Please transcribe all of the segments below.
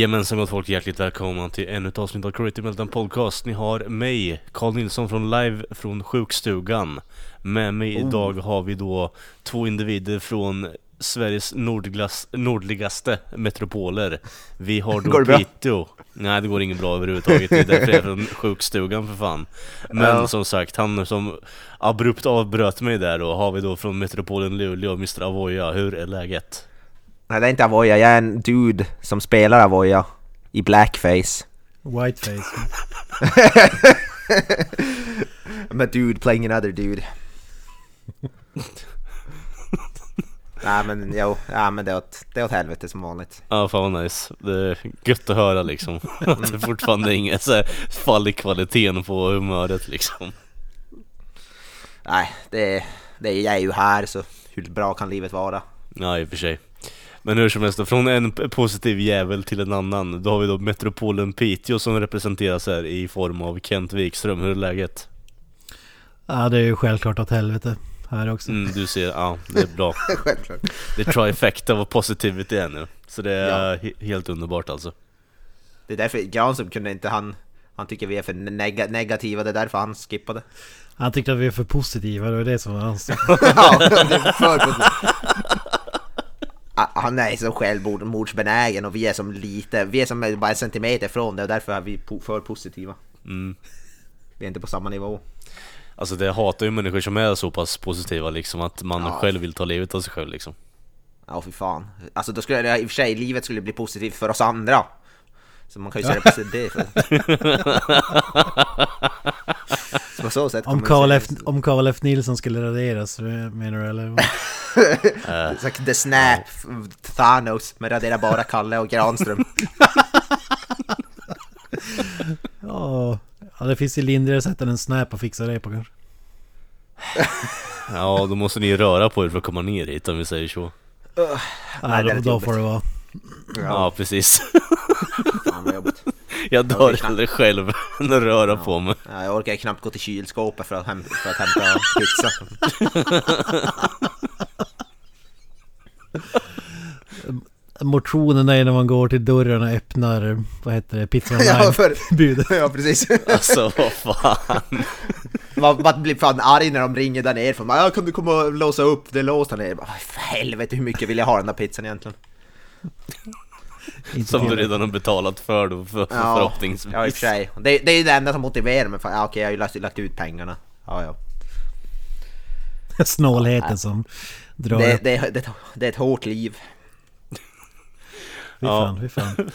Jajamensan gott folk, hjärtligt välkomna till ännu ett avsnitt av Creative Meltdown Podcast. Ni har mig, Carl Nilsson från live från sjukstugan. Med mig Oh. idag har vi då två individer från Sveriges nordglas, nordligaste metropoler. Vi har då Går det bra? Piteå. Nej det går inget bra överhuvudtaget, det är därför jag är från sjukstugan för fan. Men Ja. som sagt, han som abrupt avbröt mig där då har vi då från metropolen Luleå, Mr. Avoya. Hur är läget? Nej det är inte Avoya, jag är en dude som spelar Avoya i blackface. Whiteface. I'm a dude playing another dude. Nej men jo, ja, men det är, åt, det är åt helvete som vanligt. Ja fan vad nice, det är gött att höra liksom Att det fortfarande är inget så här fall i kvaliteten på humöret liksom Nej, det är, det är, jag är ju här så hur bra kan livet vara? Ja i och för sig Men hur som helst, då, från en positiv jävel till en annan Då har vi då metropolen Piteå som representeras här i form av Kent Wikström, hur är läget? Ja det är ju självklart åt helvete här också. Mm, du ser, ja det är bra Självklart. Det är trifecta av positivity här nu Så det är Ja. he- helt underbart alltså Det är därför Granström kunde inte han han tycker vi är för nega, negativa, det är därför han skippade. Han tyckte att vi är för positiva, det var det som var hans... ja, det är för positivt. Han är så självmordsbenägen och vi är som lite, vi är som bara en centimeter från det och därför är vi för positiva. mm. Vi är inte på samma nivå. Alltså det hatar ju människor som är så pass positiva liksom Att man Ja. själv vill ta livet av sig själv liksom Ja fy fan. Alltså då skulle det i och för sig, livet skulle bli positivt för oss andra. Så man kan ju säga det på det. För. Så på så sätt Om säga- F, om Karl F Nilsson skulle raderas, menar du eller? Så här, The Snap, Thanos, men radera bara Kalle och Granström. Ja, ja, det finns ju lindrigare sätt än en snap att fixa det på kanske. Ja, då måste ni röra på er för att komma ner hit om vi säger så. Nej, det är då, då får det vara. Ja, precis. Fan vad jobbigt. Jag dör knappt. hellre själv än att röra på mig. Ja, jag orkar knappt gå till kylskåpet för att, häm- för att hämta pizza. Motionen är när man går till dörren och öppnar, vad heter det, pizza ja, online för, budet. ja, precis. Alltså vad fan. Man, man blir fan arg när de ringer där nere för man, ja, kan du komma och låsa upp? Det är låst här nere. Bara, För helvete hur mycket vill jag ha den där pizzan egentligen? Som du redan har betalat för då, för, för Ja, förhoppningsvis. Ja i och för sig. Det, det är ju det enda som motiverar mig. För, ja, okej jag har ju lagt, lagt ut pengarna. Ja, ja. Snålheten som drar Det, upp. det, det, det är ett hårt liv. Fy Ja. fan, fy fan.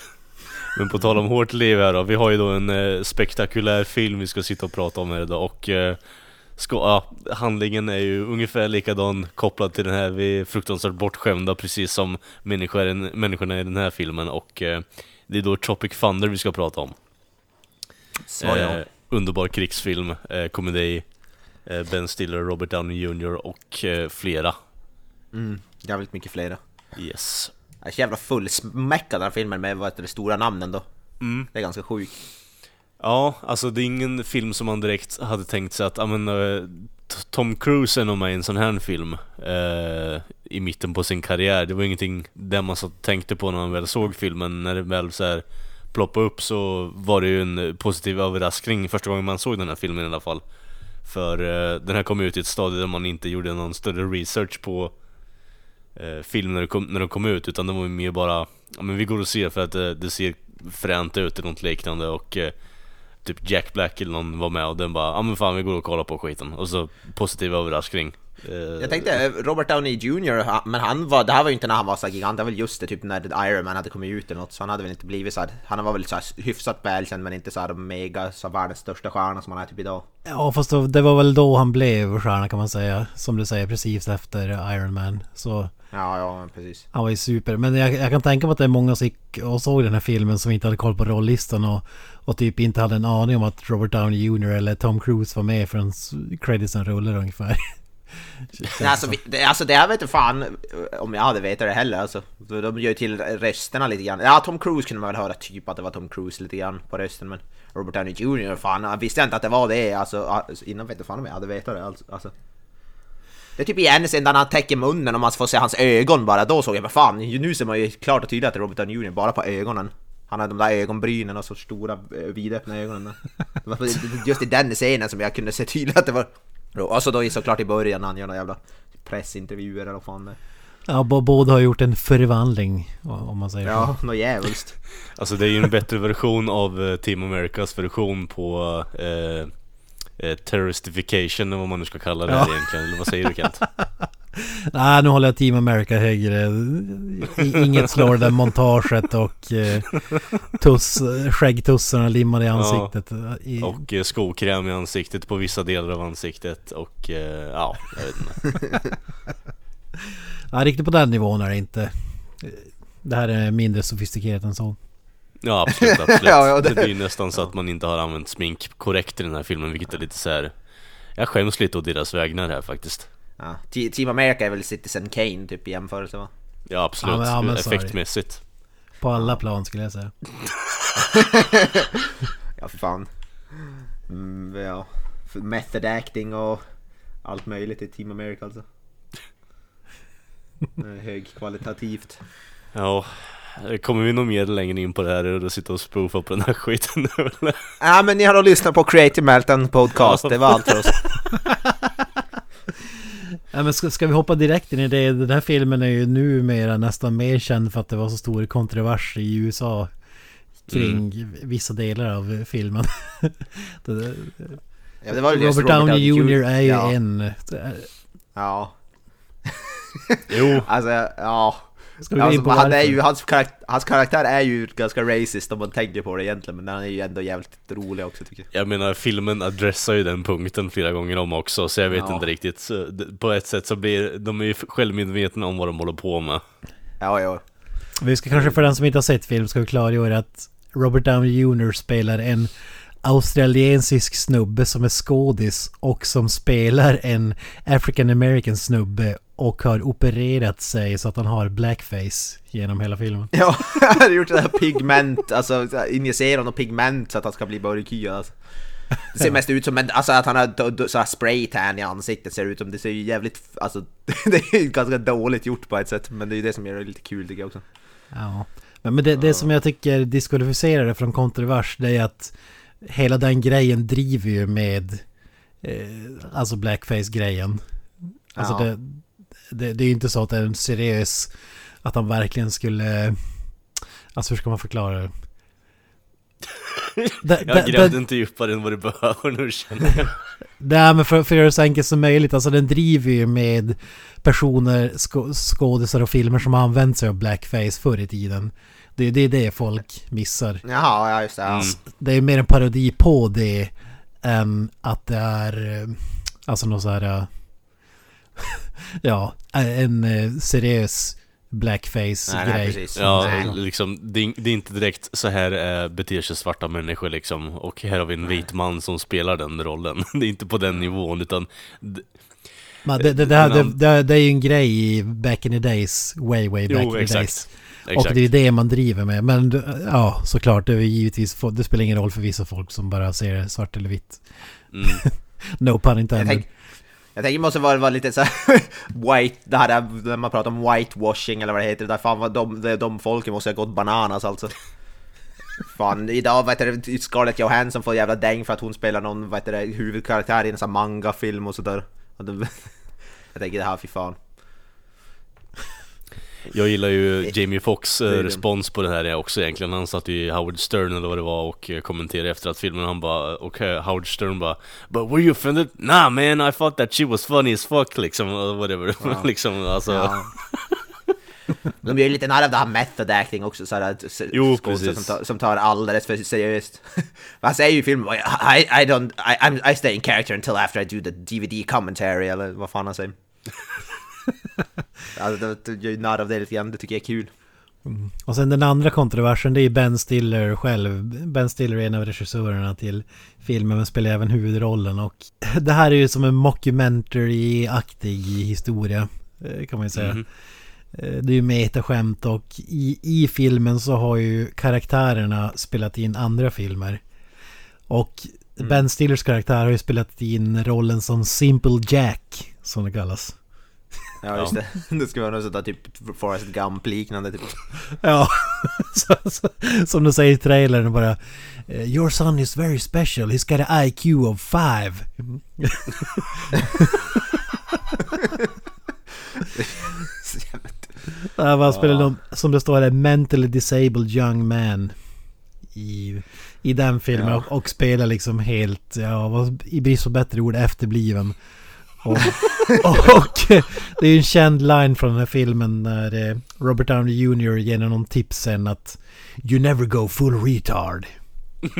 Men på tal om hårt liv här då, vi har ju då en eh, spektakulär film vi ska sitta och prata om här idag och eh, ska, ja, handlingen är ju ungefär likadan kopplad till den här, vi är fruktansvärt bortskämda precis som människor, människorna i den här filmen och eh, det är då Tropic Thunder vi ska prata om. Så ja. Eh, underbar krigsfilm, eh, komedi, eh, Ben Stiller, Robert Downey Jr och eh, flera. Mm, jävligt mycket flera. Yes. Jag är så jävla fullsmäckad den här filmen med vad heter det, stora namnen då. Mm. Det är ganska sjukt. Ja, alltså det är ingen film som man direkt hade tänkt sig att, ja men eh, Tom Cruise är nog med i en sån här film eh, i mitten på sin karriär. Det var ingenting där man så tänkte på när man väl såg filmen. När det väl så här ploppade upp så var det ju en positiv överraskning första gången man såg den här filmen i alla fall. För eh, den här kom ut i ett stadie där man inte gjorde någon större research på eh, film när, det kom, när kom ut utan det var ju mer bara ja, men vi går och ser för att det, det ser fränt ut eller något liknande och eh, typ Jack Black eller någon var med och den bara ja men fan vi går och kollar på skiten och så positiv överraskning. Eh, Jag tänkte eh, Robert Downey Jr, men han var, det här var ju inte när han var så gigant, det var väl just det typ när Iron Man hade kommit ut eller något, så han hade väl inte blivit så här, han var väl så här hyfsat välkänd men inte så här mega, så här världens största stjärna som han är typ idag. Ja fast då, det var väl då han blev stjärna kan man säga. Som du säger precis efter Iron Man. Så Ja, ja, precis. Han var ju super. Men jag, jag kan tänka mig att det är många som gick och såg den här filmen som inte hade koll på rollistan och, och typ inte hade en aning om att Robert Downey Jr. eller Tom Cruise var med förrän creditsen rullade ungefär. Nej, alltså, vi- det, alltså det jag vet inte fan eh, om jag hade vetat det heller alltså. De gör ju till rösterna lite grann. Ja, Tom Cruise kunde man väl höra typ att det var Tom Cruise lite grann på rösten men Robert Downey Jr. fan, jag visste inte att det var det alltså. Innan vet jag fan om jag hade vetat det alltså. alltså. Det är typ i sen när han täcker munnen och man får se hans ögon bara, då såg jag vad fan, nu ser man ju klart och tydligt att det är Robert Downey Jr. bara på ögonen. Han har de där ögonbrynen och så stora eh, vidöppna ögonen. Det var just i den scenen som jag kunde se tydligt att det var... Och så då såklart i början när han gör några jävla pressintervjuer eller vad fan det är. Ja, båda har gjort en förvandling om man säger så. Ja, något jävligt. Alltså det är ju en bättre version av eh, Team Americas version på eh, eh, terroristification eller vad man nu ska kalla det här egentligen. Eller vad säger du Kent? Nej, nu håller jag Team America högre. Inget slår det montaget och eh, tuss, skäggtussarna limmade i ansiktet. I, Och eh, skokräm i ansiktet på vissa delar av ansiktet och eh, ja, jag vet inte. ja, riktigt på den nivån är det inte. Det här är mindre sofistikerat än så. Ja absolut, absolut. Ja, ja, det- det... blir ju nästan så att man inte har använt smink korrekt i den här filmen vilket är lite så här. Jag skäms lite å deras vägnar här faktiskt. Ja. Te- Team America är väl Citizen Kane typ i jämförelse va? Ja absolut, Ja, men- ja, men effektmässigt. På alla plan skulle jag säga. Ja för fan. Mm, ja. Method acting och allt möjligt i Team America alltså. Högkvalitativt. Ja, kommer vi nog mer längre in på det här och sitta och spoofa på den här skiten nu eller? Ja men ni har då lyssnat på Creative Meltdown Podcast, det var allt för oss. Ja, men ska, ska vi hoppa direkt in i det? Den här filmen är ju numera nästan mer känd för att det var så stor kontrovers i USA kring vissa delar av filmen. det, Ja, det var ju just Robert Downey Jr är ju ja. en... Ja, Jo, alltså ja. Ska vi gå in Alltså, på han är ju, hans, karaktär, hans karaktär är ju ganska racist om man tänker på det egentligen, men han är ju ändå jävligt rolig också tycker jag. jag menar filmen adressar ju den punkten flera gånger om också så jag vet Ja. inte riktigt. Så, på ett sätt så blir de är ju självmedvetna om vad de håller på med. Ja, ja. Vi ska kanske för den som inte har sett film ska vi klargöra att Robert Downey Jr spelar en australiensisk snubbe som är skådis och som spelar en African American snubbe och har opererat sig så att han har blackface genom hela filmen. Ja, han har gjort det här pigment, alltså så här, injicera något pigment så att han ska bli mörkhyad alltså. Det ser mest ut som en, alltså att han har så här spraytan i ansiktet ser ut som, det ser ju jävligt, alltså det är ju ganska dåligt gjort på ett sätt, men det är ju det som gör det lite kul tycker jag också. Ja. Men, men det, det som jag tycker diskvalificerar det från kontrovers det är att hela den grejen driver ju med eh, alltså blackface-grejen. Alltså Ja. det, det, det är ju inte så att det är en seriös att han verkligen skulle alltså hur ska man förklara det? det, Jag grävde det- inte djupare än vad du behöver nu känner jag. Nej men för, för att göra det så enkelt som möjligt, alltså den driver ju med personer, skå, skådisar och filmer som har använt sig av blackface förr i tiden. Det, det är det folk missar. Jaha, ja just det. Mm. Det är mer en parodi på det än att det är eh, alltså någon så här eh, ja, en eh, seriös Nej, blackface-grej. nej, precis. Ja, Nej. liksom, det är, det är inte direkt så här eh, beter sig svarta människor liksom Och här har vi en vit man som spelar den rollen Det är inte på den nivån utan Men det, det, det, här, det, det, det är ju en grej i back in the days, way way back Jo, in the exakt. days. Exakt. Och det är det man driver med. Men ja, såklart, det är givetvis, det spelar ingen roll för vissa folk som bara ser svart eller vitt. mm. No pun Jag, intended. tänk, jag tänker det måste vara, vara lite såhär white, det här där, när man pratar om whitewashing eller vad det heter, där fan vad de, de, folken måste ha gått bananas alltså. Fan, idag vet du, Scarlett Johansson får jävla däng för att hon spelar någon vet du, det, huvudkaraktär i en sån här manga-film och sådär. Jag tänker det här, fy fan. Jag gillar ju Jamie Foxx eh, respons på det här är också egentligen Han satt ju i Howard Stern eller vad det var och eh, kommenterade efter att filmen Han bara, och eh, Howard Stern bara But were you offended? Nah man, I thought that she was funny as fuck liksom, whatever liksom alltså Ja. De gör ju lite narr av det här method acting också, så s- Jo, som tar, som tar alldeles för seriöst. Han säger ju i filmen I, I don't, I, I'm, I stay in character until after I do the DVD commentary, eller vad fan han säger. Alltså, det, det gör ju narr av det lite grann, det tycker jag är kul. Och sen den andra kontroversen det är Ben Stiller själv. Ben Stiller är en av regissörerna till filmen men spelar även huvudrollen och det här är ju som en mockumentary-aktig historia eh, kan man ju säga. Eh, Det är ju metaskämt och i, i filmen så har ju karaktärerna spelat in andra filmer. Och Ben Stillers karaktär har ju spelat in rollen som Simple Jack som det kallas. Ja, just det. Det ska vara något sånt där typ Forrest Gump-liknande typ. Ja, så, så, som de säger i trailern bara eh, Your son is very special, he's got an IQ of five. Ja, man spelar någon, som det står, en mentally disabled young man i, i den filmen Ja. och, och spelar liksom helt, ja, i brist på bättre ord, efterbliven. Och, och det är ju en känd line från den här filmen när eh, Robert Downey Jr. ger någon tips sen att You never go full retard.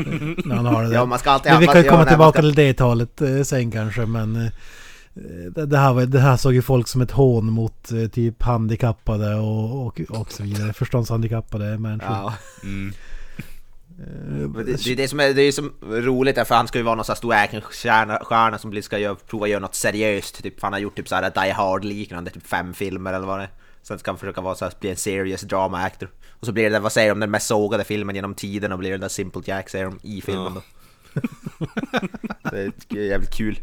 när han har det. Ja, man ska alltid Men vi kan ju ja, komma man tillbaka ska- till det talet eh, sen kanske men eh, det, här, var- det här såg ju folk som ett hån mot typ handikappade och, och, och så vidare. Förståndshandikappade människor. Ja. Mm. Men Det, det är det som är, det är som roligt, för han ska ju vara någon sån här stor actionstjärna stjärna som ska göra, prova göra något seriöst. Typ, han har gjort typ såhär Die Hard-liknande, typ fem filmer eller vad det är. Sen ska han försöka vara så här, bli en serious drama actor. Och så blir det, vad säger de, den mest sågade filmen genom tiden och blir det där Simple Jack säger de i filmen då. det är jävligt kul.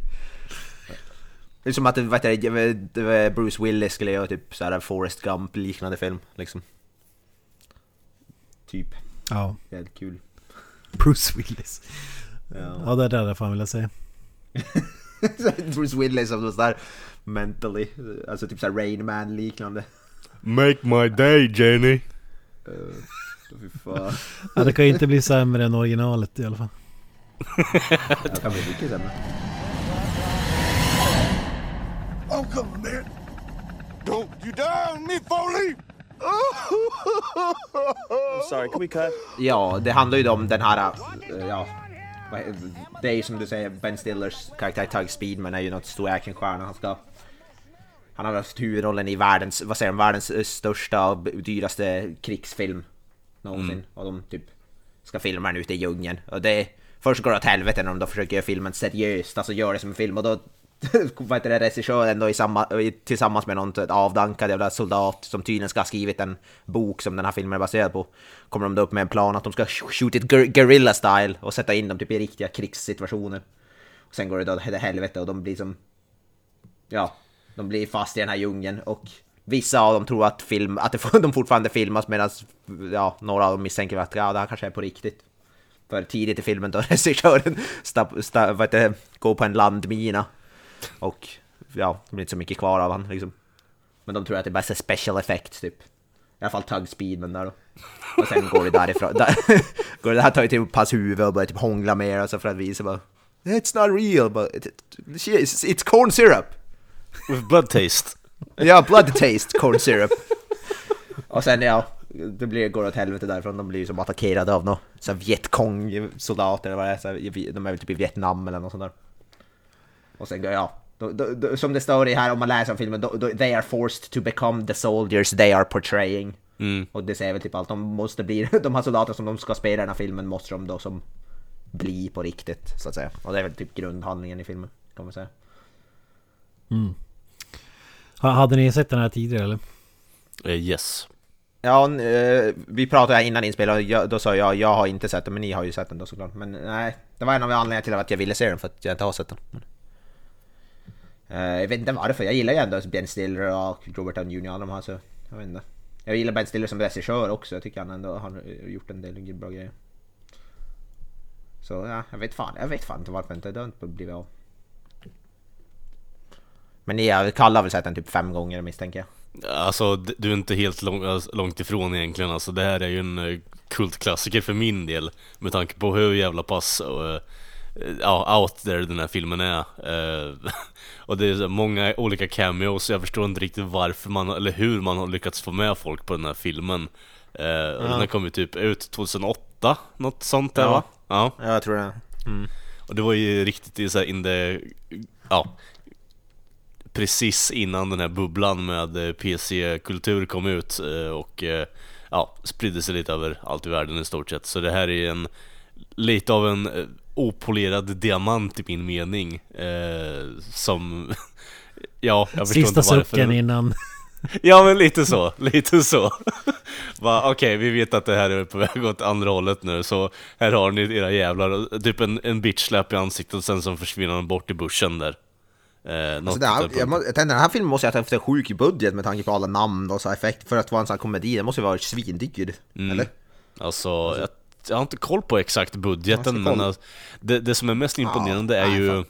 Det är som att det var Bruce Willis skulle göra typ såhär Forrest Gump liknande film liksom. Typ. Ja. Jävligt kul. Bruce Willis. Ja. Ja, det är det jag fan vilja säga. Bruce Willis som någon sån där mentally, alltså typ såhär Rain Man liknande. Make my day Jenny! Uh, fy fan. Ja, det kan ju inte bli sämre än originalet i alla fall. Det kan bli mycket sämre. I'm coming, man. Don't you down me, Foley! Sorry, can we cut? Ja, det handlar ju om den här, eh, ja, det är ju som du säger, Ben Stillers karaktär Tug Speedman är ju något stor actionstjärna. Han ska, han har haft huvudrollen i världens, vad säger de, världens eh, största och dyraste krigsfilm någonsin. Och de typ ska filma den ute i djungeln. Och det, först går det åt helvete när de då försöker göra filmen seriöst, alltså göra det som en film. Och då vad heter det, regissören då i samma, i- tillsammans med någon avdankad jävla soldat som tydligen ska ha skrivit en bok som den här filmen är baserad på. Kommer de då upp med en plan att de ska shoot it guerrilla style och sätta in dem typ i riktiga krigssituationer. Och sen går det då till helvete och de blir som... Ja, de blir fast i den här djungeln och vissa av dem tror att, film, att de fortfarande filmas medan ja, några av dem misstänker att ja, det här kanske är på riktigt. För tidigt i filmen då regissören går på en landmina och ja, det blir inte så mycket kvar av han liksom. Men de tror att det är bara så special effects typ. I alla fall Tug Speedman där då. Och sen går det därifrån. Där, går det där tar ju typ hans huvud och börjar typ hångla med alltså för att visa bara It's not real but it, it, it's, it's corn syrup. With blood taste. Ja, blood taste corn syrup. Och sen ja, det blir, går åt helvete därifrån. De blir ju som attackerade av några så Vietkong-soldater eller vad det är. Så de är väl typ i Vietnam eller något sånt där. Och sen ja, då, då, då, som det står i här om man läser om filmen, då, då, they are forced to become the soldiers they are portraying. Mm. Och det säger väl typ allt, de måste bli, de här soldater som de ska spela i den här filmen måste de då som bli på riktigt så att säga. Och det är väl typ grundhandlingen i filmen, kan man säga. Ha- Hade ni sett den här tidigare eller? Eh, yes. Ja, eh, vi pratade här innan inspelningen och då sa jag jag har inte sett den, men ni har ju sett den då såklart. Men nej, det var en av anledningarna till att jag ville se den, för att jag inte har sett den. Eh, jag vet inte varför, jag gillar ju ändå Ben Stiller och Robert Downey Jr. de här, så jag vet inte. Jag gillar Ben Stiller som regissör också, jag tycker han ändå har gjort en del bra grejer. Så ja, jag vet fan, jag vet fan inte varför inte det har inte blivit av. Men ja, Kalle har väl sett den typ fem gånger misstänker jag. Alltså, du är inte helt lång, alltså, långt ifrån egentligen. Alltså, det här är ju en eh, kultklassiker för min del. Med tanke på hur jävla pass och, eh, ja, out there den här filmen är. Eh, och det är så många olika cameos, jag förstår inte riktigt varför man, eller hur man har lyckats få med folk på den här filmen. Eh, och Den här kom ju typ ut 2008, något sånt där Ja. va? Ja. Ja, jag tror det. Och det var ju riktigt i så här in the, ja, precis innan den här bubblan med eh, PC-kultur kom ut eh, och eh, ja, spridde sig lite över allt i världen i stort sett. Så det här är en lite av en eh, opolerad diamant i min mening. Eh, som, ja, jag förstår Sista inte varför. sucken innan. Ja men lite så, lite så. Va, Okej, vi vet att det här är på väg åt andra hållet nu, så här har ni era jävlar. Typ en, en bitch-släp i ansiktet och sen så försvinner han bort i bussen där. Eh, Alltså det här, på- jag, må, jag tänkte, den här filmen måste ju ha haft en sjuk budget med tanke på alla namn och så här effekt för att vara en sån här komedi. Det måste ju vara svindyr, Mm. eller? Alltså, jag, jag har inte koll på exakt budgeten, men alltså, det, det som är mest imponerande är nej, ju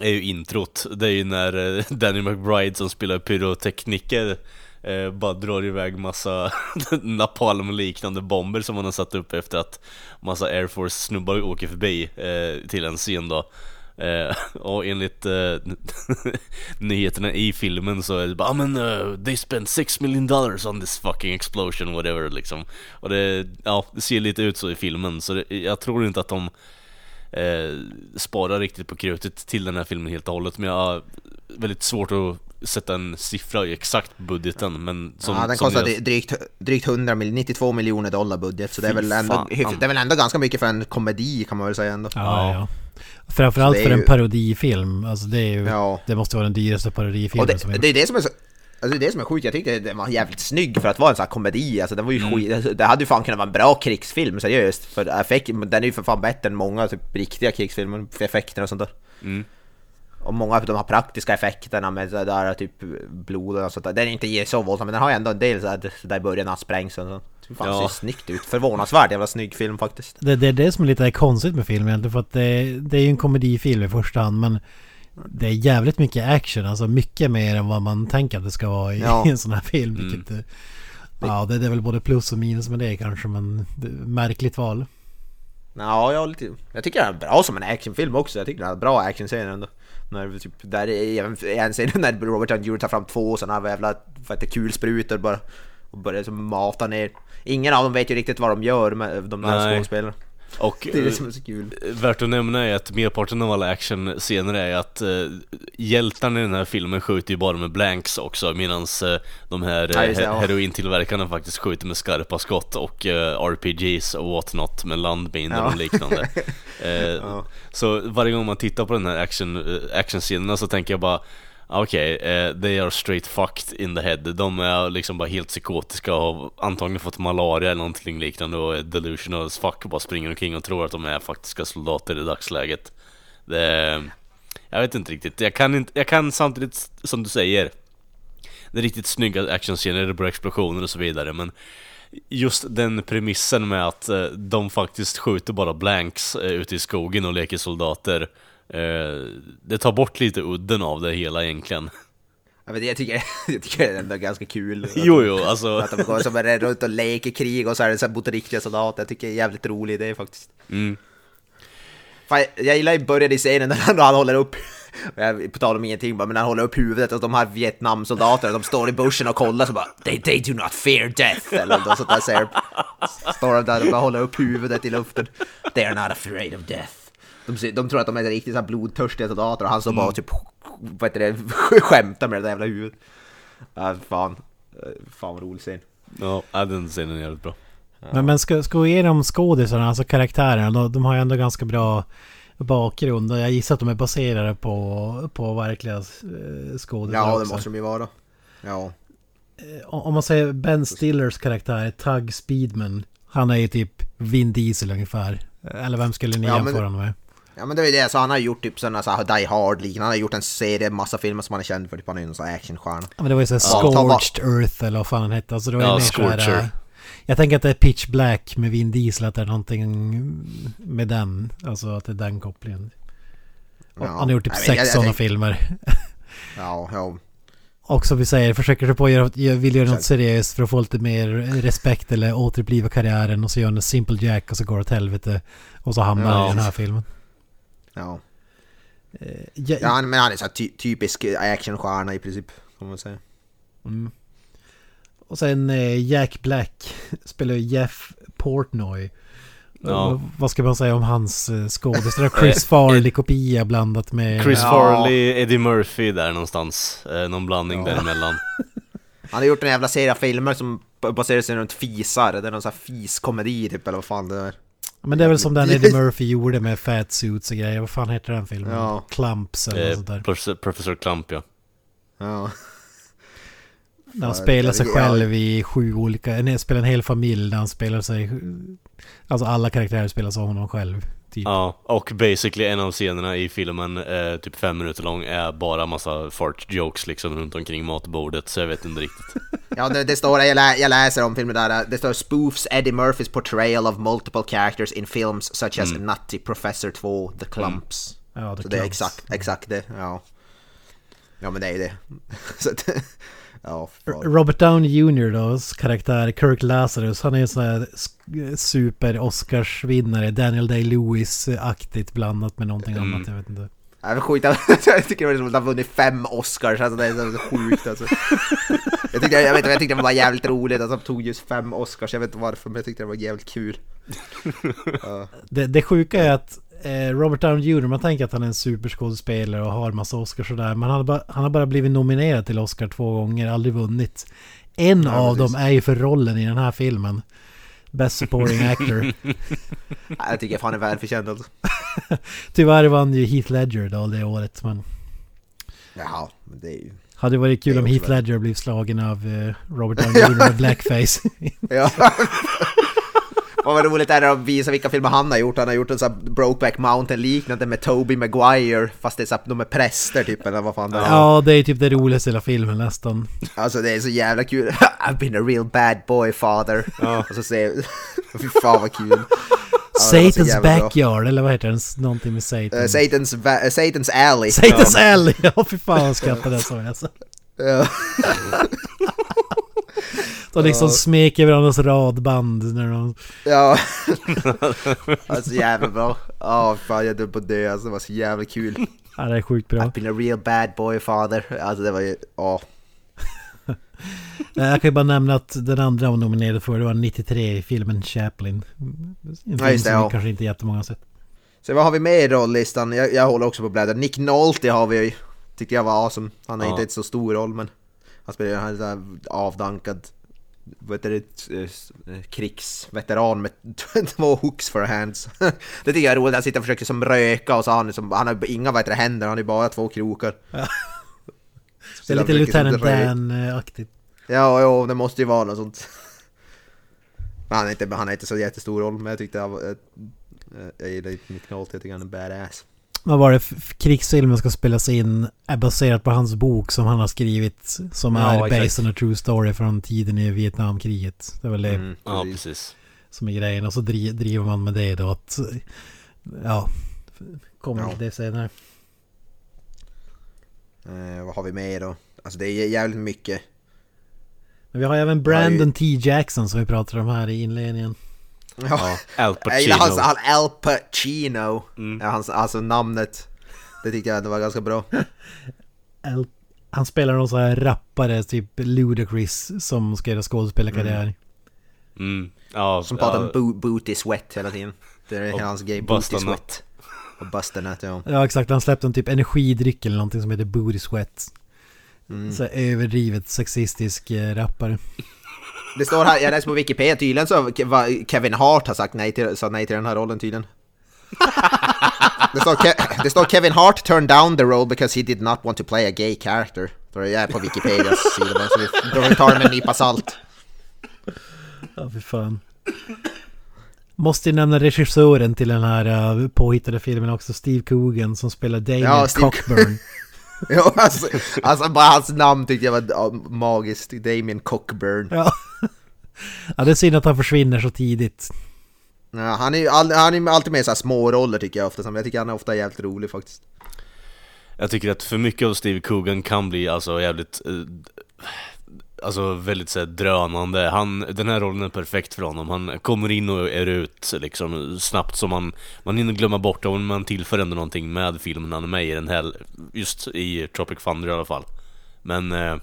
är ju introt. Det är ju när eh, Danny McBride som spelar pyrotekniker eh, bara drar iväg massa napalm och liknande bomber som han har satt upp efter att massa Air Force-snubbar åker förbi eh, till en scen då. Eh, och enligt eh, nyheterna i filmen så är det bara ah, men uh, they spent 6 million dollars on this fucking explosion whatever liksom. Och det, ja, det ser lite ut så i filmen så det, jag tror inte att de eh, sparar riktigt på krutet till den här filmen helt och hållet men jag har väldigt svårt att sätta en siffra i exakt budgeten men som, ja, den kostar jag- drygt, drygt 100 mil, 92 miljoner dollar budget, så det är, väl ändå, det är väl ändå ganska mycket för en komedi kan man väl säga ändå. Ja, ja. Framförallt för en ju- parodifilm. Alltså det är ju... Ja. Det måste vara den dyraste parodifilmen det, som är det är det som är så... Alltså det är det som är sjukt, jag tyckte den var jävligt snygg för att vara en sån här komedi, alltså den var ju Mm. skit, alltså, det hade ju fan kunnat vara en bra krigsfilm seriöst, för effekt, den är ju för fan bättre än många typ riktiga krigsfilmer, för effekter och sånt där. Mm. Och många av de här praktiska effekterna med så där typ blod och sånt där, den är inte så våldsam, men den har ju ändå en del så här, så där i början när han sprängs och sånt. Fy Fan, Ja. ser snyggt ut, förvånansvärt jävla snygg film faktiskt. Det, det är det som är lite konstigt med filmen egentligen för att det, det är ju en komedifilm i första hand men det är jävligt mycket action, alltså mycket mer än vad man tänker att det ska vara i, Ja. en sån här film. Vilket, eh, Ja, det, det är väl både plus och minus med det kanske men det, märkligt val. Ja, jag, lite, jag tycker den är bra som en actionfilm också, jag tycker den är bra actionscener ändå. När typ, där är en scen när Robert Downey Jr tar fram två sådana här jävla, det, kulsprutor bara och börjar som mata ner. Ingen av dem vet ju riktigt vad de gör med de där skådespelarna. Och Det är det eh, som är så kul. Värt att nämna är att merparten av alla actionscener är att eh, hjältarna i den här filmen skjuter ju bara med blanks också medan eh, de här Ja, eh, he- ja. herointillverkarna faktiskt skjuter med skarpa skott och eh, RPGs och whatnot med landminor Ja. och liknande. eh, Så varje gång man tittar på den här action, eh, actionscenerna så tänker jag bara Okej, eh, they are straight fucked in the head. De är liksom bara helt psykotiska och har antagligen fått malaria eller någonting liknande och är delusional as fuck och bara springer omkring och tror att de är faktiska soldater i dagsläget. Det, jag vet inte riktigt. Jag kan, inte, jag kan samtidigt, som du säger, det är riktigt snygga actionscener, det är bra explosioner och så vidare men Just den premissen med att eh, de faktiskt skjuter bara blanks eh, ute i skogen och leker soldater det tar bort lite udden av det hela egentligen Jag, vet, jag, tycker, jag tycker det är ändå ganska kul. Att Jo jo, alltså Att de går som är runt och leker krig och så är det så mot riktiga soldater. Jag tycker det är jävligt rolig idé faktiskt. mm. Fan, jag gillar i början i scenen när han, han håller upp, på tal om ingenting bara, men han håller upp huvudet och de här Vietnamsoldaterna, de står i bushen och kollar så bara they, they do not fear death, eller något sånt där säger Står de där och bara håller upp huvudet i luften. They are not afraid of death. De, de tror att de är riktigt så blodtörstiga soldater och han står bara och typ, vad heter det, skämtar med det där jävla huvudet. Ja, fan. Eh, Fan vad rolig scen. Ja, den scenen är jävligt bra Men, men ska, ska vi ge dem skådisarna, alltså karaktärerna, de, de har ju ändå ganska bra bakgrund och jag gissar att de är baserade på, på verkliga eh, skådisar Ja, det också. måste de ju vara. Ja. Om om man säger Ben Stillers karaktär, Tug Speedman. Han är ju typ Vin Diesel ungefär. Eller vem skulle ni Ja, men- jämföra honom med? Ja men det är ju det, så han har gjort typ sådana så här Die Hard liknande, han har gjort en serie, massa filmer som han är känd för, typ han är ju någon sån här actionstjärna. Ja, men det var ju såhär Ja, Scorched Earth eller vad fan han hette. Alltså det var ju Ja, mer så här, Scorcher. äh, Jag tänker att det är Pitch Black med Vin Diesel, att det är någonting med den. Alltså att det är den kopplingen. Ja. Han har gjort typ Jag vet, sex jag- jag sådana tänk- filmer. Ja, ja. Och som vi säger, försöker sig på att göra, jag vill göra något seriöst för att få lite mer respekt eller återuppliva karriären och så gör han en Simple Jack och så går det åt helvete. Och så hamnar han Ja. i den här filmen. Ja, Eh, ja, ja men han är så ty typisk actionstjärna i princip, kan man säga. Mm. Och sen eh, Jack Black spelar Jeff Portnoy. Ja. Vad ska man säga om hans eh, skådespelare? Chris Farley-kopia blandat med... Chris Ja. Farley, Eddie Murphy där någonstans. Eh, någon blandning däremellan. Han har gjort en jävla serie av filmer som baserar sig runt fisar. Det är någon sån här fiskomedi typ, eller vad fan det är. Men det är väl som den Eddie Murphy gjorde med fat suits och grejer. Vad fan heter den filmen? Ja. Clumps eller Eh, sånt där. Professor, Professor Clump ja. Ja. När han spelar sig själv i sju olika... Nej, spelar en hel familj där han spelar sig... Alltså alla karaktärer spelas av honom själv. Typ. Ja, och basically en av scenerna i filmen, eh, typ fem minuter lång, är bara massa fart jokes liksom runt omkring matbordet, så jag vet inte riktigt. Ja, det, det står, jag, lä, jag läser om filmen där, det står spoofs Eddie Murphys portrayal of multiple characters in films such as Nutty Professor 2, The Clumps. Ja, The Så det är Clumps. exakt, exakt det, ja. Ja men det är ju det. Ja. Robert Downey Jr. då, karaktär Kirk Lazarus, han är en sån här sk- super-Oscarsvinnare, Daniel Day-Lewis-aktigt blandat med någonting Mm. annat, jag vet inte. Jag vill skita jag tycker det var som att han vunnit fem Oscars, alltså det är så sjukt alltså. Jag tyckte, jag vet jag tyckte det var jävligt roligt att han tog just fem Oscars, jag vet inte varför men jag tyckte det var jävligt kul. Det, det sjuka är att Robert Downey Jr. man tänker att han är en superskådespelare och har massa Oscars sådär. Men han har, bara, han har bara blivit nominerad till Oscar två gånger, aldrig vunnit. En Ja, av precis. dem är ju för rollen i den här filmen. Best supporting actor. Ja, Jag tycker fan är välförtjänt alltså. Tyvärr vann ju Heath Ledger då det året. Men Jaha, men det är ju... hade varit kul om Heath. Ledger blev slagen av eh, Robert Downey Jr. med blackface. Ja. Vad var roligt är det att visa vilka filmer han har gjort. Han har gjort en sån här Brokeback Mountain liknande med Toby Maguire fast det är så här, de är präster typ eller vad fan det är. ja, det är typ det roligaste i hela filmen nästan. Alltså det är så jävla kul. I've been a real bad boy father. Och så säger... Fy fan vad kul. Ja, Satans jävla bra. backyard, eller vad heter den? Någonting med Satan. Eh, Satans, eh, Satans Alley. Satans alley! Ja, fy fan vad skrattade jag så alltså. Ja. De liksom smeker varandras radband när de... Ja. alltså jävla bra. Ja fan jag dog på att dö alltså det var så jävla kul. Ja, det är sjukt bra. I've been a real bad boy father. Alltså det var ju, ja. Eh, Jag kan ju bara nämna att den andra hon var nominerad för det var 93 i filmen Chaplin. En film Ja, just det, som ja. kanske inte jättemånga har sett. Så vad har vi med i rollistan? Jag, jag håller också på att bläddra. Nick Nolte har vi ju. Tyckte jag var awesome. Han har Ja. inte ett så stor roll men han spelar ju han är så här avdankad vad heter det, eh, krigsveteran med två hooks for hands. det tycker jag är roligt, han sitter och försöker som röka och så har han, liksom, han har inga vad heter det, händer, han har bara två krokar. Det är lite som Lieutenant. Dan-aktigt. Ja, jo, det måste ju vara något sånt. Han är inte, han har inte så jättestor roll, men jag tyckte han var... eh, eh, Jag gillar Nick Nolte, jag tycker han är badass. Vad var det? Krigsfilmen ska spelas in är baserat på hans bok som han har skrivit. Som Ja, är exakt. based on a true story från tiden i Vietnamkriget. Det är väl det Mm, Ja, precis. precis. som är grejen. Och så dri- driver man med det då att... Ja. Kommer Ja. till det senare. Eh, vad har vi med då? Alltså det är jävligt mycket. Men vi har även Brandon T. Jackson som vi pratade om här i inledningen. Ja, Al jag gillar hans, Pacino. han Al Pacino. Mm. Ja, hans, alltså namnet. Det tyckte jag det var ganska bra. Al- Han spelar någon sån här rappare, typ Ludacris, som ska göra skådespelarkarriär. Mm. Ja, Som ja, pratar om bo, booty sweat hela tiden. Det är hans grej, booty sweat. Och Busta Nut, ja. Ja exakt, han släppte en typ energidryck eller någonting som heter Booty Sweat. Mm. Så överdrivet sexistisk eh, rappare. Det står här, jag läste på Wikipedia tydligen så Kevin Hart har sagt nej till, sa nej till den här rollen tydligen. det, står Ke- det står Kevin Hart turned down the role because he did not want to play a gay character. Så jag är på Wikipedias sida där, så vi, tar det med en nypa salt. Ja fy fan. Måste ju nämna regissören till den här uh, påhittade filmen också, Steve Coogan som spelar Damien Ja, Steve- Cockburn. Ja, alltså, alltså bara hans namn tyckte jag var magiskt. Damien Cockburn. ja. ja, det är synd att han försvinner så tidigt. Ja, han är ju all, han är alltid med i så här små roller tycker jag ofta. Jag tycker han är ofta jävligt rolig faktiskt. Jag tycker att för mycket av Steve Coogan kan bli alltså jävligt eh, Alltså väldigt så här, drönande. Han, den här rollen är perfekt för honom. Han kommer in och är ut liksom snabbt som man Man hinner glömma bort det och man tillför ändå någonting med filmen han är med i den här Just i Tropic Thunder i alla fall Men eh,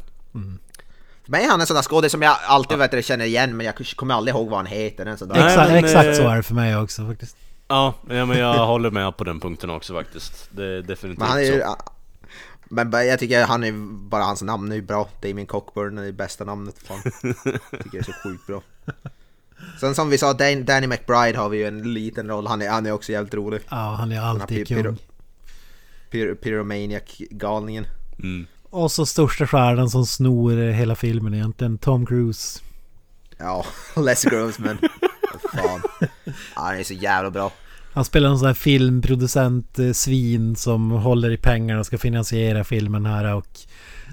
För mig är han en sån där skådis som jag alltid vet, jag känner igen men jag kommer aldrig ihåg vad han heter. En sån där. Exakt, men, exakt eh, så är det för mig också faktiskt. Ja, ja men jag håller med på den punkten också faktiskt. Det är definitivt Men han är ju... så. Men jag tycker han är bara hans namn är ju bra. Damien Cockburn är det bästa namnet. Fan. tycker det är så sjukt bra. Sen som vi sa, Dan, Danny McBride har vi ju en liten roll. Han är, han är också jävligt rolig. Ja, han är alltid kung. Pyro- Pyromaniac-galningen. Mm. Och så största stjärnan som snor hela filmen egentligen, Tom Cruise. Ja, Les Grossman. Vad fan. Ja, han är så jävla bra. Han spelar en sån här filmproducent, eh, svin som håller i pengarna och ska finansiera filmen här och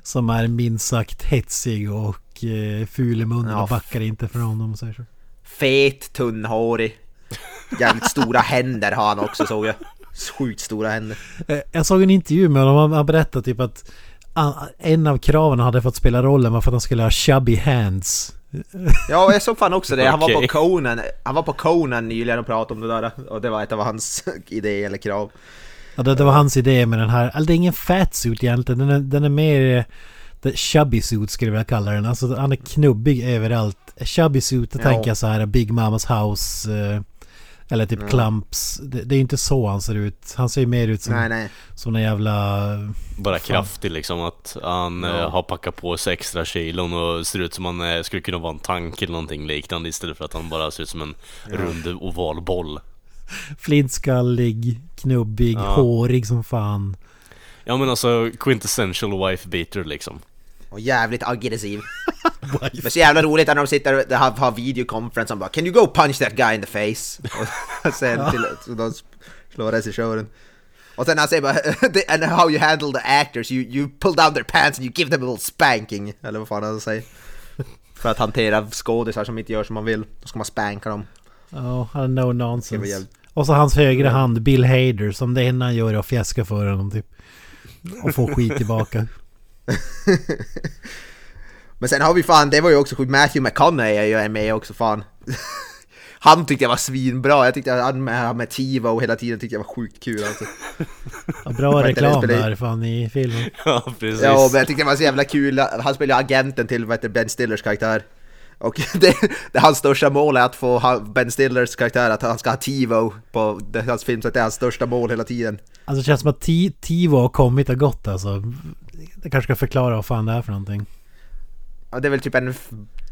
som är minst sagt hetsig och eh, ful i munnen Ja. och backar inte för honom så. Fet, tunnhårig. Jävligt stora händer har han också såg jag. Sjukt stora händer. Eh, Jag såg en intervju med honom, han- berättade typ att ah, en av kraven han hade fått spela rollen var för att han skulle ha chubby hands. Ja, jag såg fan också det. Han var på. Conan. Han var på Conan nyligen och pratade om det där. Och det var ett av hans idéer eller krav. Ja, det, det var hans idé med den här, alltså det är ingen fatsuit egentligen, den är, den är mer eh, the chubby suit skulle jag kalla den. Alltså han är knubbig överallt. Chubby suit, då Ja. tänker jag så här Big Mamas House eh, eller typ Ja. Clumps. Det, det är inte så han ser ut. Han ser ju mer ut som, Nej, nej. som en jävla... Bara Fan. kraftig liksom att han Ja. eh, har packat på sig extra kilon och ser ut som han eh, skulle kunna vara en tank eller någonting liknande istället för att han bara ser ut som en rund oval boll. Flintskallig, knubbig, Ja. hårig som fan. Ja men alltså quintessential wife beater liksom. Och jävligt aggressiv. Men så jävla roligt när de sitter och har, har videokonferens och bara Can you go punch that guy in the face? Och sen till, så de slår regissören. Och sen han säger bara "The- And how you handle the actors, you, you pull down their pants and you give them a little spanking. Eller vad fan han säger. För att hantera skådisar som inte gör som man vill. Då ska man spanka dem. Ja, är no nonsense. Och så hans högra hand, Bill Hader, som det enda han gör är att fjäska för honom typ. Och få skit tillbaka. Men sen har vi fan, det var ju också sjukt, Matthew McConaughey är med också fan. Han tyckte jag var svinbra, jag tyckte att han med, med Tivo hela tiden tyckte jag var sjukt kul alltså. Ja, bra reklam där fan i filmen. Ja precis. Ja, men jag tyckte det var så jävla kul, han spelar agenten till vad heter Ben Stillers karaktär. Och det, det hans största mål är att få Ben Stillers karaktär, att han ska ha Tivo på det, hans film, så att det är hans största mål hela tiden. Alltså det känns som att Ti- Tivo har kommit och gått alltså. Jag kanske ska förklara vad fan det är för någonting. Ja, det är väl typ en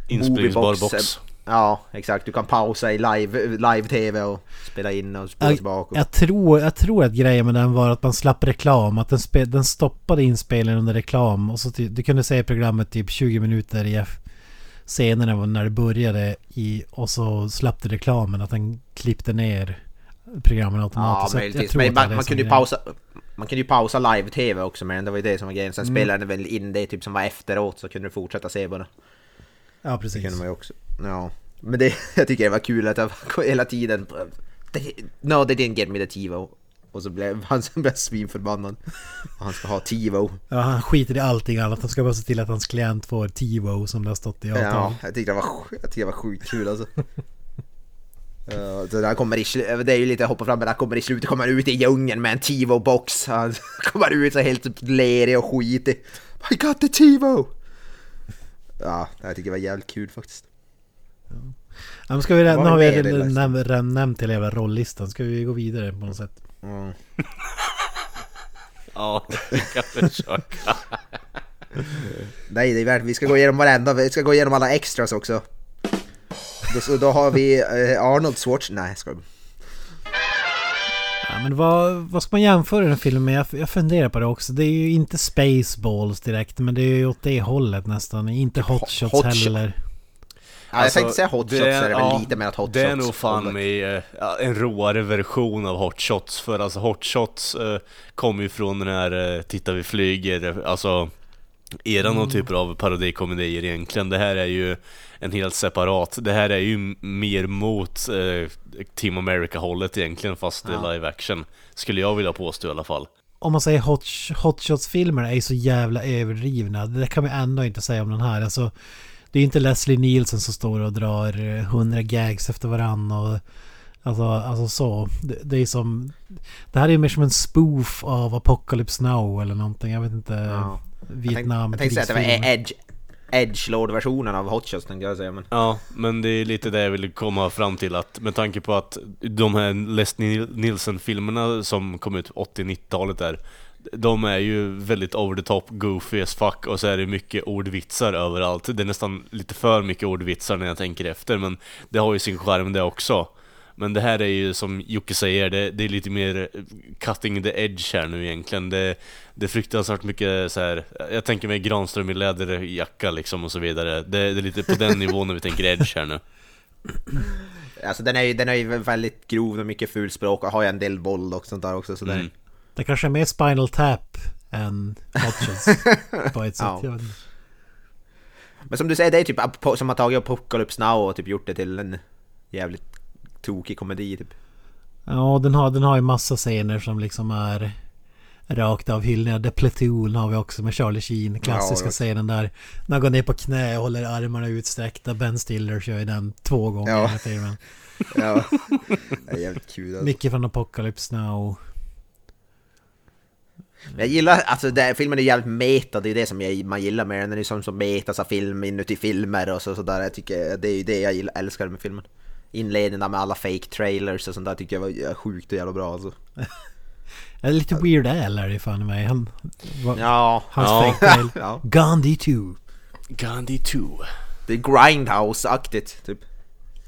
Inspelningsbar box. Ja, exakt. Du kan pausa i live, live-tv och spela in och spela Jag, tillbaka. jag, tror, jag tror att grejen med den var att man slapp reklam. Att den, spe, den stoppade inspelningen under reklam. Och så ty, du kunde se programmet typ 20 minuter i scenerna när det började. I, och så slapp du reklamen. Att den klippte ner programmen Ja, automatiskt. Så jag- jag möjligtvis. tror Men det man, det man kunde ju pausa man kunde ju pausa live-tv också men det var ju det som var grejen. Sen Mm. spelade väl in det typ som var efteråt så kunde du fortsätta se bara. Ja, Det precis. kunde man ju också. Ja. Men det, jag tycker det var kul att jag hela tiden... No, they didn't get me the TiVo. Och så blev han så blev svinförbannad. Han ska ha TiVo. Ja, han skiter i allting annat. Han ska bara se till att hans klient får Tivo som det har stått i avtal. Ja, jag tyckte det var, jag tyckte det var sjukt kul alltså. Ja, så där kommer i slu- det är ju lite hoppa fram men där kommer i slutet kommer han ut i djungeln med en TiVo-box. Han kommer ut så helt lerig och skitig. I got the TiVo! Ja, jag tycker det var jävligt kul faktiskt. Ja, men ska vi, nu har vi redan näm- nämnt hela jävla rollistan. Ska vi gå vidare på något sätt? Mm. Ja, vi kan försöka. Nej, det är värt Vi ska gå igenom varenda, vi ska gå igenom alla extras också. Då, så då har vi eh, Arnold Schwarzenegger, nej jag skojar. Ja, men vad, vad ska man jämföra den filmen med? Jag, jag funderar på det också. Det är ju inte Spaceballs direkt, men det är ju åt det hållet nästan. Inte Hot Shots Hot heller. Ja, jag Alltså, tänkte säga Hot det Shots, är- är det väl ja, lite mer att Hot Det är Shots nog fan med eh, en råare version av Hot Shots För alltså Hot Shots eh, kommer ju från den här eh, Titta vi flyger eh, Alltså Eran Mm. och typer av parodikomedier egentligen Det här är ju en helt separat Det här är ju mer mot eh, Team America-hållet egentligen Fast det är live action Skulle jag vilja påstå i alla fall Om man säger Hot, Hot Shots-filmerna är ju så jävla överdrivna. Det kan vi ändå inte säga om den här. Alltså, det är ju inte Leslie Nielsen som står och drar eh, hundra gags efter varann och Alltså, alltså så. Det, det är som... Det här är ju mer som en spoof av Apocalypse Now eller någonting. Jag vet inte. Ja. Jag tänkte, Vietnam jag tänkte säga att det var. Edge. Edge-lord-versionen av Hot Shots tänkte jag säga men... Ja, men det är lite det jag ville komma fram till att med tanke på att de här Leslie Nielsen-filmerna som kom ut 80-90-talet där de är ju väldigt over the top, goofy as fuck och så är det mycket ordvitsar överallt. Det är nästan lite för mycket ordvitsar när jag tänker efter men det har ju sin charm det också. Men det här är ju som Jocke säger, det, det är lite mer cutting the edge här nu egentligen. Det, det är fruktansvärt mycket så här. jag tänker mig Granström i läderjacka liksom och så vidare. Det, det är lite på den nivån när vi tänker edge här nu. Alltså den är ju den är ju väldigt grov och mycket fulspråk och har ju en del våld och sånt där också så mm. Det kanske är mer Spinal Tap än Hotchins på ett sätt. Ja. Men som du säger, det är typ som har tagit Apocalypse Now och typ gjort det till en jävligt tokig komedi typ. Ja, den har, den har ju massa scener som liksom är rakt av hyllningar. The Platoon har vi också med Charlie Sheen. Klassiska ja, scenen där. När han går ner på knä och håller armarna utsträckta. Ben Stiller kör ju den två gånger ja. i filmen. ja, det är jävligt kul. Alltså. Mycket från Apocalypse Now. Jag gillar, alltså det, filmen är jävligt meta, det är det som jag, man gillar med den. Den är som, som metas av film inuti filmer och så, sådär. Jag tycker det är ju det jag gillar, älskar med filmen. Inledningen med alla fake trailers och sånt där tycker jag var sjukt och jävla bra alltså. Det är lite Weird Al är det fan mig. Han, va, ja. Hans ja. fake trail. ja. Gandhi 2. Gandhi 2. Det är Grindhouse-aktigt, typ.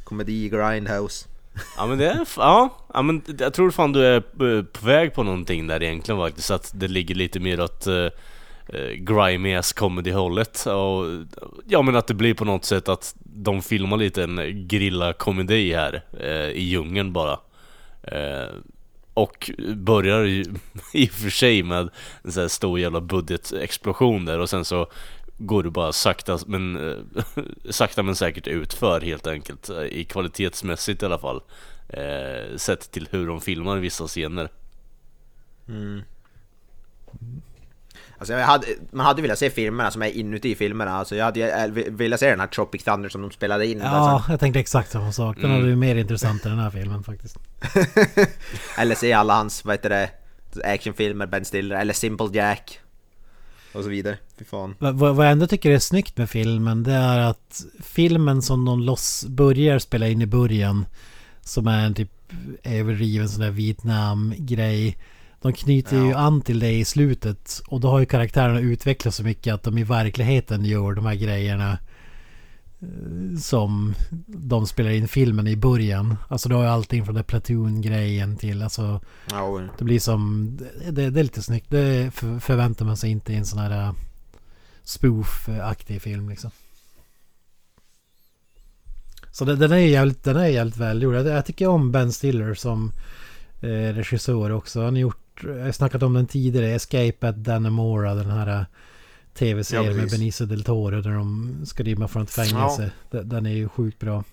Komedi Grindhouse. Ja men det är, ja, ja men jag tror fan du är på väg på någonting där egentligen faktiskt. Att det ligger lite mer åt Eh, grimy ass comedy-hållet. Och ja men att det blir på något sätt att de filmar lite en grilla-komedi här eh, i djungeln bara. Eh, och börjar ju i och för sig med en sån här stor jävla budgetexplosion där och sen så går det bara sakta men, eh, sakta men säkert utför helt enkelt. Eh, I kvalitetsmässigt i alla fall. Eh, sett till hur de filmar vissa scener. Mm. Alltså hade, man hade velat se filmerna som är inuti filmerna. Alltså jag hade velat se den här Tropic Thunder som de spelade in. Ja, alltså. jag tänkte exakt samma sak. Den mm. hade ju mer intressant än den här filmen faktiskt. eller se alla hans, vad heter det, actionfilmer, Ben Stiller, eller Simple Jack. Och så vidare. Fy fan. Vad, vad jag ändå tycker är snyggt med filmen det är att filmen som de loss börjar spela in i början som är en typ överdriven sån där Vietnam-grej. De knyter ja. ju an till det i slutet och då har ju karaktärerna utvecklats så mycket att de i verkligheten gör de här grejerna Eh, som de spelar in filmen i början. Alltså då har allting från det Platoon-grejen till alltså... Ja, det blir som... Det, det, är lite snyggt. Det för, förväntar man sig inte i en sån här uh, spoof-aktig film liksom. Så det, den är jävligt, den är jävligt välgjord. Jag, jag tycker om Ben Stiller som eh, regissör också. Han har gjort... Jag har snackat om den tidigare. Escape at Dannemora. Den här... Uh, tv-serie ja, med Benicio del Toro där de ska rymma från ett fängelse. Ja. Den är ju sjukt bra.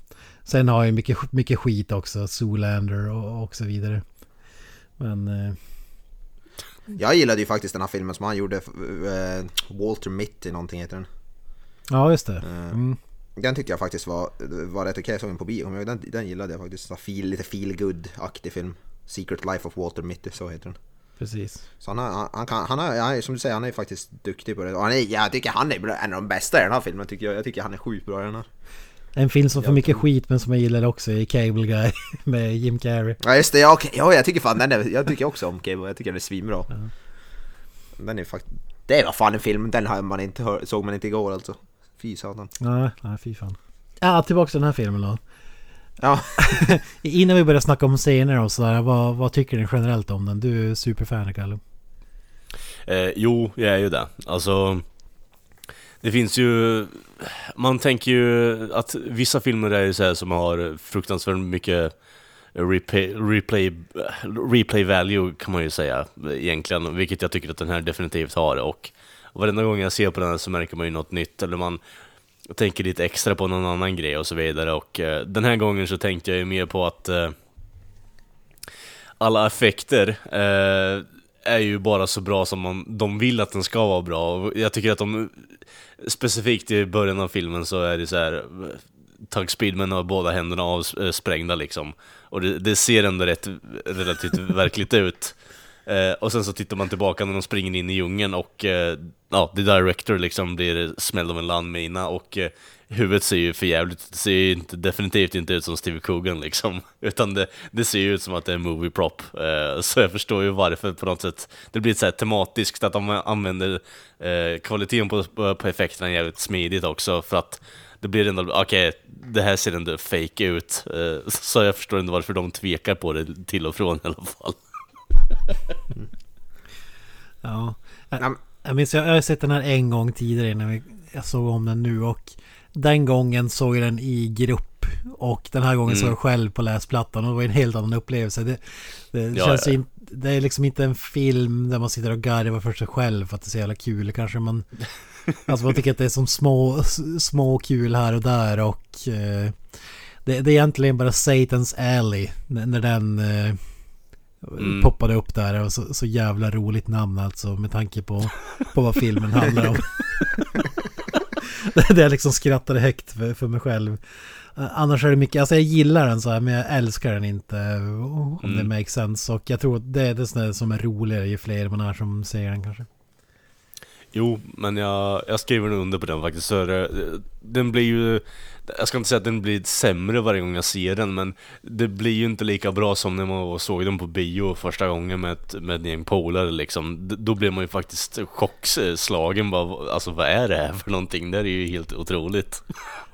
Sen har ju mycket, mycket skit också, Zoolander och, och så vidare. Men... Eh... Jag gillade ju faktiskt den här filmen som han gjorde, äh, Walter Mitty någonting heter den. Ja, just det. Eh, mm. Den tyckte jag faktiskt var, var rätt okej, okay. jag såg den på bio. Den, den gillade jag faktiskt. Feel, lite feel good aktig film. Secret Life of Walter Mitty, så heter den. Precis. Så han, har, han, kan, han, är, som du säger, han är faktiskt duktig på det. Och han är, jag tycker han är en av de bästa i den här filmen. Tycker jag. jag tycker han är sjukt bra i den här. En film som får mycket skit men som jag gillar också är Cable Guy med Jim Carrey. Ja just det, ja, okay. ja jag tycker fan den är, jag tycker också om Cable, jag tycker den är svinbra. Ja. Den är faktiskt, det var fan en film, den har man inte hör, såg man inte igår alltså. Fy satan. Nej, nej fy fan. Ja, tillbaka till den här filmen då. Ja. Innan vi börjar snacka om scener och sådär, vad, vad tycker du generellt om den? Du är superfan Kalle. Eh, jo, jag är ju det. Alltså... Det finns ju... Man tänker ju att vissa filmer är ju så som har fruktansvärt mycket replay, replay, replay value kan man ju säga egentligen, vilket jag tycker att den här definitivt har. Och varenda gång jag ser på den här så märker man ju något nytt, eller man och tänker lite extra på någon annan grej och så vidare. Och eh, den här gången så tänkte jag ju mer på att eh, alla effekter eh, är ju bara så bra som man, de vill att den ska vara bra. Och jag tycker att de, specifikt i början av filmen så är det så här Tug Speedman har båda händerna avsprängda liksom. Och det, det ser ändå rätt relativt verkligt ut. Eh, och sen så tittar man tillbaka när de springer in i djungeln och eh, ja, the director liksom blir smälld av en landmina och eh, huvudet ser ju för jävligt, det ser ju inte, definitivt inte ut som Steve Coogan liksom. Utan det, det ser ju ut som att det är en movie prop. Eh, så jag förstår ju varför på något sätt. Det blir så här tematiskt att de använder eh, kvaliteten på, på, effekterna jävligt smidigt också för att det blir ändå, okej, okay, det här ser ändå fake ut. Eh, så jag förstår inte varför de tvekar på det till och från i alla fall ja, jag, jag minns, jag har sett den här en gång tidigare när jag såg om den nu och den gången såg jag den i grupp och den här gången mm. såg jag själv på läsplattan och det var en helt annan upplevelse. Det, det ja, känns ja. In, det är liksom inte en film där man sitter och garvar för sig själv för att det är så jävla kul. Kanske man... Alltså man tycker att det är som små, små kul här och där och... Eh, det, det, är egentligen bara Satan's Alley när, när den... Eh, Mm. Poppade upp där och så, så jävla roligt namn alltså med tanke på, på vad filmen handlar om. det jag liksom skrattade högt för, för mig själv. Eh, annars är det mycket, alltså jag gillar den så här men jag älskar den inte om mm. det makes sense. Och jag tror det är det som är roligare ju fler man är som ser den kanske. Jo, men jag, jag skriver nog under på den faktiskt. Så det, den blir ju... Jag ska inte säga att den blir sämre varje gång jag ser den, men det blir ju inte lika bra som när man såg den på bio första gången med ett, med ett gäng polare liksom. Då blir man ju faktiskt chockslagen bara, alltså vad är det här för någonting? Det är ju helt otroligt.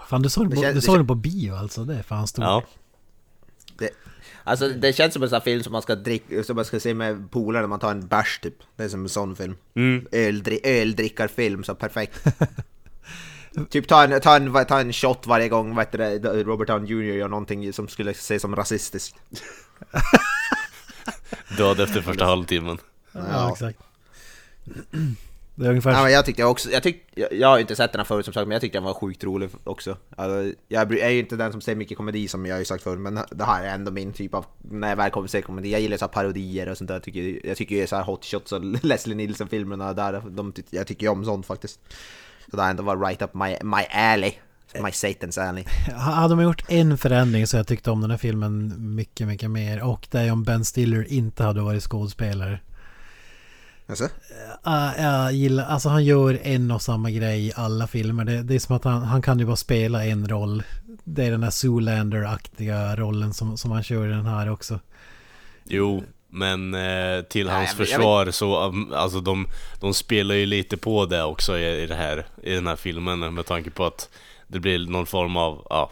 Fan, du såg, den på, du såg den på bio alltså? Det är fan stort. Ja. Det, Alltså det känns som en sån film som man ska dricka, som man ska se med polare när man tar en bärs typ. Det är som en sån film. Mm. Öldri öldrickarfilm, så perfekt. typ ta en, ta, en, ta en shot varje gång vet du, Robert Downey Jr gör någonting som skulle ses som rasistiskt. Död efter första halvtimmen. Ja, ja exakt. Det är ungefär... Ja, men jag tyckte också, jag, tyck, jag, jag har inte sett den här förut som sagt, men jag tyckte den var sjukt rolig också. Alltså, jag är ju inte den som ser mycket komedi som jag har ju sagt förut, men det här är ändå min typ av, när jag väl kommer se komedi, jag gillar så parodier och sånt där. Jag tycker, jag tycker ju så här Hot Shots och Leslie Nielsen-filmerna där, de, jag tycker ju om sånt faktiskt. Så det har ändå varit right up my, my alley. My Satan's Alley. Hade de gjort en förändring så jag tyckte om den här filmen mycket, mycket mer. Och det är om Ben Stiller inte hade varit skådespelare. Alltså? Uh, jag gillar, alltså han gör en och samma grej i alla filmer. Det, det är som att han, han kan ju bara spela en roll. Det är den här Zoolander-aktiga rollen som, som han kör i den här också. Jo, men eh, till hans Nej, försvar så, um, alltså de, de spelar ju lite på det också i, i, det här, i den här filmen med tanke på att det blir någon form av, ja,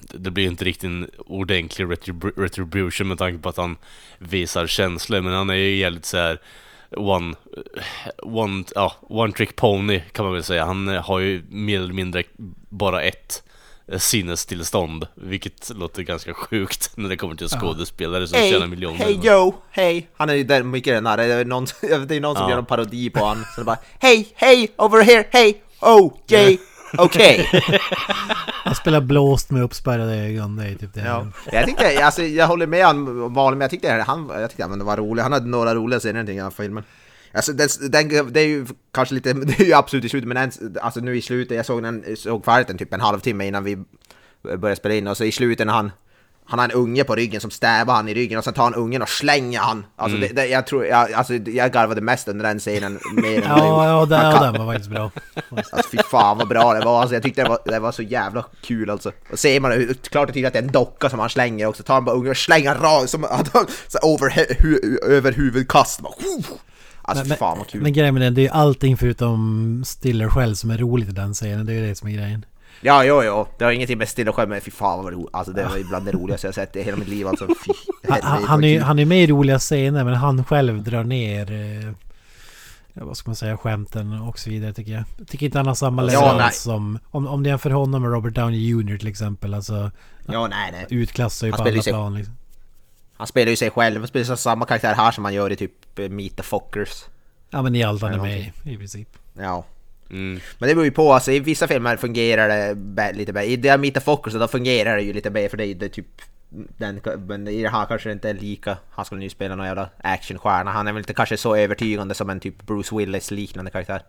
det blir inte riktigt en ordentlig retribution med tanke på att han visar känslor, men han är ju jävligt så här one, one, ja, one trick pony kan man väl säga. Han eh, har ju mer eller mindre bara ett eh, sinnestillstånd, vilket låter ganska sjukt när det kommer till skådespelare som hey, tjänar miljoner. Hej Joe, hej! Han är ju där mycket den här, det är någon, det är någon som ja. gör en parodi på honom, så det bara Hej, hej, over here, hej, oh, Jay! Okej. Okay. Han spelar blåst med uppspärrade ögon, det är typ det. Ja. Jag tyckte, alltså jag håller med han Malin, men jag tyckte han, jag tyckte han var rolig. Han hade några roliga scener i den filmen. Alltså den, den, det är ju kanske lite, det är ju absolut i slutet, men den, alltså nu i slutet, jag såg den, såg färdigt den typ en halvtimme innan vi började spela in och så i slutet när han han har en unge på ryggen som stävar han i ryggen och sen tar han ungen och slänger han. Alltså, mm. det, det, jag tror, jag, alltså, jag garvade mest under den scenen. Mer än ja, ja, den, ja, den var faktiskt bra. Alltså fy fan vad bra det var. Alltså, jag tyckte det var, det var så jävla kul alltså. Och ser man klart och tydligt att det är en docka som han slänger också. Tar han bara ungen och slänger rakt som att han, över, hu, över huvudkast. Bara, Alltså men, fan vad kul. Men grejen med den, det är ju allting förutom Stiller själv som är roligt i den scenen. Det är ju det som är grejen. Ja, jo, jo. Det har ingenting med Stilla men fy fan vad roligt. Alltså det var bland det roligaste jag sett i hela mitt liv alltså. Fy, han, han, är, han är med i roliga scener men han själv drar ner... Eh, vad ska man säga, skämten och så vidare tycker jag. Jag tycker inte han har samma leverans ja, som... Om, om det jämför honom med Robert Downey Jr till exempel. Alltså... Ja, nej, nej. Utklassar ju på alla sig, plan liksom. Han spelar ju sig själv. Han spelar samma karaktär här som han gör i typ eh, Meet the Fockers. Ja men i allt han är med i, i princip. Ja. Mm. Men det beror ju på, alltså i vissa filmer fungerar det lite bättre. I The Meet the Fockers då fungerar det ju lite bättre för det är det typ den, men i det här kanske det inte är lika, han skulle ju spela någon jävla actionstjärna. Han är väl inte kanske så övertygande som en typ Bruce Willis liknande karaktär.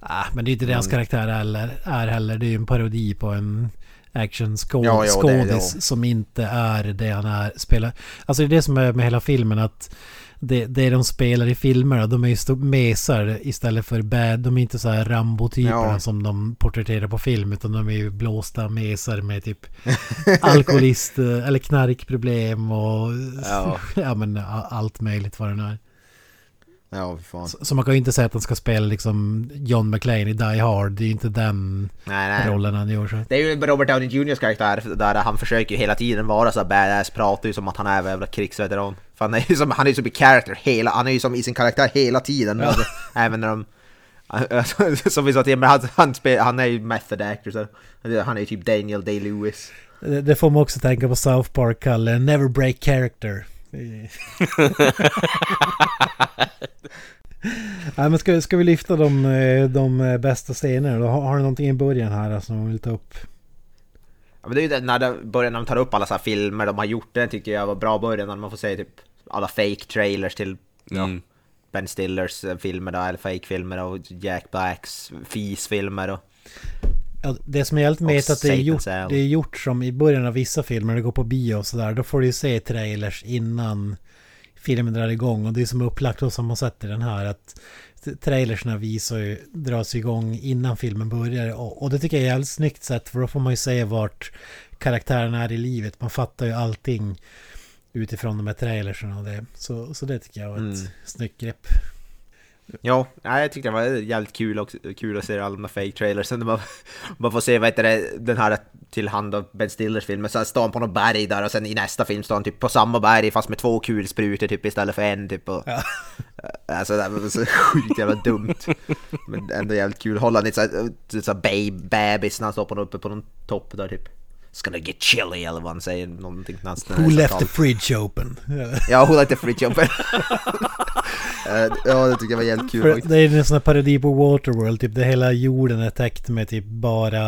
Ah, men det är inte det hans karaktär heller, är heller. Det är ju en parodi på en action skå- Ja, ja, det- skådis ja. som inte är det han är spelar. Alltså det är det som är med hela filmen att det, det de spelar i filmerna, de är ju mesar istället för bad. De är inte så här Rambo-typerna Ja. som de porträtterar på film utan de är ju blåsta mesar med typ alkoholist eh, eller knarkproblem och Ja. ja men allt möjligt vad det nu är. Ja, fan. Så, så man kan ju inte säga att han ska spela liksom John McClane i Die Hard. Det är ju inte den Nej, nej. rollen han gör. Så. Det är ju Robert Downey Jr.'s karaktär där han försöker ju hela tiden vara så badass, pratar ju som att han är en jävla krigsveteran. För han är ju som, han är som i character hela, han är ju som i sin karaktär hela tiden. Alltså, även när de... Som vi sa till men han, han, spel, han är ju method actor så han är ju typ Daniel Day-Lewis. Det, det får man också tänka på South Park, Kalle. Never break character. Nej men ska, ska vi lyfta de, eh, de bästa scenerna då? Har, har du någonting i början här som du vill ta upp? Ja, men det är ju det, när de börjar när de tar upp alla så här filmer de har gjort, det tycker jag var bra början när man får se typ alla fake trailers till ja, Mm. Ben Stillers eh, filmer då, eller fake-filmer och Jack Blacks Fis-filmer och... Ja, det som är helt med att det är, gjort, det är gjort som i början av vissa filmer, det går på bio och sådär. Då får du ju se trailers innan filmen drar igång. Och det är som upplagt och som man sett i den här att trailersna visar ju, dras igång innan filmen börjar. Och, och det tycker jag är jävligt snyggt sätt för då får man ju se vart karaktärerna är i livet. Man fattar ju allting utifrån de här trailersen och det. Så, så det tycker jag var ett Mm. snyggt grepp. Ja, nej, jag tyckte det var jävligt kul, också, kul att se alla de här fake-trailers. Sen man, man får se, vad heter det, den här till hand av Ben Stillers film. Sen står han på något berg där och sen i nästa film står han typ på samma berg fast med två kulsprutor typ istället för en typ. Och, Ja. Alltså det var så sjukt jävla dumt. Men ändå jävligt kul. Hålla lite såhär så babe, bebis när han står på, uppe på någon topp där typ. It's gonna get chilly eller vad han säger. Någonting Who left the fridge open? Ja, Who let the fridge open. Eh, ja, det tycker jag var jävligt kul För faktiskt. det är en sån här parodi på Waterworld, typ det hela jorden är täckt med typ bara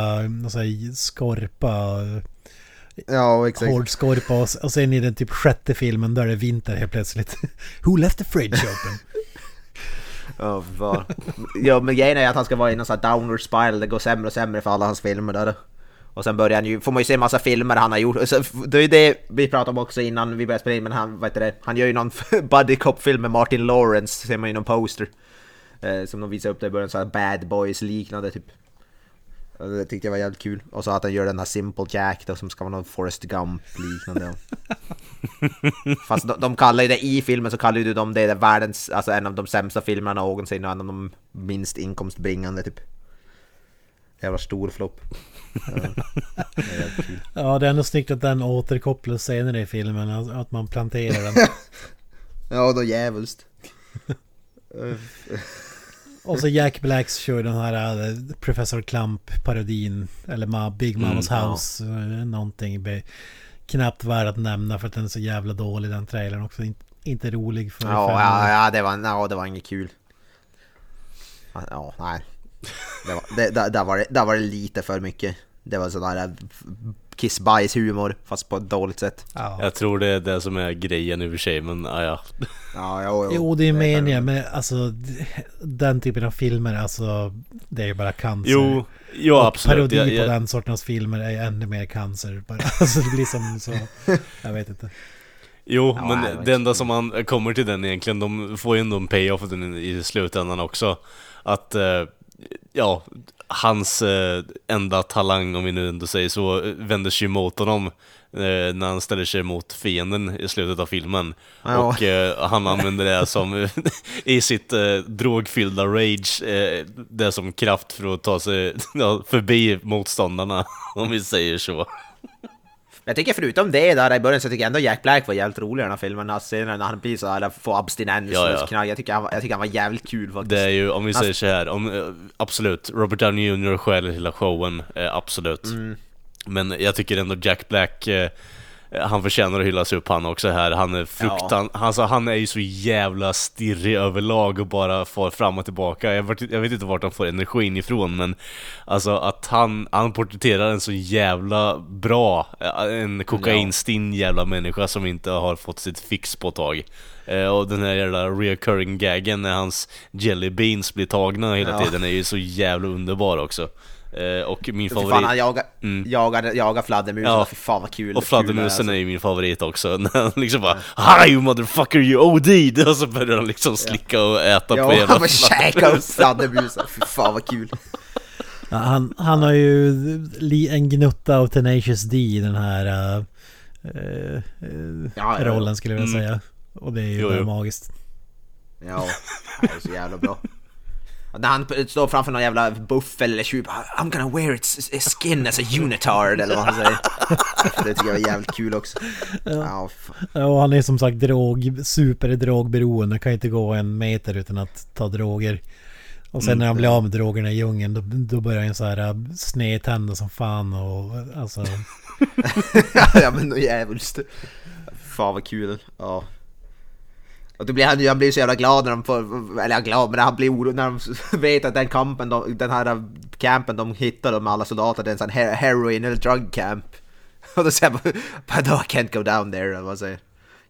så här, skorpa, Ja, exakt. hård skorpa och, och sen i den typ sjätte filmen där är det vinter helt plötsligt. Who left the fridge open? Fan. ja, men grejen är att han ska vara i någon sån här downward spiral, det går sämre och sämre för alla hans filmer där. Och sen börjar han ju, får man ju se massa filmer han har gjort. Så, det är ju det vi pratade om också innan vi började spela in, men han, vad heter det, han gör ju någon buddy cop-film med Martin Lawrence, ser man ju någon poster. Eh, som de visar upp där i början, så här bad boys liknande typ. Och Det tyckte jag var jävligt kul. Och så att han gör den här Simple Jack då som ska vara någon Forrest Gump liknande. Fast de, de kallar ju det i filmen så kallar ju de det, det världens, alltså en av de sämsta filmerna någonsin och en av de minst inkomstbringande typ. Jävla stor flopp. Ja. Ja, det är ändå snyggt att den återkopplas senare i filmen, att man planterar den. Ja, då jävulst. Och så Jack Blacks kör den här äh, Professor Clump-parodin, eller Ma, Big Mamas Mm, ja. House, äh, någonting. Be, knappt värd att nämna för att den är så jävla dålig den trailern också. Inte, inte rolig för Ja, ja, ja, det var, ja, det var inget kul. Ja, nej. Det var, det, där, där, var det, där var det lite för mycket. Det var sån där kiss-bajs-humor, fast på ett dåligt sätt. Ja. Jag tror det är det som är grejen i och för sig, men ah, ja. Ja, jo, Jo, det är meningen, men alltså den typen av filmer, alltså det är ju bara cancer. Jo, ja och absolut. parodi Jag, på jag, den sortens filmer är ju ännu mer cancer. Bara. Alltså det blir som så, jag vet inte. jo, Ja, men nej, det det enda som man kommer till den egentligen, de får ju ändå en payoff i slutändan också. Att, eh, ja, hans eh, enda talang, om vi nu ändå säger så, vänder sig mot honom eh, när han ställer sig mot fienden i slutet av filmen. Ja. Och eh, han använder det som, i sitt eh, drogfyllda rage, det som kraft för att ta sig ja, förbi motståndarna, om vi säger så. Jag tycker förutom det där i början så tycker jag ändå Jack Black var jävligt rolig i den här filmen. Alltså, senare när han blir så här, får abstinens Ja, ja. och knark. Jag tycker, han, jag tycker han var jävligt kul faktiskt. Det är ju, om vi Alltså- säger så här, om, eh, absolut, Robert Downey Jr. stjäl hela showen, eh, absolut. Mm. Men jag tycker ändå Jack Black, eh, han förtjänar att hyllas upp han också här. Han är fruktan, alltså, han är ju så jävla stirrig överlag och bara far fram och tillbaka. Jag, vet- jag vet inte vart han får energin ifrån men alltså att han, han porträtterar en så jävla bra, eh, en kokainstinn jävla människa som inte har fått sitt fix på ett tag. Eh, och den här jävla reoccurring gaggen när hans jelly beans blir tagna hela Ja. tiden är ju så jävla underbar också. Eh, och min Fy fan, favorit... han jagar, Mm. jagar, jagar fladdermusen, Ja. fy fan vad kul Och kul fladdermusen det är ju min favorit också, när han liksom bara Hi you motherfucker you OD'd! Och så börjar han liksom slicka och äta Ja, på jävla han bara käkar upp fladdermusen, fy fan vad kul Ja, han, han har ju en gnutta av Tenacious D i den här uh, uh, Ja, ja, ja. rollen skulle jag vilja Mm. säga. Och det är ju Jo, jo. magiskt. Ja, det är så jävla bra När han står framför någon jävla buffel eller tjuv, I'm gonna wear its skin as a unitard eller vad han säger Det tycker jag är jävligt kul också Ja. Ja, Och han är som sagt drog, superdrogberoende. Kan inte gå en meter utan att ta droger. Och sen när han blir av med drogerna i djungeln då, då börjar han så här uh, snedtända som fan och alltså... ja men jävligt Fan vad kul, ja och då blir han, han blir så jävla glad när de får, eller glad men han blir orolig när de vet att den kampen, de, den här äh, campen de hittar med alla soldater, det är en sån heroin eller drug camp. Och då säger han bara, but no I can't go down there, eller vad säger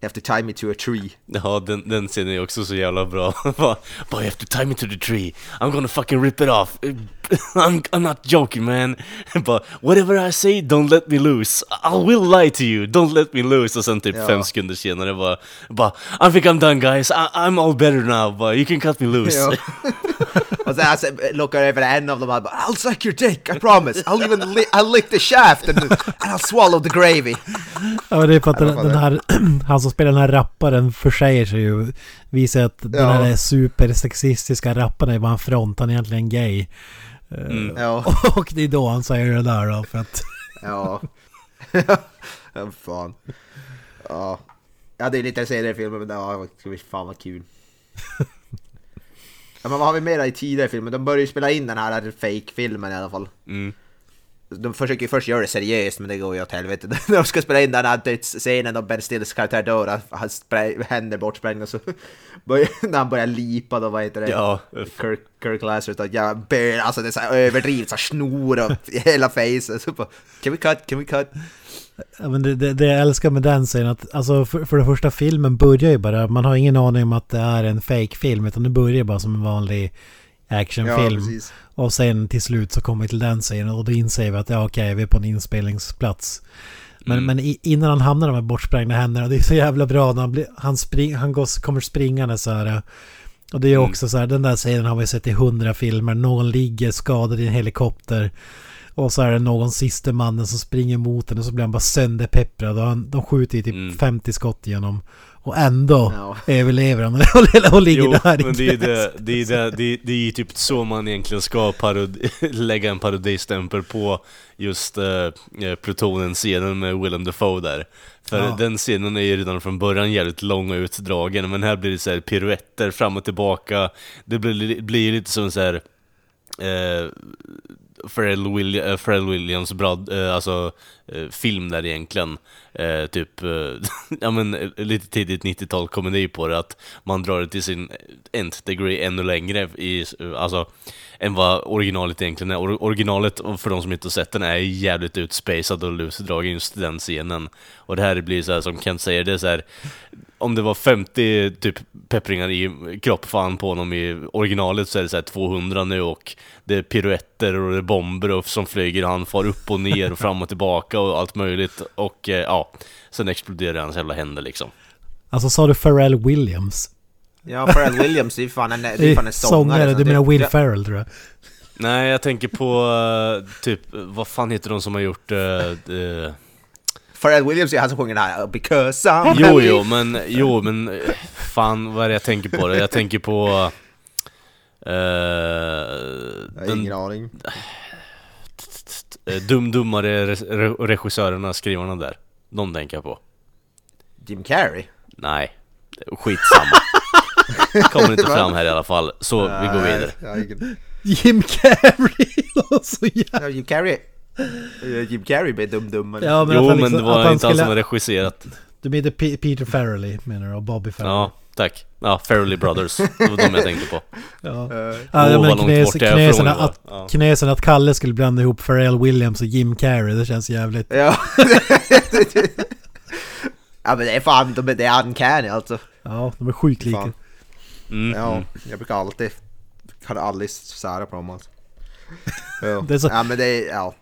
have to tie me to a tree. Ja, den, den scenen är också så jävla bra. Bara, you have to tie me to the tree. I'm gonna fucking rip it off. I'm, I'm not joking man. But whatever I say, don't let me lose. I will lie to you, don't let me lose. Och sen typ Ja. fem sekunder senare bara, bara I think I'm done guys, I, I'm all better now, but you can cut me loose. Ja. Och sen alltså, lookar över en av dem och bara I'll suck your dick, I promise. I'll even li I'll lick the shaft and, and I'll swallow the gravy. Ja det är för att den, den det- här, han som spelar den här rapparen försäger sig ju. Visar att den Ja. här supersexistiska rapparen är bara en front, han är egentligen gay. Mm. Ja. Och det är då han säger det där då för att... Ja. ja, fan. Ja. Ja, det är lite seriefilmer men ja, fy fan vad kul. Ja, men vad har vi mer i tidigare filmer? De börjar ju spela in den här fake-filmen i alla fall. Mm. De försöker ju först göra det seriöst men det går ju åt helvete. När de ska spela in den här dödsscenen och Ben Stillers karaktär dör, han- hans händer bortsprängda så börjar, när han börjar lipa då, vad heter det? Ja, Kirk, Kirk Lazarus då, ja, bör, alltså det är så här överdrivet, så här snor och hela facet. Så bara, can we cut, can we cut? Ja, men det, det, det jag älskar med den scenen att alltså för, för det första filmen börjar ju bara, man har ingen aning om att det är en fake-film utan det börjar bara som en vanlig actionfilm. precis. och sen till slut så kommer vi till den scenen och då inser vi att ja okej, vi är på en inspelningsplats. Men, Mm. men i, innan han hamnar här bortsprängda händerna, det är så jävla bra när han, blir, han, spring, han går, kommer springande så här. Och det är Mm. också så här, den där scenen har vi sett i hundra filmer. Någon ligger skadad i en helikopter. Och så är det någon sista mannen som springer mot den och så blir han bara sönderpepprad. Och han, de skjuter ju typ Mm. 50 skott igenom. Och ändå Ja. överlever han och, och ligger Jo, där men det är, det, det, är det, det, är, det är ju typ så man egentligen ska parodi, lägga en parodistämpel på just uh, Plutonen-scenen med Willem Dafoe där. För Ja. den scenen är ju redan från början jävligt lång och utdragen, men här blir det så här piruetter fram och tillbaka. Det blir, blir lite som så här eh, Pharrell, Willi- eh, Pharrell Williams bra, eh, alltså, eh, film där egentligen. Eh, typ, eh, ja men eh, lite tidigt 90-tal komedi på det, att man drar det till sin eh, nth degree ännu längre i, eh, alltså, än vad originalet egentligen är. Or- originalet, för de som inte har sett den, är jävligt utspacad och lusdragen just den scenen. Och det här blir så här som Kent säger, det är så här om det var 50 typ peppringar i kroppfan på honom i originalet så är det så här 200 nu och det är piruetter och det är bomber och som flyger och han far upp och ner och fram och tillbaka och allt möjligt och eh, ja, sen exploderar hans jävla händer liksom. Alltså sa du Pharrell Williams? Ja, Pharrell Williams, är fan en, det är fan en sångare. sångare, så du det- menar Will ja, Ferrell tror jag. Nej, jag tänker på eh, typ, vad fan heter de som har gjort... eh, eh, Pharrell Williams är han som sjunger den här Because I'm Jo, happy. jo, men, jo, men fan vad är det jag tänker på? Det? Jag tänker på... eh, Jag har den ingen aning. dum-dummare re- re- regissörerna, skrivarna där. De tänker jag på. Jim Carrey? Nej, skitsamma. Kommer inte fram här i alla fall, så vi går vidare. Jim Carrey! så jävla... Ja, Jim Carrey. Eh, Jim Carrey blir dum-dum. Ja, men Jo, han men liksom- det var han inte han skulle- som har regisserat. Du menar P- Peter Farrelly menar du? Och Bobby Farrelly? Ja, tack. Ja, Farrelly Brothers. Det var de jag tänkte på. Ja. Eh, Ja, bort jag är knäsen, att, var. Ja. knäsen att Kalle skulle blanda ihop Pharrell Williams och Jim Carrey, det känns jävligt... Ja. ja men det är fan, de- det är uncanny alltså. Ja, de är sjukt lika. Mm, Ja, mm. jag brukar alltid, kan aldrig sära på dem alltså. Ja. Det är så- ja men det är, ja.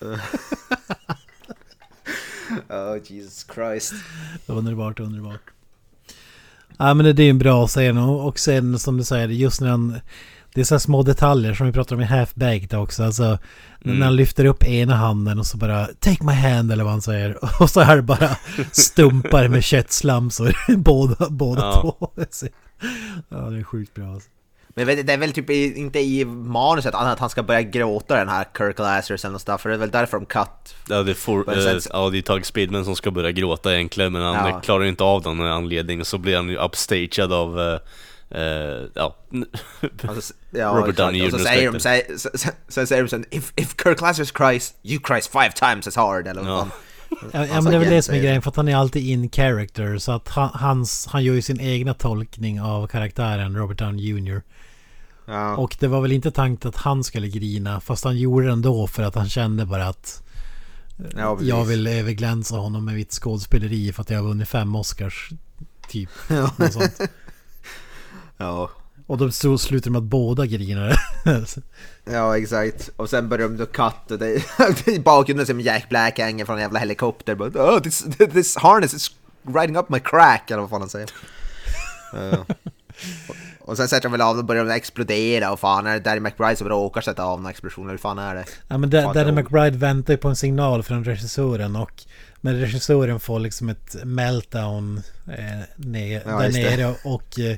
oh Jesus Christ. Underbart, underbart. Ja men det, är en bra scen och, sen som du säger, just när han... Det är så små detaljer som vi pratar om i Half-Baked också. Alltså när han lyfter upp ena handen och så bara Take my hand eller vad han säger. Och så är det bara stumpar med köttslamsor. båda båda Ja. två. Ja det är sjukt bra alltså. Men det är väl typ inte i manuset att han ska börja gråta den här Kirk Lazarus eller något sånt, för det är väl därför de cut. Ja det, är for, sen- eh, ja, det är Tug Speedman som ska börja gråta egentligen men han Ja. klarar inte av den anledningen så blir han ju upstagead av eh, eh, ja, Alltså, ja, Robert. Downey Jr. säger de, sen, sen säger de sen if, if Kirk Lazarus cries, you cries five times as hard eller vad Ja. Ja, ja men det är väl det som är grejen för att han är alltid in character. Så att han, hans, han gör ju sin egna tolkning av karaktären Robert Downey Jr. Ja. Och det var väl inte tanken att han skulle grina. Fast han gjorde det ändå för att han kände bara att Ja, precis. jag vill överglänsa honom med mitt skådespeleri för att jag har vunnit fem Oscars. Typ. Ja. Ja. Och då så slutar med att båda grinar. Ja, exakt. Och sen börjar de då cut och det, i bakgrunden ser Jack Black hänger från en jävla helikopter. Bara, oh, this, this harness is riding up my crack, eller vad fan han säger. Ja. och, och sen sätter de väl av och börjar de explodera och fan är det Danny McBride som råkar sätta av den explosionen? Hur fan är det? Ja men Da- Fan, Danny det- McBride väntar ju på en signal från regissören och men regissören får liksom ett meltdown eh, ner, Ja, där nere och eh,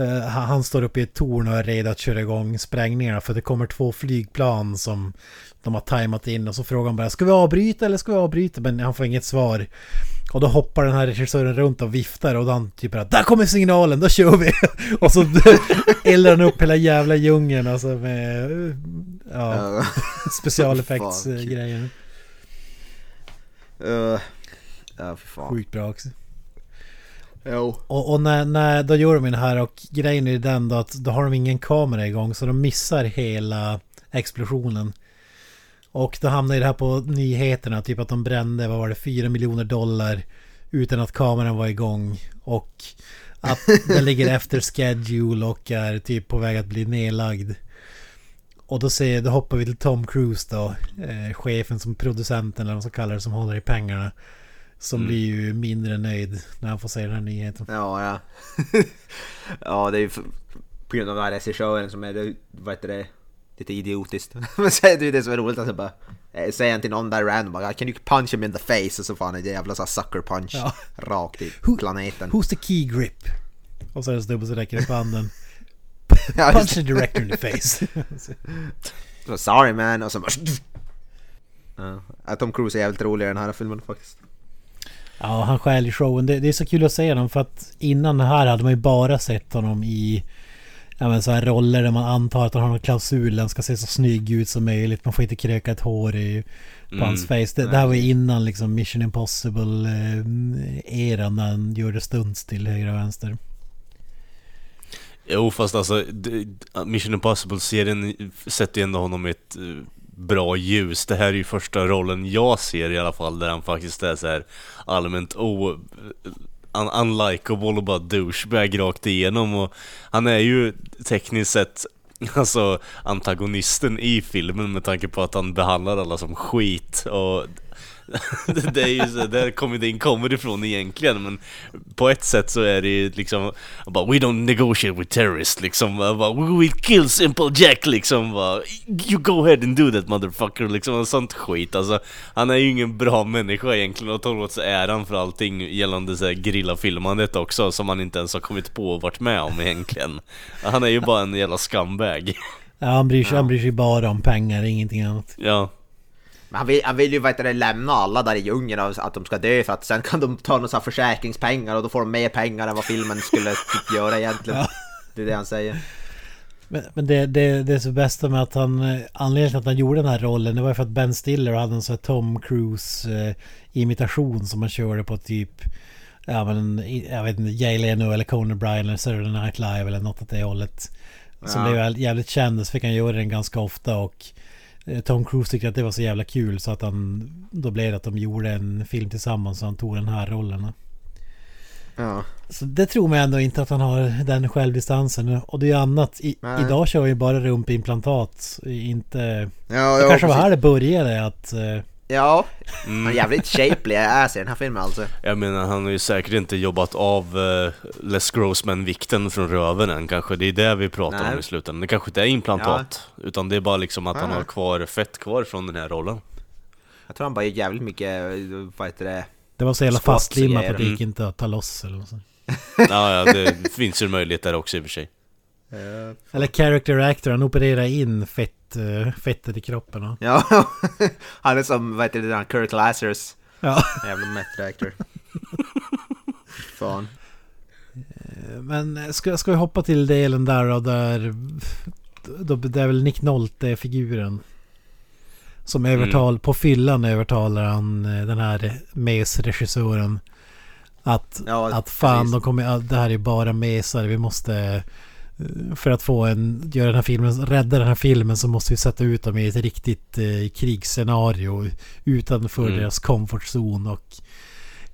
eh, han står uppe i ett torn och är redo att köra igång sprängningarna för det kommer två flygplan som de har tajmat in och så frågar han bara ska vi avbryta eller ska vi avbryta men han får inget svar. Och då hoppar den här regissören runt och viftar och han typ bara Där kommer signalen, då kör vi! och så eldar han upp hela jävla djungeln alltså med ja, specialeffektsgrejer. Uh, ja, för fan. Sjukt bra också. Jo. Och, och när, när, då gör de det här och grejen är den då att då har de ingen kamera igång så de missar hela explosionen. Och då hamnar det här på nyheterna, typ att de brände, vad var det, 4 miljoner dollar utan att kameran var igång. Och att den ligger efter schedule och är typ på väg att bli nedlagd. Och då, ser, då hoppar vi till Tom Cruise då, eh, chefen som producenten eller vad man ska kalla det, som håller i pengarna. Som Mm. blir ju mindre nöjd när han får se den här nyheten. Ja, ja. ja, det är ju på grund av den här regissören som är, vad heter det, lite idiotiskt. Men så är det ju det som är roligt, alltså bara eh, säger han till någon där random bara, can you punch him in the face? Och så fan är det jävla så sucker punch Ja. rakt i planeten. Who's the key grip? Och så är det en snubbe som räcker upp handen. Punch the director in the face. Sorry man, och så bara... Ja, Tom Cruise är jävligt rolig i den här filmen faktiskt. Ja, han stjäl i showen. Det, det är så kul att se honom för att innan det här hade man ju bara sett honom i ja, men så här roller där man antar att han har någon klausul. Han ska se så snygg ut som möjligt. Man får inte kröka ett hår i, på Mm. hans face. Det, det här var ju innan liksom Mission Impossible-eran när han gjorde stunts till höger och vänster. Jo fast alltså Mission Impossible-serien sätter ju ändå honom i ett eh, bra ljus. Det här är ju första rollen jag ser i alla fall där han faktiskt är så här allmänt o... Un unlikable och bara douchebag rakt igenom och han är ju tekniskt sett alltså antagonisten i filmen med tanke på att han behandlar alla som skit och det är ju så där komedin kommer ifrån egentligen men på ett sätt så är det ju liksom bara, We don't negotiate with terrorists liksom bara, We will kill Simple Jack liksom bara, You go ahead and do that motherfucker liksom och sånt skit. Alltså Han är ju ingen bra människa egentligen och tar åt sig äran för allting gällande så här grillafilmandet också som han inte ens har kommit på och varit med om egentligen. Han är ju bara en jävla scumbag. Ja, han bryr sig, han bryr sig bara om pengar, ingenting annat. Men Ja han vill, han vill ju det, lämna alla där i djungeln och att de ska dö för att sen kan de ta några försäkringspengar och då får de mer pengar än vad filmen skulle typ göra egentligen. Det är det han säger. Men, men det, det, det är så bästa med att han... eh, Anledningen till att han gjorde den här rollen det var ju för att Ben Stiller hade en sån här Tom Cruise eh, imitation som han körde på typ... Ja men jag vet inte, Jay Leno eller Conan Bryan eller Saturday Night Live eller något åt det hållet. Som Ja. blev jävligt- känd så fick han göra den ganska ofta och Tom Cruise tyckte att det var så jävla kul så att han... Då blev det att de gjorde en film tillsammans och han tog den här rollen. Ja. Så det tror man ändå inte att han har den självdistansen. Och det är ju annat. I, idag kör vi bara rumpimplantat. Inte... Ja, Det kanske var här det började att... eh, Ja, Mm. han är jävligt shapely ass i den här filmen alltså. Jag menar, han har ju säkert inte jobbat av uh, Les Grossman-vikten från röven än kanske. Det är det vi pratar Nej. om i slutändan. Det kanske inte är implantat. Utan det är bara liksom att han Nej. har kvar fett kvar från den här rollen. Jag tror han bara gör jävligt mycket, vad heter det? Det var så jävla fastlimmat att det gick inte att ta loss eller något sånt. Ja, ja, det finns ju möjlighet där också i och för sig. Eller character actor, han opererar in fett, eh, fettet i kroppen. Och, Ja, han är som, vad heter det, Kirk Lazarus. ja. Jävla method actor. Fan. Men ska, ska vi hoppa till delen där och där... Då, det är väl Nick Nolte-figuren. Som övertal, på fyllan övertalar han eh, den här MES-regissören. Att, Ja, att fan, precis. de kommer, ja, det här är bara mesar. Vi måste... eh, För att få en, göra den här filmen, rädda den här filmen så måste vi sätta ut dem i ett riktigt eh, krigsscenario utanför Mm. deras comfort zone och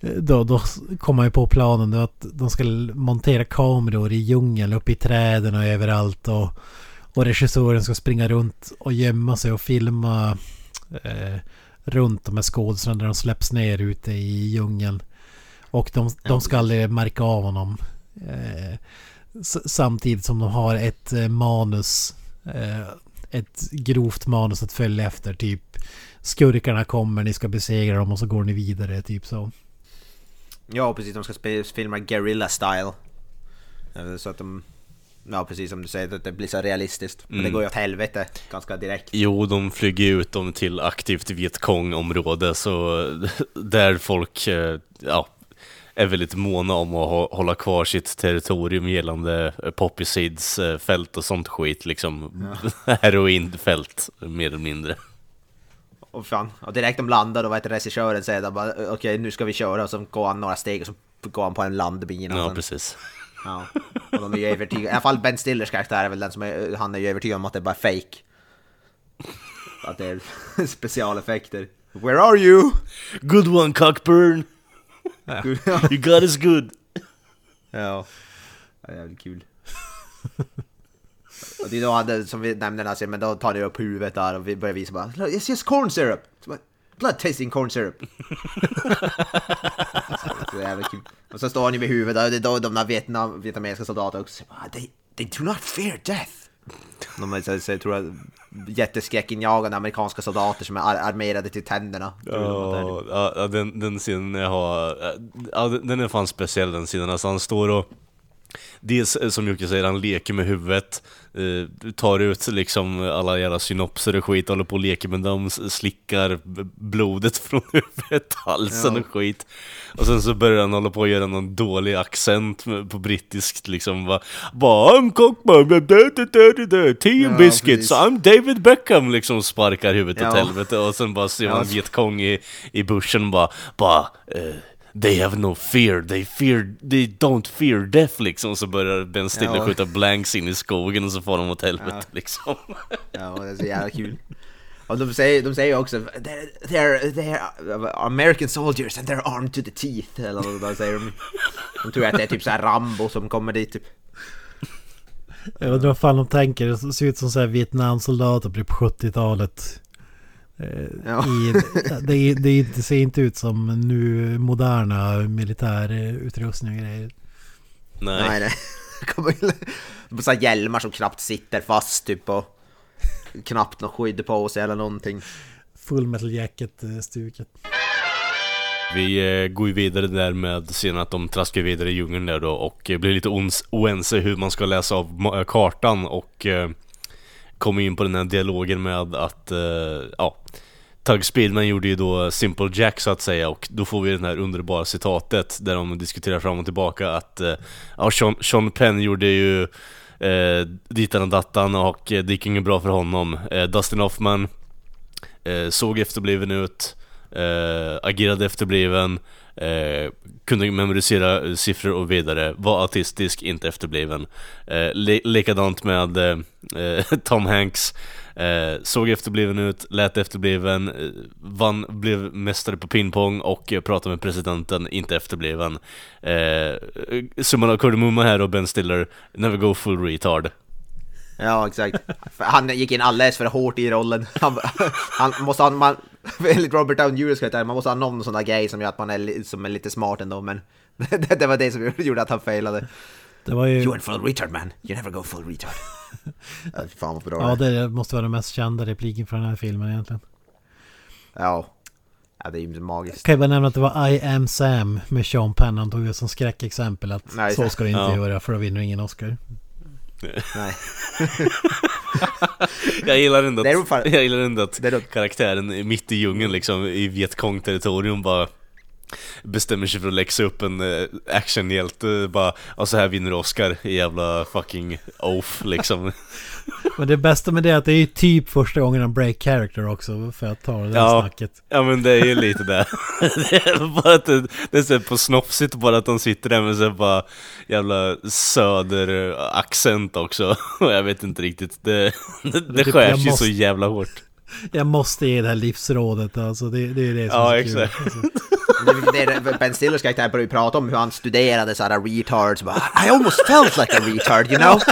eh, då, då kommer man ju på planen då att de ska montera kameror i djungeln, uppe i träden och överallt och, och regissören ska springa runt och gömma sig och filma eh, runt de här skådespelarna när de släpps ner ute i djungeln. Och de, de ska aldrig märka av honom. Eh, samtidigt som de har ett eh, manus. Eh, ett grovt manus att följa efter. Typ skurkarna kommer, ni ska besegra dem och så går ni vidare. Typ så. Ja, precis. De ska filma guerrilla style. Eh, Så att de... Ja, precis som du säger, att det blir så realistiskt. Men det Mm. går ju åt helvete ganska direkt. Jo, de flyger ut dem till aktivt Vietkong-område, så där folk, ja, är väldigt måna om att hå- hålla kvar sitt territorium gällande eh, Poppy Seeds eh, fält och sånt skit, liksom heroinfält, mer eller mindre. Och fan, och direkt de landar vad heter regissören säger de bara okej nu ska vi köra och så går han några steg och så går han på en landmina. och Ja, sen- precis. Ja. Och de är ju övertygade, i alla fall Ben Stillers karaktär är väl den som är, han är ju övertygad om att det är bara fake. Att det är specialeffekter. Where are you? Good one, Cockburn! Gud, You got us good! ja. ja. Jävligt kul. Och det är då han, som vi nämnde, alltså, men då tar ni upp huvudet där och vi börjar visa bara It's just corn syrup! Bara, Blood tasting corn syrup! så jävla kul. Och så står han ju vid huvudet och det är då de där Vietnam, vietnamesiska soldaterna också säger bara, they, they do not fear death! De jag tror jag, jätteskräckinjagande amerikanska soldater som är ar armerade till tänderna. Ja, ja, den, den scenen jag har, ja, den den är fan speciell den scenen, alltså han står och Dels eh, som Jocke säger, han leker med huvudet, eh, tar ut liksom alla jävla synopser och skit, håller på och leker med dem, slickar blodet från huvudet, halsen Ja. och skit. Och sen så börjar han hålla på och göra någon dålig accent på brittiskt liksom, bara, bara I'm cockman, tea and Ja, biscuits. I'm David Beckham, liksom sparkar huvudet åt Ja. helvete och sen bara ser Ja, man så- Vietkong i, i bushen bara, bara eh, They have no fear, they fear, they don't fear death liksom Så börjar Ben Stiller Ja. skjuta blanks in i skogen och så får de åt helvete Ja. liksom Ja, och det är så jävla kul. Och de säger, de säger också they're, they're, they're American soldiers and they're armed to the teeth. Eller vad de säger de. De tror att det är typ så här Rambo som kommer dit typ. Jag undrar vad fan de tänker. Det ser ut som så här Vietnamsoldater blir på 70-talet. Eh, Ja. i, det, det, det ser inte ut som nu moderna militärutrustning och grejer. Nej, Nej, nej. Så hjälmar som knappt sitter fast typ och knappt något skydd på sig eller någonting. Full metal jacket-stuket. Vi eh, går ju vidare där med scenen att de traskar vidare i djungeln där då och eh, blir lite ons- oense hur man ska läsa av kartan och eh, kommer in på den här dialogen med att, eh, ja Tug Speedman gjorde ju då Simple Jack så att säga och då får vi det här underbara citatet där de diskuterar fram och tillbaka att eh, ja, Sean, Sean Penn gjorde ju eh, ditan och dattan och eh, det gick inget bra för honom. Eh, Dustin Hoffman eh, såg efterbliven ut, eh, agerade efterbliven, Eh, kunde memorisera siffror och vidare, var autistisk, inte efterbliven. Eh, le likadant med eh, Tom Hanks. Eh, såg efterbliven ut, lät efterbliven, eh, vann, blev mästare på pingpong och eh, pratade med presidenten, inte efterbliven. Eh, summan av Kardemumma här och Ben Stiller, never go full retard. Ja, exakt. Han gick in alldeles för hårt i rollen. Han, han måste ha, man, enligt Robert Downey Jr. karaktär, man måste ha någon sån där grej som gör att man är, som är lite smart ändå, men det, det var det som gjorde att han failade. Det var ju... You went full retard man, you never go full retard. Ja, fan vad bra Ja, det måste vara den mest kända repliken från den här filmen egentligen. Ja. Ja, det är ju magiskt. Kan jag bara nämna att det var I am Sam med Sean Penn. Han tog det som skräckexempel att Nej, så ska du inte ja. göra för då vinner du ingen Oscar. Nej. Jag gillar ändå att, jag gillar ändå att karaktären mitt i djungeln liksom, i Vietkong-territorium bara bestämmer sig för att läxa upp en eh, actionhjälte bara, och så här vinner Oscar i jävla fucking oaf liksom. Men det bästa med det är att det är ju typ första gången han break character också för att ta det där Ja. snacket. Ja men det är ju lite det. det är bara att det, det är så på snofsigt bara att de sitter där med så bara jävla söderaccent också. Och jag vet inte riktigt, det, det, det typ, skärs jag ju så måste- jävla hårt. Jag måste ge det här livsrådet alltså. Det, det är det som Ja är så kul. exakt. Alltså. Det, det, ben Stillers karaktär började prata om hur han studerade såhär retards. Bara, I almost felt like a retard, you know?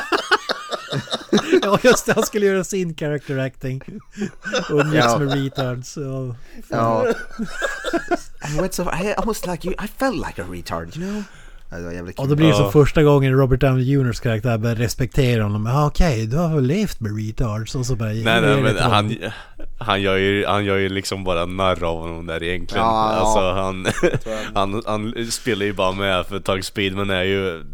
Ja just det, han skulle göra sin character acting. Och mix Ja. med retards. Ja. Ja. I went so, I almost like you, I felt like a retard, you know? Ja, Det var jävligt Och kul. då blir det Ja. som första gången Robert Downey Jr.'s karaktär börjar respektera honom. Ja okej, du har väl levt med retards? Och så bara... Nej nej men han, han, gör ju, han gör ju liksom bara narr av honom där egentligen. Ja, ja. alltså han, han, han spelar ju bara med för Tug Speedman är ju,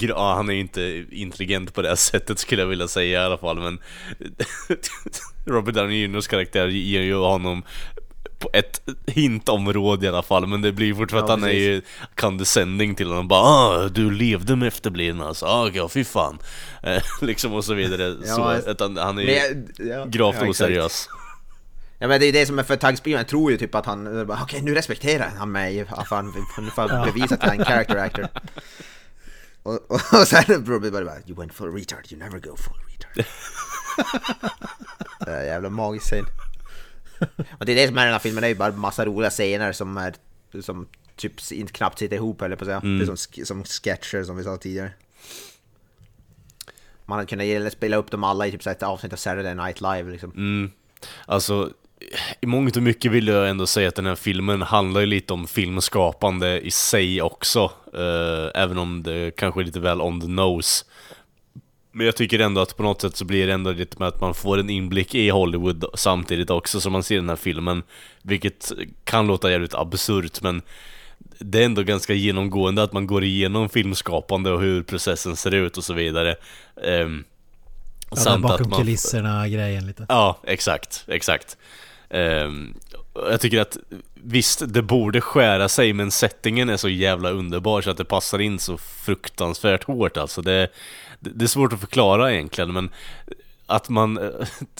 ja, han är ju inte intelligent på det sättet skulle jag vilja säga i alla fall men Robert Downey Jr.'s karaktär ger ju honom på ett hintområde i alla fall men det blir fortfarande Ja, att han är ju condescending till honom. Bara ah, du levde med efterblivna. Alltså, ah, ja fy fan. Eh, Liksom och så vidare, Ja, så, att han, han är ju jag- ja, gravt ja, oseriös. Ja men det är det som är för Tugspelaren tror ju typ att han, bara, okej nu respekterar han mig, fan, nu får jag bevisa att jag är en character actor. Och, och, och sen Robert bara, bara, you went full retard, you never go full retard. det är jävla magisk scen. Och det är det som är den här filmen, det är ju bara massa roliga scener som är, som typ inte knappt sitter ihop eller på att säga. Det är som, som sketcher som vi sa tidigare. Man hade kunnat spela upp dem alla i typ ett avsnitt av Saturday Night Live liksom. Mm. Alltså, i mångt och mycket vill jag ändå säga att den här filmen handlar ju lite om filmskapande i sig också. eh, även om det kanske är lite väl on the nose. Men jag tycker ändå att på något sätt så blir det ändå lite med att man får en inblick i Hollywood samtidigt också som man ser den här filmen. Vilket kan låta jävligt absurt men det är ändå ganska genomgående att man går igenom filmskapande och hur processen ser ut och så vidare. Um, Ja, den bakom kulisserna grejen lite. Ja, exakt, exakt. Och jag tycker att visst, det borde skära sig men settingen är så jävla underbar så att det passar in så fruktansvärt hårt alltså. Det, det är svårt att förklara egentligen men att man,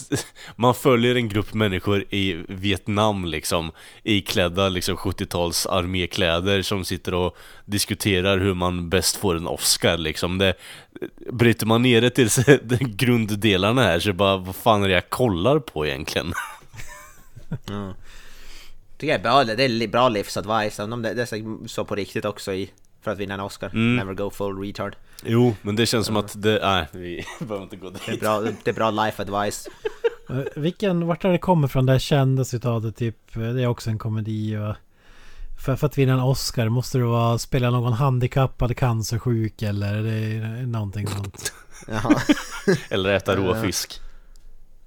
man följer en grupp människor i Vietnam liksom iklädda liksom 70-tals armékläder som sitter och diskuterar hur man bäst får en Oscar liksom. Det, bryter man ner det till grunddelarna här så bara, vad fan är det jag kollar på egentligen? Tycker jag är bra, det är bra livsadvice, om det, det är så på riktigt också i, för att vinna en Oscar. Mm. Never go full retard. Jo, men det känns som att det, nej, vi behöver inte gå Det är dit. bra, det är bra life advice. Eh, Vilken, vart har det kommit från det här kända citatet typ? eh, Det är också en komedi och... För, för att vinna en Oscar måste du vara, spela någon handikappad, cancersjuk eller är det någonting sånt. Eller äta rå fisk.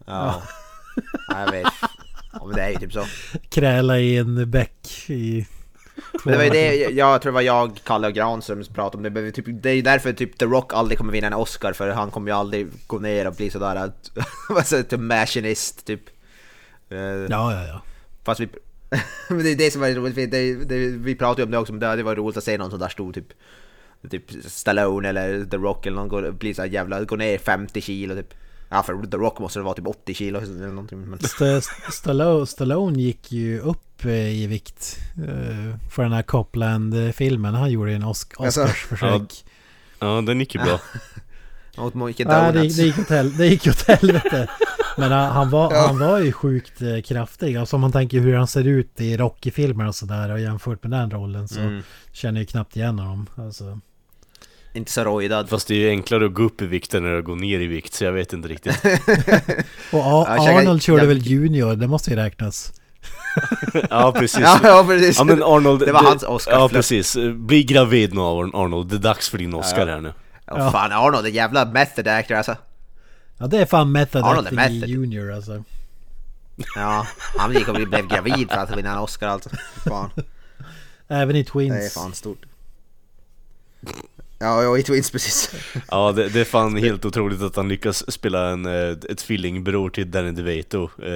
Ja. ja, jag vet. Ja, men det är ju typ så. Kräla i en bäck i... Men det var ju det, jag tror det var jag, Kalle och Granström som pratade om det. Typ, det är ju därför typ The Rock aldrig kommer vinna en Oscar, för han kommer ju aldrig gå ner och bli sådär att... Typ machinist typ. Eh, Ja, ja, ja. Fast vi... men det är det som är roligt, det, det, vi pratade ju om det också, men det, det var roligt att se någon som där stod typ Typ Stallone eller The Rock eller någon går, blir så jävla, går ner 50 kilo typ Ja, för The Rock måste det vara typ 80 kilo eller någonting. Men... St Stallone, Stallone gick ju upp eh, i vikt eh, för den här Copland-filmen. Han gjorde en Os Alltså, Oscarsförsök. Ja, den gick ju bra. Åt mycket Nej, det, donuts. det, gick åt hel, det gick åt helvete. Men han, han, var, han var ju sjukt eh, kraftig. Alltså om man tänker hur han ser ut i Rocky-filmer och sådär och jämfört med den rollen så Mm. känner jag ju knappt igen honom. Alltså. Inte så rojdad. Fast det är ju enklare att gå upp i vikt än att gå ner i vikt, så jag vet inte riktigt. Och Ja, Arnold körde jag- väl Junior, det måste ju räknas. Ja, precis. Ja, ja precis. Ja men Arnold, Det var hans Oscar Ja precis, bli gravid nu Arnold, det är dags för din Oscar här nu. Ja, fan, Arnold är jävla method actor alltså. Ja det är fan method Arnold är acting i method. Junior alltså. Ja, han gick och blev gravid för att vinna en Oscar alltså. Fan, Även i det är Twins. fan stort. Ja, ja, i Twins precis. Ja det, det är fan helt otroligt att han lyckas spela en, eh, ett tvillingbror till Danny DeVito. Eh,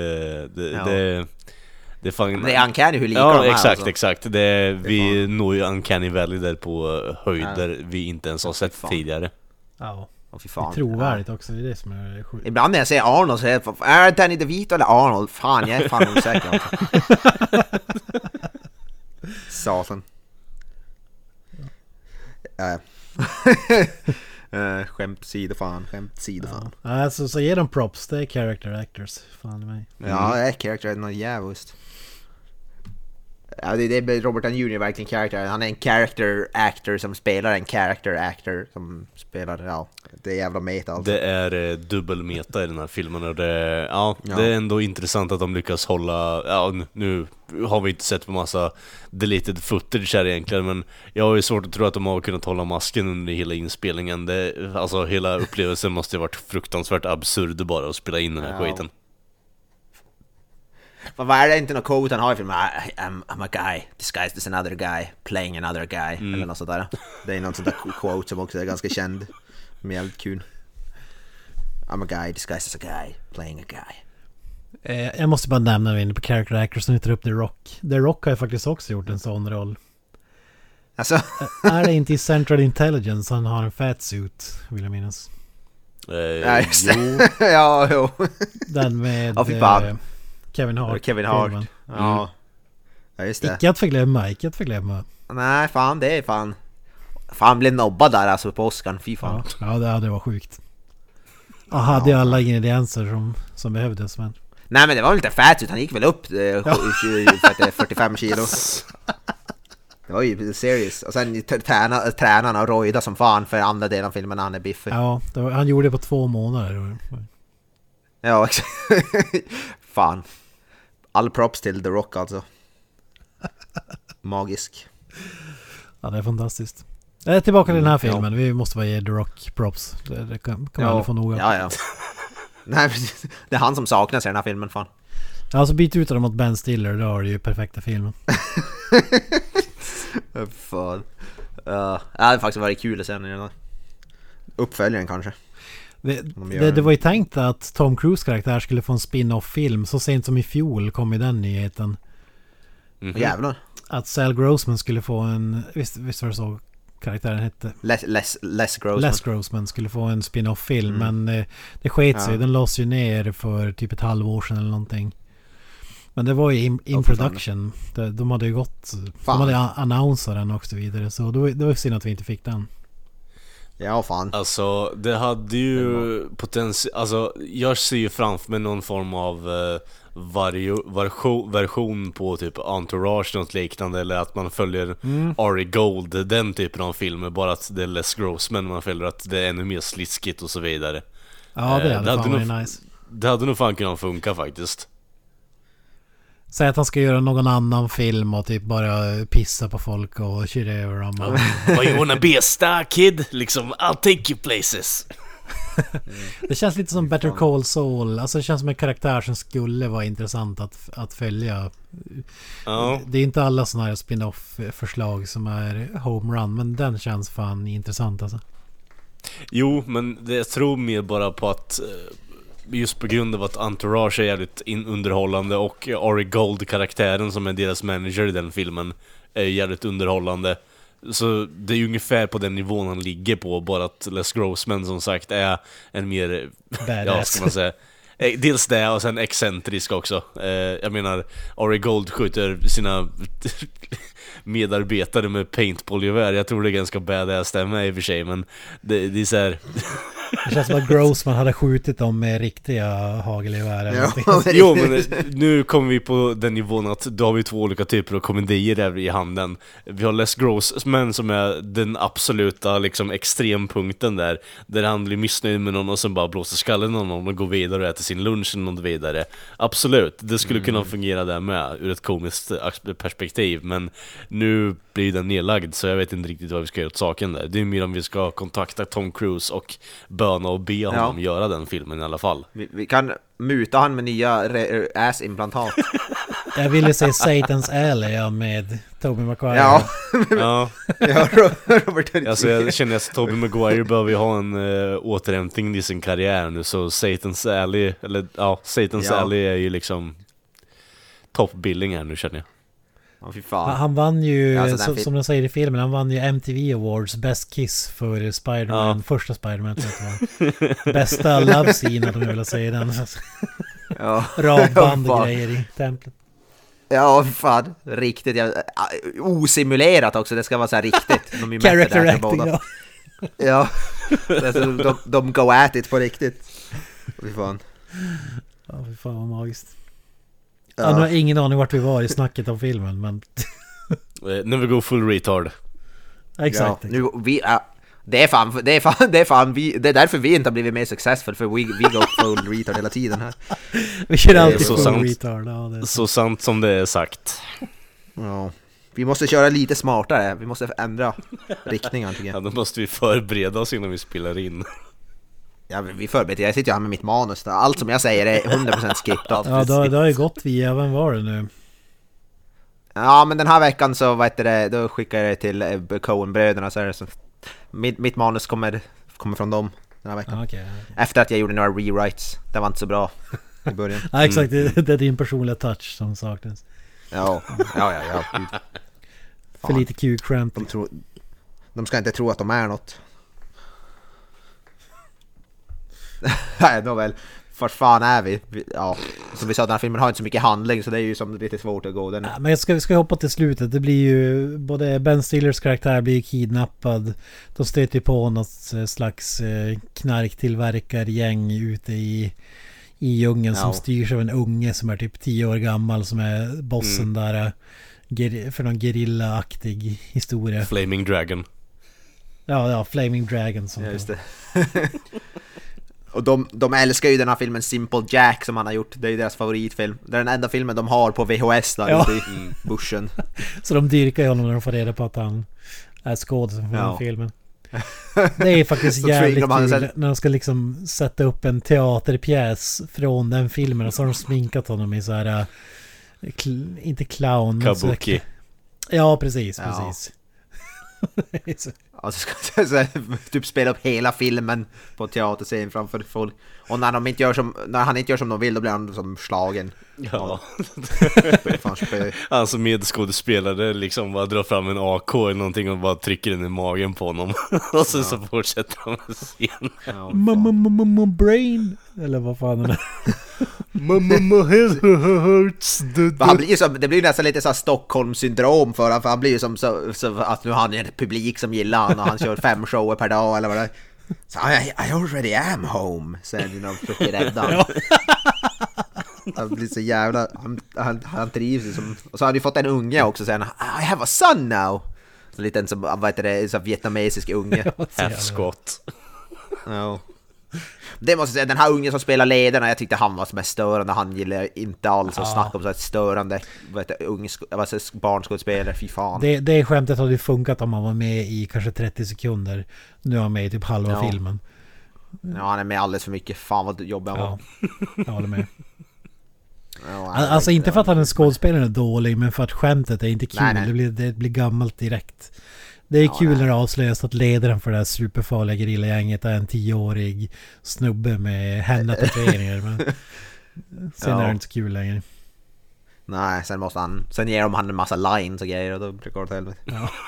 Det, Ja. det, det är fan... Det är uncanny hur lika Ja de är exakt, alltså. exakt. Det, vi når ju Uncanny Valley där på eh, höjder vi inte ens har sett fan. tidigare. Ja. Åh, fy fan. Trovärdigt också, det är det som är sjukt. Ibland när jag säger Arnold så är det är det Danny DeVito eller Arnold? Fan, jag är fan osäker alltså. Satan. Ja. Uh, skämt sidor fan, skämt sidor fan. Ja. Alltså så ge dem props, det är character actors. Fan mig. Ja, det är character något jävligt. Ja, det, det är Robert Downey Jr. verkligen character. Han är en character actor som spelar en character actor som spelar, ja, det är jävla meta alltså. Det är eh, dubbelmeta i den här filmen och det, ja, Ja. det är ändå intressant att de lyckas hålla, ja nu- nu har vi inte sett på massa deleted footage här egentligen men jag har ju svårt att tro att de har kunnat hålla masken under hela inspelningen. Det, alltså hela upplevelsen måste ju varit fruktansvärt absurd bara att spela in den här Ja. skiten. Men vad är det inte något quote han har i filmen? I, I'm, I'm a guy disguised as another guy playing another guy eller något sånt där. Det är något sånt där quote som också är ganska känd. Är jävligt kul. I'm a guy disguised as a guy playing a guy. Eh, jag måste bara nämna när vi är inne på character actors som tar upp The Rock. The Rock har ju faktiskt också gjort en sån roll. Alltså, är det inte i Central Intelligence han har en fat suit, vill jag minnas. Eh, ja just jo, det. ja, jo. Den med Ja, fy fan. Kevin Hart. Kevin Hart. filmen. Ja. Ja, just det. Icke att förglömma, icke att förglömma. Nej, fan det är fan... Fan blev nobbad där alltså på Oscar, fy fan. Ja, ja det, var sjukt. Han hade ju alla ingredienser som, som behövdes men... Nej men det var väl inte fat ut, han gick väl upp eh, sju- tjugo- för att det är 45 kilo. Det var ju serious. Och sen träna, tränarna och rojda som fan för andra delen av filmen när han är biffig. Ja, var, han gjorde det på två månader. Ja, exakt. fan. All props till The Rock alltså. Magisk. Ja, det är fantastiskt. Eh, tillbaka till den här Mm, ja. filmen. Vi måste bara ge The Rock props. Det, det kan, kan man aldrig få nog av. Ja, ja. Nej. Det är han som saknas i den här filmen fan. Alltså byt ut honom mot Ben Stiller, då har du ju perfekta filmen. Fan. Uh, det hade faktiskt varit kul att se den i den här. Uppföljaren kanske. Det, det, det var ju tänkt att Tom Cruise karaktär skulle få en spin-off-film. Så sent som i fjol kom ju den nyheten. mhm. Jävlar. Att Sal Grossman skulle få en... Visst, visst var det så karaktären hette? Les, Les, Les Grossman. Les Grossman skulle få en spin-off-film. Mm. Men eh, det sket sig. Ja. Den lades ju ner för typ ett halvår sedan eller någonting. Men det var ju in, in production. De, de hade ju gått... Fan. De hade annonsat den och så vidare. Så det var, det var synd att vi inte fick den. Ja fan. Alltså det hade ju potential, alltså jag ser ju framför mig någon form av eh, vario, version, version på typ Entourage, något liknande eller att man följer Ari Gold, den typen av filmer, bara att det är less Grossman man följer, att det är ännu mer sliskigt och så vidare. Ja, det Eh, hade det hade nog- nice. Det hade nog fan kunnat funka faktiskt. Säg att han ska göra någon annan film och typ bara pissa på folk och köra över dem. Och, Why you wanna be a star kid? Liksom, I'll take you places. det känns lite som Better Call Saul. Alltså det känns som en karaktär som skulle vara intressant att, att följa. Ja. Det är inte alla sådana här spin-off förslag som är homerun. Men den känns fan intressant alltså. Jo, men det, jag tror mer bara på att eh, Just på grund av att Entourage är jävligt underhållande och Ari Gold-karaktären som är deras manager i den filmen är jävligt underhållande Så det är ju ungefär på den nivån han ligger på, bara att Les Grossman som sagt är en mer, ja Badass. ska man säga Eh, Dels det och sen excentrisk också. Eh, jag menar, Ari Gold skjuter sina medarbetare med paintballgevär. Jag tror det är ganska badass det med i och för sig, men det, det är så här... Det känns som att Grossman hade skjutit dem med riktiga hagelgevär. eller Ja, men Jo men eh, nu kommer vi på den nivån att då har vi två olika typer av komedier där i handen. Vi har Les Grossman som är den absoluta liksom extrempunkten där Där han blir missnöjd med någon och sen bara blåser skallen av någon och går vidare och äter sin lunch eller något vidare. Absolut, det skulle kunna fungera där med ur ett komiskt eh, perspektiv Men nu blir den nedlagd så jag vet inte riktigt vad vi ska göra åt saken där. Det är mer om vi ska kontakta Tom Cruise och böna och be honom göra den filmen i alla fall. Vi, vi kan muta han med nya ass-implantat. Jag ville säga Satan's Alley ja, med Tobey Maguire. Ja, Ja, ja. Robert Downey Alltså jag känner att Tobey Maguire behöver ju ha en uh, återhämtning i sin karriär nu så Satan's Alley, eller ja, Satan's Ja. Alley är ju liksom toppbilling här nu känner jag Fy Han-. Han vann ju, alltså, den som, de säger i filmen, han vann ju MTV Awards Best Kiss för Spider-Man, Ja. första Spider-Man jag. Bästa love scene hade de velat säga den. Ja. Radband och grejer i templet. Ja, fan. Riktigt. Ja, osimulerat också, det ska vara så här riktigt. De är Character där, acting båda. ja. Ja. Alltså, de, de go at it på riktigt. Fy fan. Ja, fy fan vad magiskt. Ja. Han har ingen aning vart vi var i snacket om filmen men... eh, När vi går full retard Exakt. Ja, nu, vi, ja, det är fan, det är fan, det är fan vi, det är därför vi inte har blivit mer successful för vi, vi går full retard hela tiden här. Vi kör alltid full sant. retard. Ja, det så. Så sant som det är sagt Ja. Vi måste köra lite smartare, vi måste ändra riktningen tycker Ja jag. då måste vi förbereda oss innan vi spelar in Ja, vi förbereder, jag sitter ju här med mitt manus, där. allt som jag säger är 100% skriptat. Ja, det har, det har ju gått via, vem var det nu? Ja men den här veckan så vad heter det, då skickar jag det till Coen-bröderna så är det så mitt, mitt manus kommer, kommer från dem den här veckan. Ja, okej. Efter att jag gjorde några rewrites, det var inte så bra i början. Ja, exakt. Det, det är din personliga touch som saknas. Ja, ja, ja, ja. För lite Q-cramp. De, tror, de ska inte tro att de är något. Nej, nåväl. Vart fan är vi? Ja, som vi sa, den här filmen har inte så mycket handling så det är ju som lite svårt att gå den. Ja, Men jag ska, ska hoppa till slutet. Det blir ju... Både Ben Stillers karaktär blir kidnappad. De stöter ju på något eh, slags eh, knarktillverkargäng ute i, i djungeln som Ja. styrs av en unge som är typ 10 år gammal som är bossen där. eh, ger- För någon gerillaaktig historia. Flaming Dragon Ja, ja, Flaming Dragon som Ja, just det. Och de, de älskar ju den här filmen Simple Jack som han har gjort, det är ju deras favoritfilm. Det är den enda filmen de har på VHS där Ja. ute i bushen. Så de dyrkar ju honom när de får reda på att han är skådisen för den Ja. här filmen. Det är faktiskt jävligt kul sen- när de ska liksom sätta upp en teaterpjäs från den filmen och så har de sminkat honom i så här... äh, Kl- inte clown men så här- Kabuki Ja precis, Ja. precis. Så- Och så ska så, typ spela upp hela filmen på teaterscen framför folk. Och när, de inte gör som, när han inte gör som de vill då blir han som slagen. Ja, som medskådespelare liksom bara drar fram en AK eller någonting och bara trycker den i magen på honom Och sen så fortsätter han med scenen Ja, Mamma, mamma, mamma, brain! Eller vad fan är det? Mamma, hurts han blir som, det blir nästan lite så här Stockholm-syndrom för honom, för han blir ju som så, så att nu har han en publik som gillar honom och han kör fem shower per dag eller vad det är. Så I, I already am home, säger han när de försöker rädda honom. Han blir så jävla, han, han, han trivs ju som, och så har han ju fått en unge också sen, I have a son now! Så en liten som, vad heter det, så vietnamesisk unge. Squat Ja. Det måste jag säga, den här ungen som spelar ledarna, jag tyckte han var mest störande, han gillar inte alls att Ja. snacka om så här störande heter, ung, alltså, barnskådespelare, fy fan. Det, det skämtet hade ju funkat om han var med i kanske 30 sekunder. Nu är han med i typ halva Ja. filmen. Ja, han är med alldeles för mycket, fan vad jobbig han Ja, var. jag håller med. Ja, Alltså inte för att han är ja. skådespelaren är dålig, men för att skämtet är inte kul. Nej, nej. Det, blir, det blir gammalt direkt. Det är Ja, kul när det avslöjas att ledaren för det här superfarliga gerillagänget är en tioårig snubbe med henna-tatueringar. men sen Ja. är det inte så kul längre. Nej, sen måste han, sen ger de han en massa lines och grejer och då blir det åt helvete. Ja.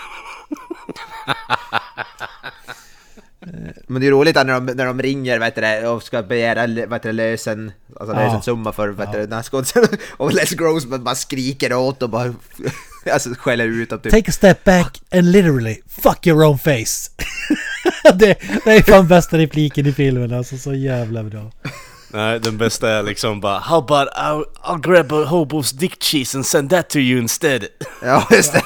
Men det är roligt att när de, när de ringer vet du, och ska begära vet du, lösen, alltså Ja. lösensumma för vet du, den här skådisen och Les Grossman bara skriker åt och bara alltså, skäller ut dem typ. Take a step back and literally fuck your own face. det, det är fan bästa repliken i filmen alltså, så jävla bra. Nej, den bästa är liksom bara How about I'll, I'll grab a hobo's dick cheese and send that to you instead. Ja, just det.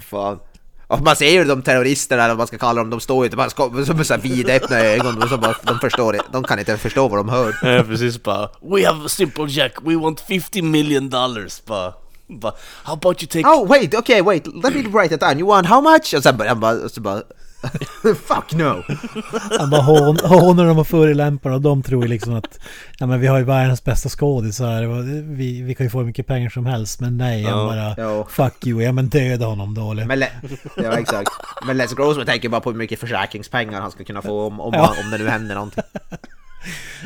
Fan. Och man ser ju de terroristerna, eller vad man ska kalla dem, de står ju inte bara som så vidöppna ögon, och så bara, de förstår det. De kan inte förstå vad de hör. Ja, precis bara We have a simple jack, we want 50 million dollars. Bara, bara How about you take... Oh wait, okay wait, let me write it down. You want how much? Och sen bara, och så bara Fuck no! Han bara hån, hånar dem och förolämpar och de tror ju liksom att ja men vi har ju världens bästa skådisar vi, vi kan ju få hur mycket pengar som helst men nej han bara Ja. fuck you, ja men döda honom då eller? Men, ja, exakt. Men Les Grossman tänker bara på hur mycket försäkringspengar han ska kunna få om, om, Ja. om det nu händer någonting.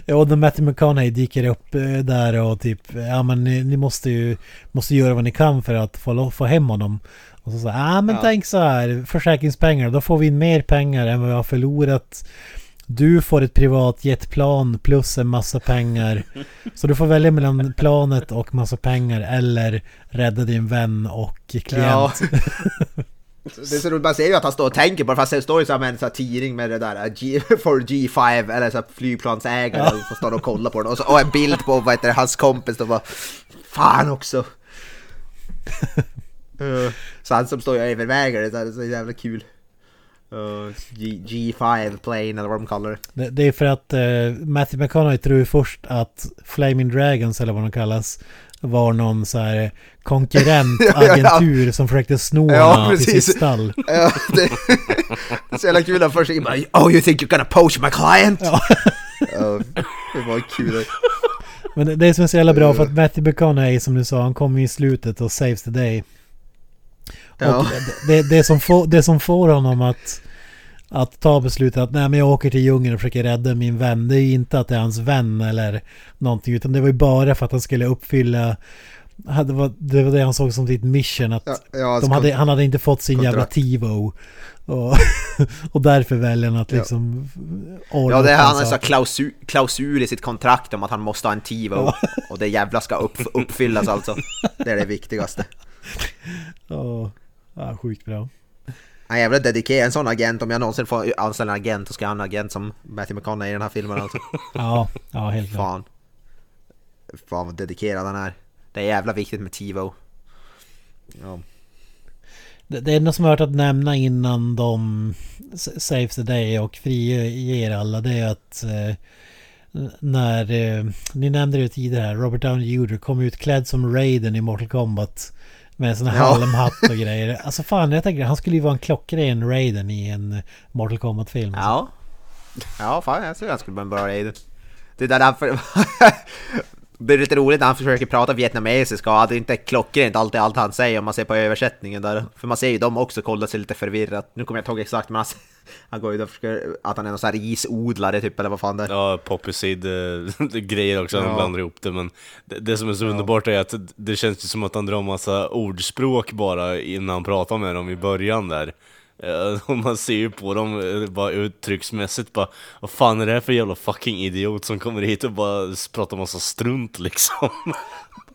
Ja, och när Matthew McConaughey dyker upp eh, där och typ ja men ni, ni måste ju måste göra vad ni kan för att få, få hem honom. Och så säger ah men Ja. tänk så här, försäkringspengar, då får vi in mer pengar än vad vi har förlorat. Du får ett privat jetplan plus en massa pengar. Så du får välja mellan planet och massa pengar eller rädda din vän och klient. Ja. Det så roligt, man ser ju att han står och tänker på det, fast det står ju med en sån här tidning med det där G, for G5 eller så flygplansägare Ja. och står och kollar på den och, så, och en bild på vad heter det, hans kompis och bara Fan också! Eh, så han som står och överväger det, så är det så jävla kul. Uh, G, G5 plane eller vad de kallar det. Det, det är för att eh, Matthew McConaughey tror ju först att Flaming Dragons eller vad de kallas var någon så här konkurrentagentur som försökte sno Ja, honom till sitt stall. Ja, det, det är så jävla kul att först bara Oh you think you're gonna poach my client? Ja. Ja, det var kul. Men det- det som är så jävla bra för att Matthew McConaughey som du sa, han kommer i slutet och saves the day. Ja. Och det, det, som får, det som får honom att, att ta beslutet att nej men jag åker till djungeln och försöker rädda min vän. Det är ju inte att det är hans vän eller någonting utan det var ju bara för att han skulle uppfylla hade, var- det var det han såg som sitt mission att Ja, ja, de hade, han hade inte fått sin jävla kontrakt. TiVo. Och, och därför väljer han att Ja. liksom ordna Ja, det är han har klausul, klausul i sitt kontrakt om att han måste ha en TiVo. Och det jävla ska upp, uppfyllas alltså. Det är det viktigaste. Ja, ja, sjukt bra. Han är jävla dedikerad, en sån agent. Om jag någonsin får anställa en agent så ska jag ha en agent som Matthew McConaughey i den här filmen alltså. Ja, ja helt klart. Fan. Fan vad dedikerad han är. Det är jävla viktigt med TiVo. Ja. Det, det enda som jag har hört att nämna innan de Saves the Day och friger alla det är att eh, när, eh, ni nämnde det tidigare här, Robert Downey Jr. kom ut klädd som Raiden i Mortal Kombat. Med en sån här Ja. halmhatt och grejer. Alltså fan jag tänker han skulle ju vara en klockren Raiden i en Mortal Kombat-film. Ja. Ja, fan jag tror han skulle vara en bra raid. Det är därför... Det är lite roligt när han försöker prata vietnamesiska och det är inte klockrent alltid allt han säger om man ser på översättningen där. För man ser ju dem också kolla sig lite förvirrat. Nu kommer jag inte ihåg exakt men han, han går ju och försöker att han är någon sån här risodlare typ eller vad fan det är. Ja, Poppy Seed eh, också, han Ja. blandar ihop det men det, det som är så underbart är att det känns ju som att han drar massa ordspråk bara innan han pratar med dem i början där. Eh, Och man ser ju på dem eh, bara uttrycksmässigt bara Vad fan är det här för jävla fucking idiot som kommer hit och bara pratar massa strunt liksom?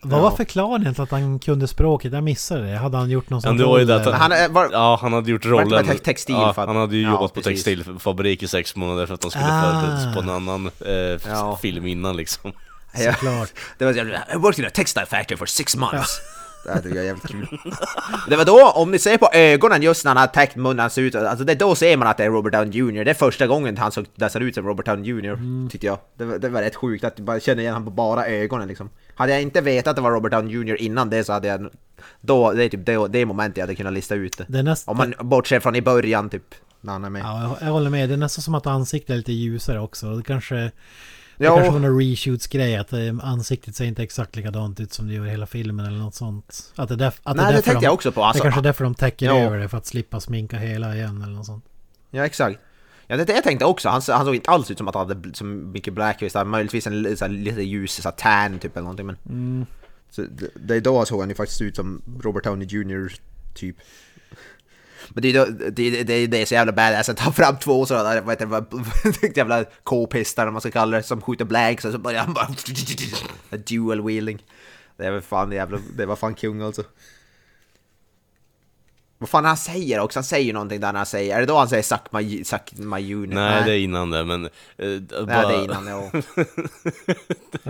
Vad var förklaringen till att han kunde språket? Jag missade det. Hade han gjort någon Ja, sån det var ju det att roll, han- är, var, Ja, han hade gjort Var det rollen... te- textil ja, han hade ju Ja, jobbat på precis. textilfabrik i sex månader för att han skulle Ah. förberedas på en annan eh, Ja. film innan liksom. ja, Såklart. det var I worked in a textile factory for six months. Det här tycker jag är jävligt kul. Det var då, om ni ser på ögonen just när han har täckt munnen ser ut, alltså det, då ser man att det är Robert Downey Jr. Det är första gången han såg, det ser ut som Robert Downey Jr. Tyckte jag. Det, var- det var rätt sjukt att man känner igen honom på bara ögonen liksom. Hade jag inte vetat att det var Robert Downey Jr. innan det så hade jag... Då, det är typ det, det momentet jag hade kunnat lista ut det. Det är nästan... Om man bortser från i början typ, när han är med. Ja, jag, jag håller med. Det är nästan som att ansiktet är lite ljusare också. Det kanske... Det Ja. kanske var någon reshoots-grej att eh, ansiktet ser inte exakt likadant ut som det gör i hela filmen eller något sånt. Att det, är därf- att Nej, det därför tänkte de, jag också på. det Alltså, är kanske är därför de täcker Ja. över det för att slippa sminka hela igen eller något sånt. Ja exakt. Ja det, det jag tänkte också, han, han såg inte alls ut som att han hade så mycket blackface, där, möjligtvis en så här, lite ljus så här, tan typ eller någonting men... Så det, det är då såg han ju faktiskt ut som Robert Downey Jr. typ. Men det är ju det, det, det, det är så jävla badass att ta fram två sådana vad heter det, jävla k-pistar eller man ska kalla det, som skjuter blanks och så börjar han bara... Dual wheeling. Det väl fan jävla, det var fan kung alltså. Vad fan han säger också, han säger någonting där när han säger, är det då han säger 'suck my, suck my unit'? Nej, det är innan det, men... eh, Nej, bara- det är innan, ja.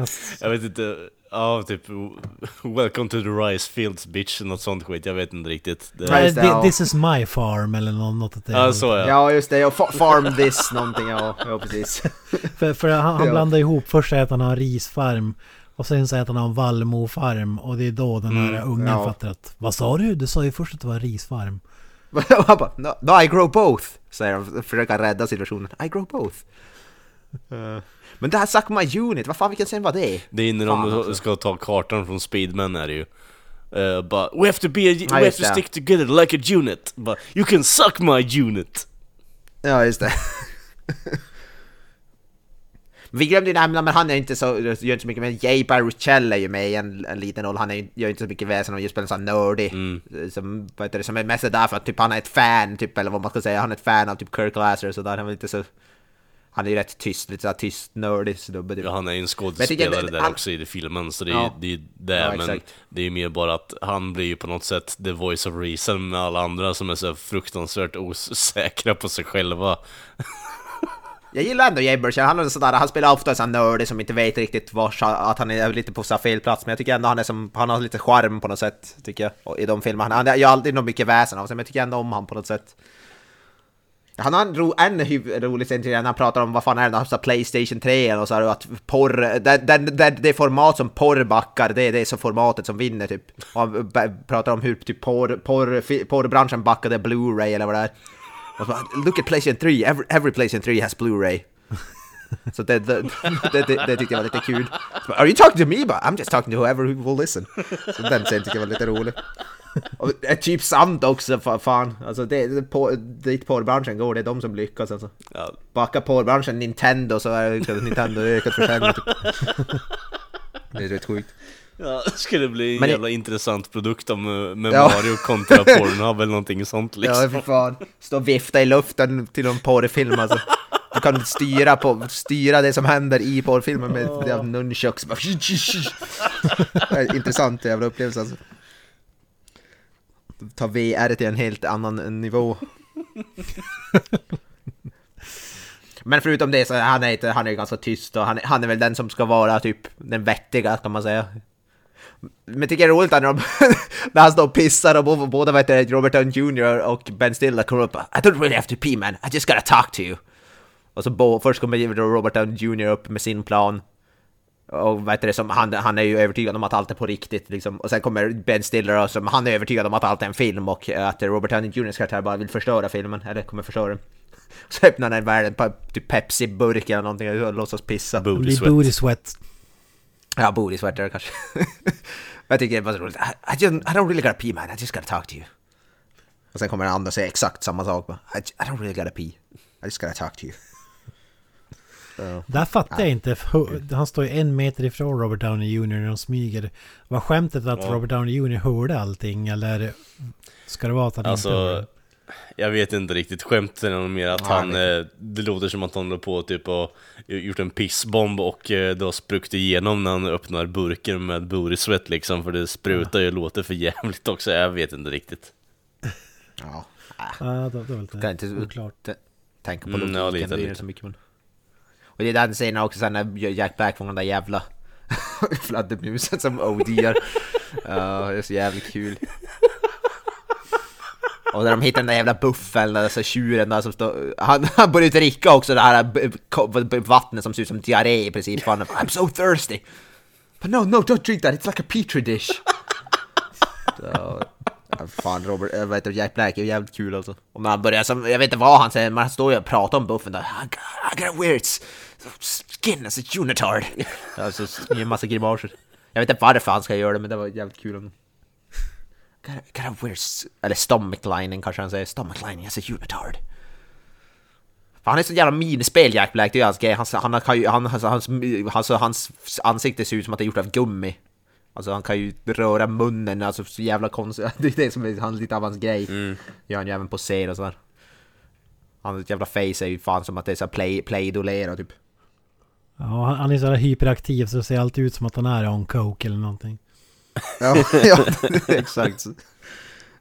Jag vet inte, ja typ 'Welcome to the rice fields bitch' något sånt skit, jag vet inte riktigt. Det, Nej, just det, ja. This is my farm eller nå- något åt det ja, så ja. Ja, just det, ja, fa- farm this någonting, ja, ja precis. För, för han, han Ja. blandar ihop, först säger att han har en risfarm och sen säger att han har en vallmofarm och det är då den här Mm, ungen ja. fattar att Vad sa du? Du sa ju först att det var en risfarm. han bara, no, no, I grow both, säger han, försöker rädda situationen. I grow both. Eh, men det här Suck My Unit, vad fan vilken scen var det? Det är när Fan, de alltså. ska ta kartan från Speedman är det ju. Uh, but we have to be, a, we have to stick together like a unit. But you can suck my unit. Ja, just det. Vi glömde ju nämna, men han är inte så, gör inte så mycket, men Jay Baruchel är ju med i en, en liten roll, han är, gör inte så mycket väsen och just spelar en sån nördig, som, vad heter det, som är mest där för att typ han är ett fan, typ, eller vad man ska säga, han är ett fan av typ Kirk Glasser och sådär, han är inte så, han är ju rätt tyst, lite såhär tyst, nördig snubbe typ. Ja, han är ju en skådespelare där han- också i filmen, så det är Ja. det är ju det, Ja, men exakt. det är ju mer bara att han blir ju på något sätt the voice of reason med alla andra som är så fruktansvärt osäkra på sig själva. Jag gillar ändå Jay Baruchel, han är sådär, han spelar ofta en sån nördig som inte vet riktigt var, att han är lite på fel plats, men jag tycker ändå han är som, han har lite charm på något sätt, tycker jag, i de filmerna. Han gör aldrig något mycket väsen av sig, men jag tycker ändå om han på något sätt. Han har en, ro, en rolig scen till när han pratar om vad fan är det, så här Playstation 3 och så här, att porr, det, det, det, format som porr backar, det är det så formatet som vinner typ. Och han pratar om hur typ porr, porr, porrbranschen backade Blu-ray eller vad det är. Och så, bara, Look at Playstation 3, every, every Playstation 3 has Blu-ray. Så det, det, det, det, det tyckte jag var lite kul. Bara, Are you talking to me? Bara, I'm just talking to whoever will listen. Så den scenen tycker jag var lite rolig. Och det är typ sant också, fa- fan. Alltså det, det, på, dit porrbranschen går, det är de som lyckas alltså. Ja, Backa porrbranschen Nintendo så är det Nintendo ökat försäljning typ. Det är rätt sjukt. ja, det skulle bli en Men det- jävla intressant produkt om, eh, med Ja. Mario kontra Pornhub eller någonting sånt liksom. Ja, för fan. Stå och vifta i luften till en porrfilm alltså. Du kan styra, på, styra det som händer i porrfilmen med oh. nunchucks. Det Intressant jävla upplevelse alltså. Ta VR till en helt annan nivå. Men förutom det så är han, inte, han är ganska tyst och han, är- han är väl den som ska vara typ den vettiga kan man säga. Men jag tycker det är roligt när, de, när han står och pissar och båda vet det, Robert Downey Jr och Ben Stiller kommer upp I don't really have to pee man, I just gotta talk to you. Och så bo, först kommer Robert Downey Jr upp med sin plan. Och vet det, som, han, han är ju övertygad om att allt är på riktigt liksom. Och sen kommer Ben Stiller och som, han är övertygad om att allt är en film och eh, att Robert Downey Jr.'s karaktär bara vill förstöra filmen, eller kommer förstöra den. Så öppnar han en värld, en typ Pepsi-burk eller någonting och låtsas pissa. Det Booty sweat. booty sweat. Ja, booty sweater kanske. jag tycker det är bara så roligt. I, I, just, I don't really gotta pee man, I just gotta talk to you. Och sen kommer den andra och säger exakt samma sak. I, I don't really gotta pee, I just gotta talk to you. Så, Där fattar jag inte. Han står ju en meter ifrån Robert Downey Jr. när de smyger. Var skämtet att Ja. Robert Downey Jr. hörde allting eller ska det vara att han inte hörde? Alltså, jag vet inte riktigt, skämtet är nog mer att Ja, han, eh, det låter som att han håller på typ och gjort en pissbomb och eh, då spruckit igenom när han öppnar burken med sweat liksom, för det sprutar ju och låter för jävligt också, jag vet inte riktigt. ja, Ja, det, det var lite inte oklart. t- tänka på Mm, logiken, ja, det lite, är lite. så mycket men... Och det är den scenen också sen när Jack Black fångar den där jävla fladdermusen som odiar. Uh, det är så jävligt kul. Och när de hittar den där jävla buffeln, alltså tjuren där som står... Han, han börjar dricka också det här eh, vattnet som ser ut som diarré i princip. Han, I'm so thirsty! But no, no, don't drink that, it's like a petri dish! Så, fan Robert, jag vet inte, Jack Black är jävligt kul alltså. Och när han börjar som, jag vet inte vad han säger, men han står ju och pratar om buffen där. I got, I got weirds! Skin as a unitard. Alltså, en massa grimaser. Jag vet inte varför han ska göra det, men det var jävligt kul. Om... Got a, got a weird, s- eller stomach lining kanske han säger, stomach lining as a unitard. För han är så jävla minispel Jack Black, det är ju hans grej. Hans, han, har- kan ju- han, hans, hans, alltså, hans ansikte ser ut som att det är gjort av gummi. Alltså han kan ju röra munnen, alltså så jävla konstigt. Det är det som är han, lite av hans grej. Mm. Gör han ju även på scen och sådär. Hans jävla face är ju fan som att det är så här play, playdolera typ. Ja, han- är så här hyperaktiv så det ser alltid ut som att han är on coke eller någonting. Ja, ja exakt.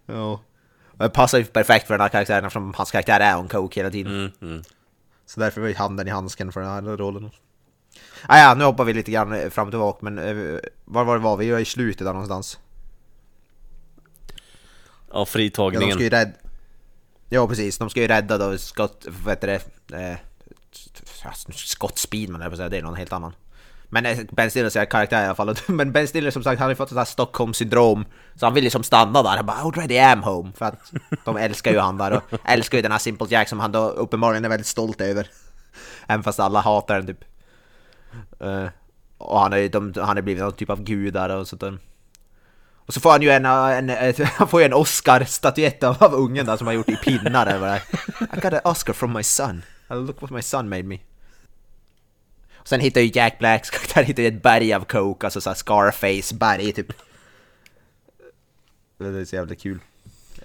Ja. Det passar ju perfekt för den här karaktären eftersom hans karaktär är on coke hela tiden. Mm, mm. Så därför var ju handen i handsken för den här rollen. Ah, ja, nu hoppar vi lite grann fram och tillbaka, men eh, var var det var vi? var i slutet där någonstans. Ja, Ja, de fritagningen. ska ju rädda... Ja, precis. De ska ju rädda då Scott... Vad heter det? Eh, Scott Speedman, eller på säga. Det är någon helt annan. Men eh, Ben Stillers är karaktär i alla fall. Men Ben Stiller som sagt, han har ju fått sånt här Stockholm-syndrom. Så han vill liksom stanna där. Han bara already am home. För att de älskar ju han där och älskar ju den här Simple Jack som han då uppenbarligen är väldigt stolt över. Även fast alla hatar den typ. Eh, och han har ju de, han har blivit någon typ av gud där och sånt där. Och så får han ju en, en, en han får ju en Oscar-statyett av, ungen där som han gjort i pinnar är. I got an Oscar from my son. Look what my son made me. Och sen hittar ju Jack Blacks karaktär hittar ett berg av coke, alltså såhär Scarface-berg typ. Det är så jävla kul.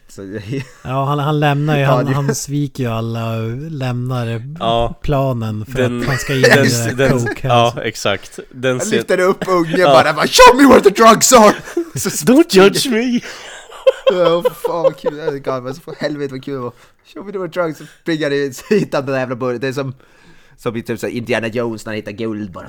Så, Ja, han, han lämnar ju, han, han sviker ju alla och lämnar Ja. planen för Den- att han ska in Den, den, coke ja, exakt. Den han lyfter upp ungen Ja. bara, bara 'Show me where the drugs are!' Så Don't judge me! Ja, fan vad kul, det är galet, för helvete vad kul det var. Show me the drugs, så springer det så hittar han den där jävla burken, det är som som i typ så Indiana Jones när han hittar guld bara.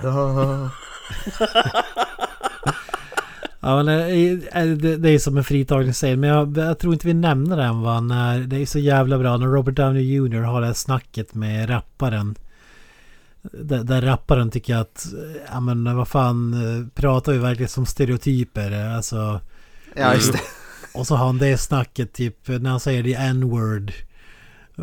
Ja, men eh, eh, det, det är som en fritagningsscen. Men jag, jag tror inte vi nämner den va. När, det är så jävla bra när Robert Downey Jr. har det här snacket med rapparen. Där, där rapparen tycker att, ja men vad fan, eh, pratar vi verkligen som stereotyper? Alltså, Ja just det. Och så har han det snacket typ när han säger the n-word.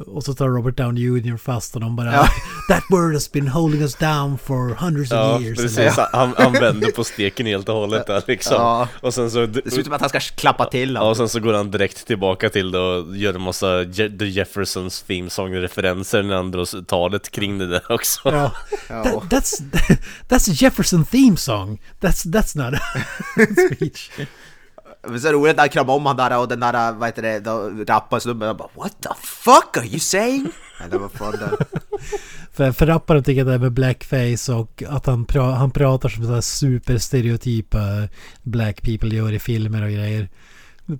Och så tar Robert Downey Jr. fast och de bara Ja. That word has been holding us down for hundreds Ja, of years. precis. Han, han vänder på steken helt och hållet där liksom. Ja. Och sen så... Det ser ut som att han ska klappa till Ja, honom. och sen så går han direkt tillbaka till det och gör en massa Je- The Jeffersons theme song-referenser när han drar talet kring det där också. Ja. Ja. That, that's that's a Jefferson theme song. That's that's not a speech. Men så roligt när han kramar om han där och den där, vad heter det, då rappar snubben och bara What the fuck are you saying? Det var fan det. För, för rapparen tycker jag det är med blackface och att han, pra, han pratar som så här superstereotypa black people gör i filmer och grejer.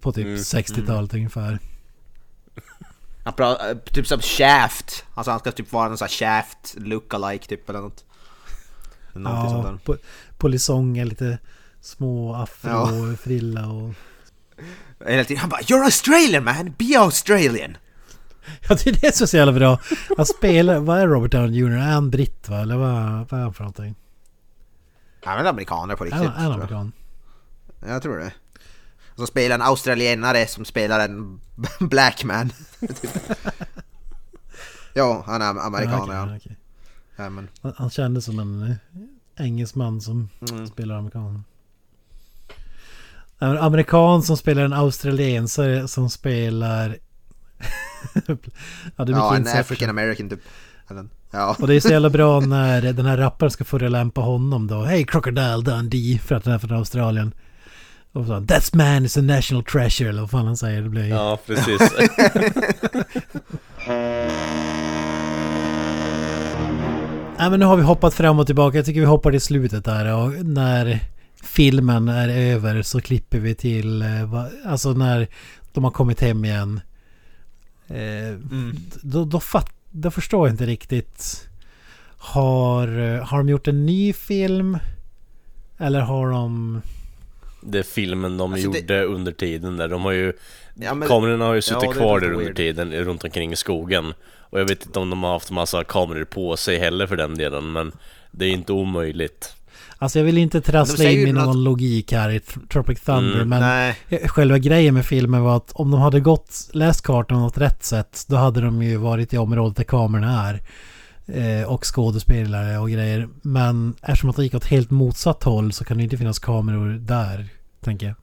På typ Mm, 60-talet ungefär. Han pratar typ som Shaft. Alltså han ska typ vara någon sån här Shaft lookalike typ eller något. Någonting sånt Ja, där. po, polisonger, lite små afro-frilla och... Hela tiden han bara You're Australian man, be Australian! Ja, det är det som är så jävla bra. Han spelar... Vad är Robert Downey Jr? Är han britt va? Eller vad, vad är han för någonting? Han är väl amerikaner på riktigt. är han amerikan? Jag tror det. Så spelar en australienare som spelar en black man. ja, han är amerikaner Ja, ja. okej. ja men, Han- Han kändes som en eh, engelsman som mm. spelar amerikan. En amerikan som spelar en australiensare som spelar... ja, det är Ja, en. African American typ. Ja. Och det är så jävla bra när den här rapparen ska förolämpa honom då. Hey Crocodile Dundee för att han är från Australien. Och så That's man is a national treasure eller vad fan han säger. Det blir... Ja, precis. Nej men nu har vi hoppat fram och tillbaka. Jag tycker vi hoppar till slutet där och när filmen är över så klipper vi till, eh, alltså när de har kommit hem igen. Eh, Mm. då, då, fatt, då förstår jag inte riktigt. Har, eh, har de gjort en ny film? Eller har de... Det är filmen de Alltså, det- gjorde under tiden där. De har ju... Ja, men- kamerorna har ju Ja, suttit det är kvar där under weird. tiden runt omkring i skogen. Och jag vet inte om de har haft massa kameror på sig heller för den delen, men det är inte omöjligt. Alltså jag vill inte trassla in i någon logik här i Tr- Tropic Thunder Mm, men Nej. själva grejen med filmen var att om de hade gått, läst kartan ett rätt sätt då hade de ju varit i området där kamerorna är. Eh, och skådespelare och grejer. Men eftersom att det gick åt helt motsatt håll så kan det inte finnas kameror där, tänker jag.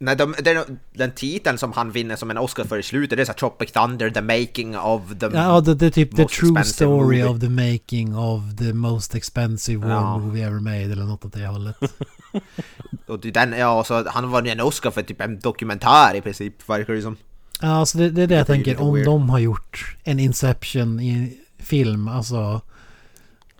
Nej, de, den, den titeln som han vinner som en Oscar för i slutet, det är så här Tropic Thunder, the making of the... Ja, det, är typ The True Story movie. of the Making of the Most Expensive War Ja. Movie Ever Made eller något åt det hållet. och den, ja, så han var en Oscar för typ en dokumentär i princip, verkar det som. Ja, alltså det, det är det jag tänker. Om weird. de har gjort en Inception i film, alltså...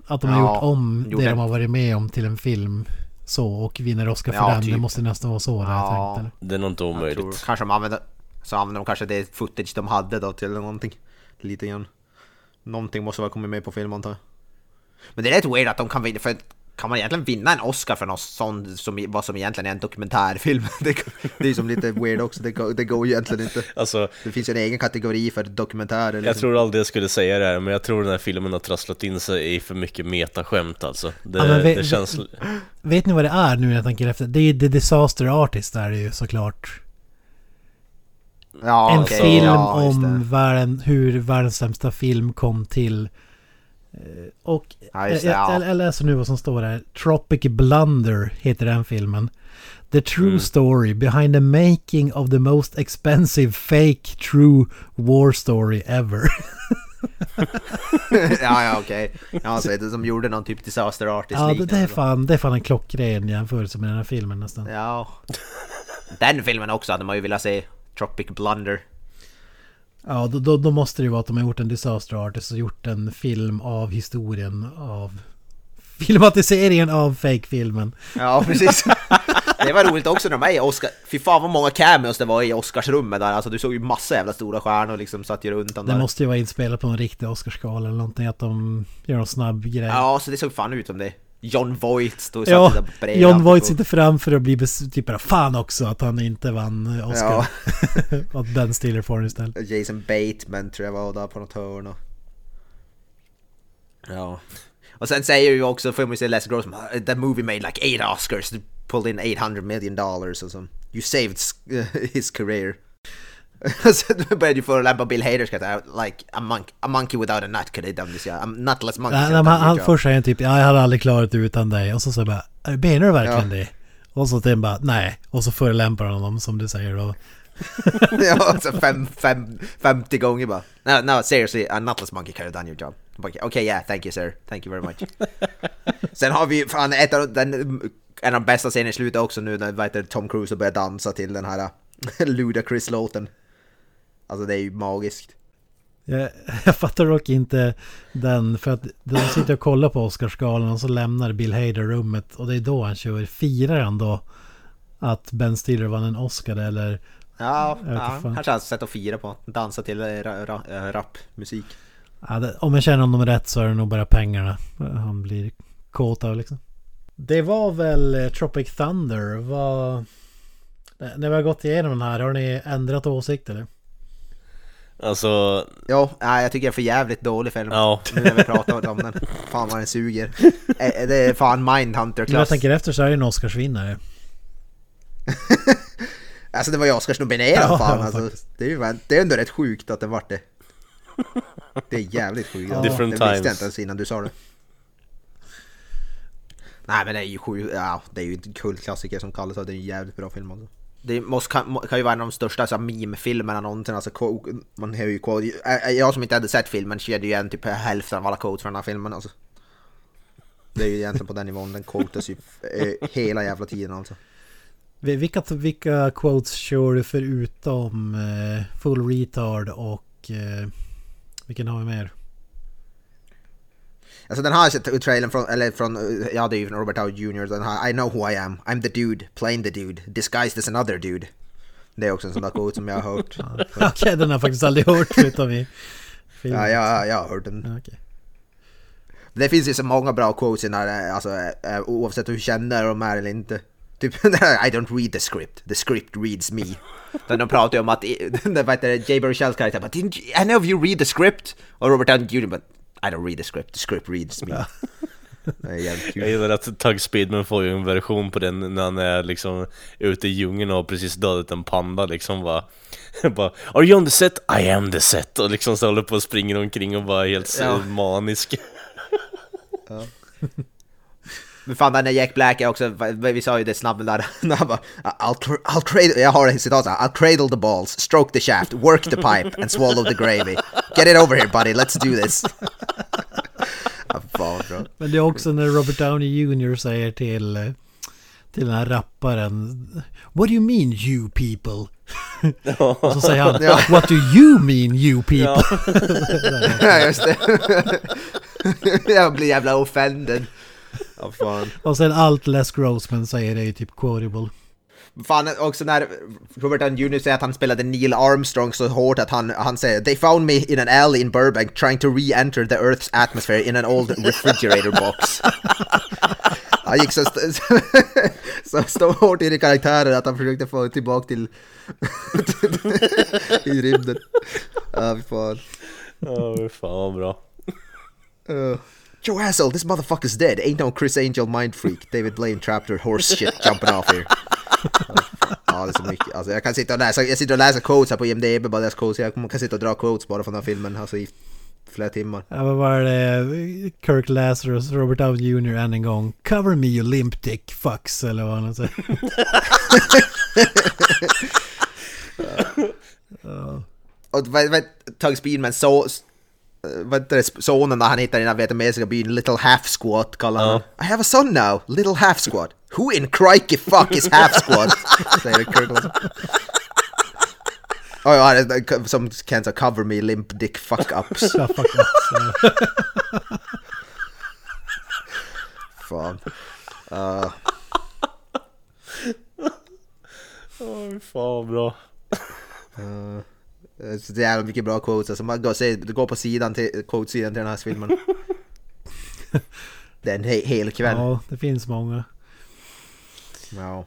Att de har Ja, gjort om det de har varit med om till en film. Så, och vinner Oscar för Ja, den. Det typ. måste nästan vara så det jag Ja. tänkte. Det är nog inte omöjligt. tror, kanske de använder, så använder de kanske det footage de hade då till någonting. Lite grann. Någonting måste väl kommit med på film antar jag. Men det är rätt weird att de kan vinna, för kan man egentligen vinna en Oscar för något sånt som, vad som egentligen är en dokumentärfilm? Det, det är som lite weird också, det, går- det går egentligen inte. Alltså, Det finns ju en egen kategori för dokumentärer. jag Liksom. tror aldrig jag skulle säga det här, men jag tror den här filmen har trasslat in sig i för mycket metaskämt alltså. Det, Ja, vi- det känns... Vet ni vad det är nu när jag tänker efter? Det är The Disaster Artist där ju såklart. Ja, en okej, film ja, om världen, hur världens sämsta film kom till. Eh, Och Ja, det, jag, ja. jag, jag läser nu vad som står här. Tropic Blunder heter den filmen. The true Mm. story behind the making of the most expensive fake true war story ever. ja, ja, okej. Ja, så är det som gjorde någon typ disaster artist ja, det, det, är fan, det är fan en klockren jämförelse med den här filmen nästan. Ja. Den filmen också hade man ju velat se. Tropic Blunder. Ja, då, då, då måste det ju vara att de har gjort en Disaster Artist och gjort en film av historien av filmatiseringen av fake-filmen. Ja, precis. det var roligt också när de är i Oscar... Fy fan vad många cameos det var i Oscarsrummet där. Alltså du såg ju massa jävla stora stjärnor liksom satt ju runt den Det där. måste ju vara inspelat på en riktig Oscarsgala eller någonting. Att de gör någon snabb grej. Ja, så det såg fan ut som det. John Voight stod och Ja, där bredvid John. Voight sitter framför och blir typ bara fan också att han inte vann Oscar. Ja. att Ben Stiller får den istället. Jason Bateman tror jag var där på något hörn och... Ja. Och sen säger ju också, får man ju se Les Gross, that movie made like eight Oscars, pulled in 800 million dollars och så. You saved his career. Sen började ju förolämpa Bill Hader ska jag säga, like a, monk, a monkey without a nut could have done this, yeah. a nutless monkey. Nej, nej, han, job. först säger han typ ja, jag hade aldrig klarat det utan dig. Och så säger jag bara menar du verkligen det? Och så sen bara nej. Och så förolämpar han honom som du säger då. ja, så fem, fem, 50 gånger bara. No, no, seriously, a nutless monkey could have done your job. Okej, okay, yeah, thank you sir. Thank you very much. Sen har vi fan ett av den, en av de bästa scenerna i slutet också nu när Tom Cruise börjar dansa till den här Ludacris-låten. Alltså det är ju magiskt. Jag, jag fattar dock inte den för att de sitter och kollar på Oscarsgalan och så lämnar Bill Hader rummet och det är då han kör. Firar han då att Ben Stiller vann en Oscar eller? Ja, ja kanske hans sätt att fira på. Dansa till eh, ra, ra, eh, rapmusik. Ja, det, om jag känner honom rätt så är det nog bara pengarna han blir kåt av liksom. Det var väl eh, Tropic Thunder. Vad... När vi har gått igenom den här, har ni ändrat åsikt eller? Alltså, nej, jag tycker det är för jävligt dålig film. ja. Nu när vi pratar om den. Fan vad den suger. Eh, Det är fan När jag Mindhunter-klass. tänker efter så är det en Oscarsvinnare. Alltså det var ju Oscarsnominerad Ja, fan ja, alltså. Det är ju det är ändå rätt sjukt att det vart det. Det är jävligt sjukt. Ja. Different det visste jag inte ens innan du sa det. Nej men det är ju sjukt, ja det är ju en kultklassiker som kallas och det är en jävligt bra film alltså. Det måste, kan, kan ju vara en av de största så här, meme-filmerna någonsin. Alltså, man hör ju quote. Jag som inte hade sett filmen kände ju igen typ hälften av alla quotes från den här filmen alltså. Det är ju egentligen på den nivån, den quotas ju eh, hela jävla tiden alltså. Vilka, vilka quotes kör du förutom uh, Full Retard och Uh, vilken har vi mer? Alltså den här t- trailern från, eller från, eh, ja det är ju från Robert Downey Jr. Den här I know who I am, I'm the dude, playing the dude, disguised as another dude. Det är också en sån där quote som jag har hört. Okej, den har jag faktiskt aldrig hört förutom i filmen. Ja, ja, jag har hört den. Okej. Det finns ju så många bra quotes i den här, eh, alltså eh, oavsett hur kända de är eller inte. Typ I don't read the script, the script reads me. De pratar ju om att, vad heter det, Jay Baruchells karaktär bara I know you read the script. Och Robert Downey Jr. I don't read the script, the script reads me. Jag gillar att Tug Speedman får ju en version på den när han är liksom ute i djungeln och har precis dödat en panda liksom bara, bara Are you on the set? I am the set! Och liksom så håller på och springer omkring och bara är helt Ja. ja. Men fan den där Jack Black är också, vi sa ju det snabbt där, han bara I'll, I'll cradle, jag har ett citat så här, I'll cradle the balls, stroke the shaft, work the pipe and swallow the gravy. Get it over here buddy, let's do this. Ja, fan. Men det är också när Robert Downey Jr säger till, till den här rapparen. What do you mean you people? Och så säger han Ja. What do you mean you people? Ja, just det. jag blir jävla offended. Ja, fan. Och sen allt Les Grossman säger är ju typ quotable. Fan, också när Robert Downey Jr säger att han spelade Neil Armstrong så hårt att han, han säger They found me in an alley in Burbank trying to re-enter the Earth's atmosphere in an old refrigerator box. Han gick så, st- så, så hårt in i karaktären att han försökte få tillbaka till i rymden. Ja, fy fan. Ja, fy fan bra. Uh, Joe asshole, this motherfucker's dead. Ain't no Chris Angel mind freak. David Blaine trapped her horse shit jumping off here. Ja, det är så mycket. Alltså, jag kan sitta och läsa, jag sitter och läser quotes här på IMDB, bara läsa quotes. Jag kan sitta och dra quotes bara från den här filmen, alltså i flera timmar. Ja, vad var det? Kirk Lazarus, Robert Downey Jr. än en gång. Cover me you limp dick fucks eller vad han säger. Och vad, vad, Tug Speedman, så, vad heter det, sonen när han hittar den här vietnamesiska byn, Little Half Squat kallar han I have a son now, Little Half Squat. Who in crikey fuck is Half Squat? Säger Kirk Larson. Oh, ja, som Ken sa, cover me limp dick fuck ups. Ja, fuck us. Fan. Uh, fy fan bra. uh, så det är jävla mycket bra quotes. Alltså man går, se, går på sidan till, quotesidan till den här filmen. det är en he, hel kväll. Ja, det finns många. Ja.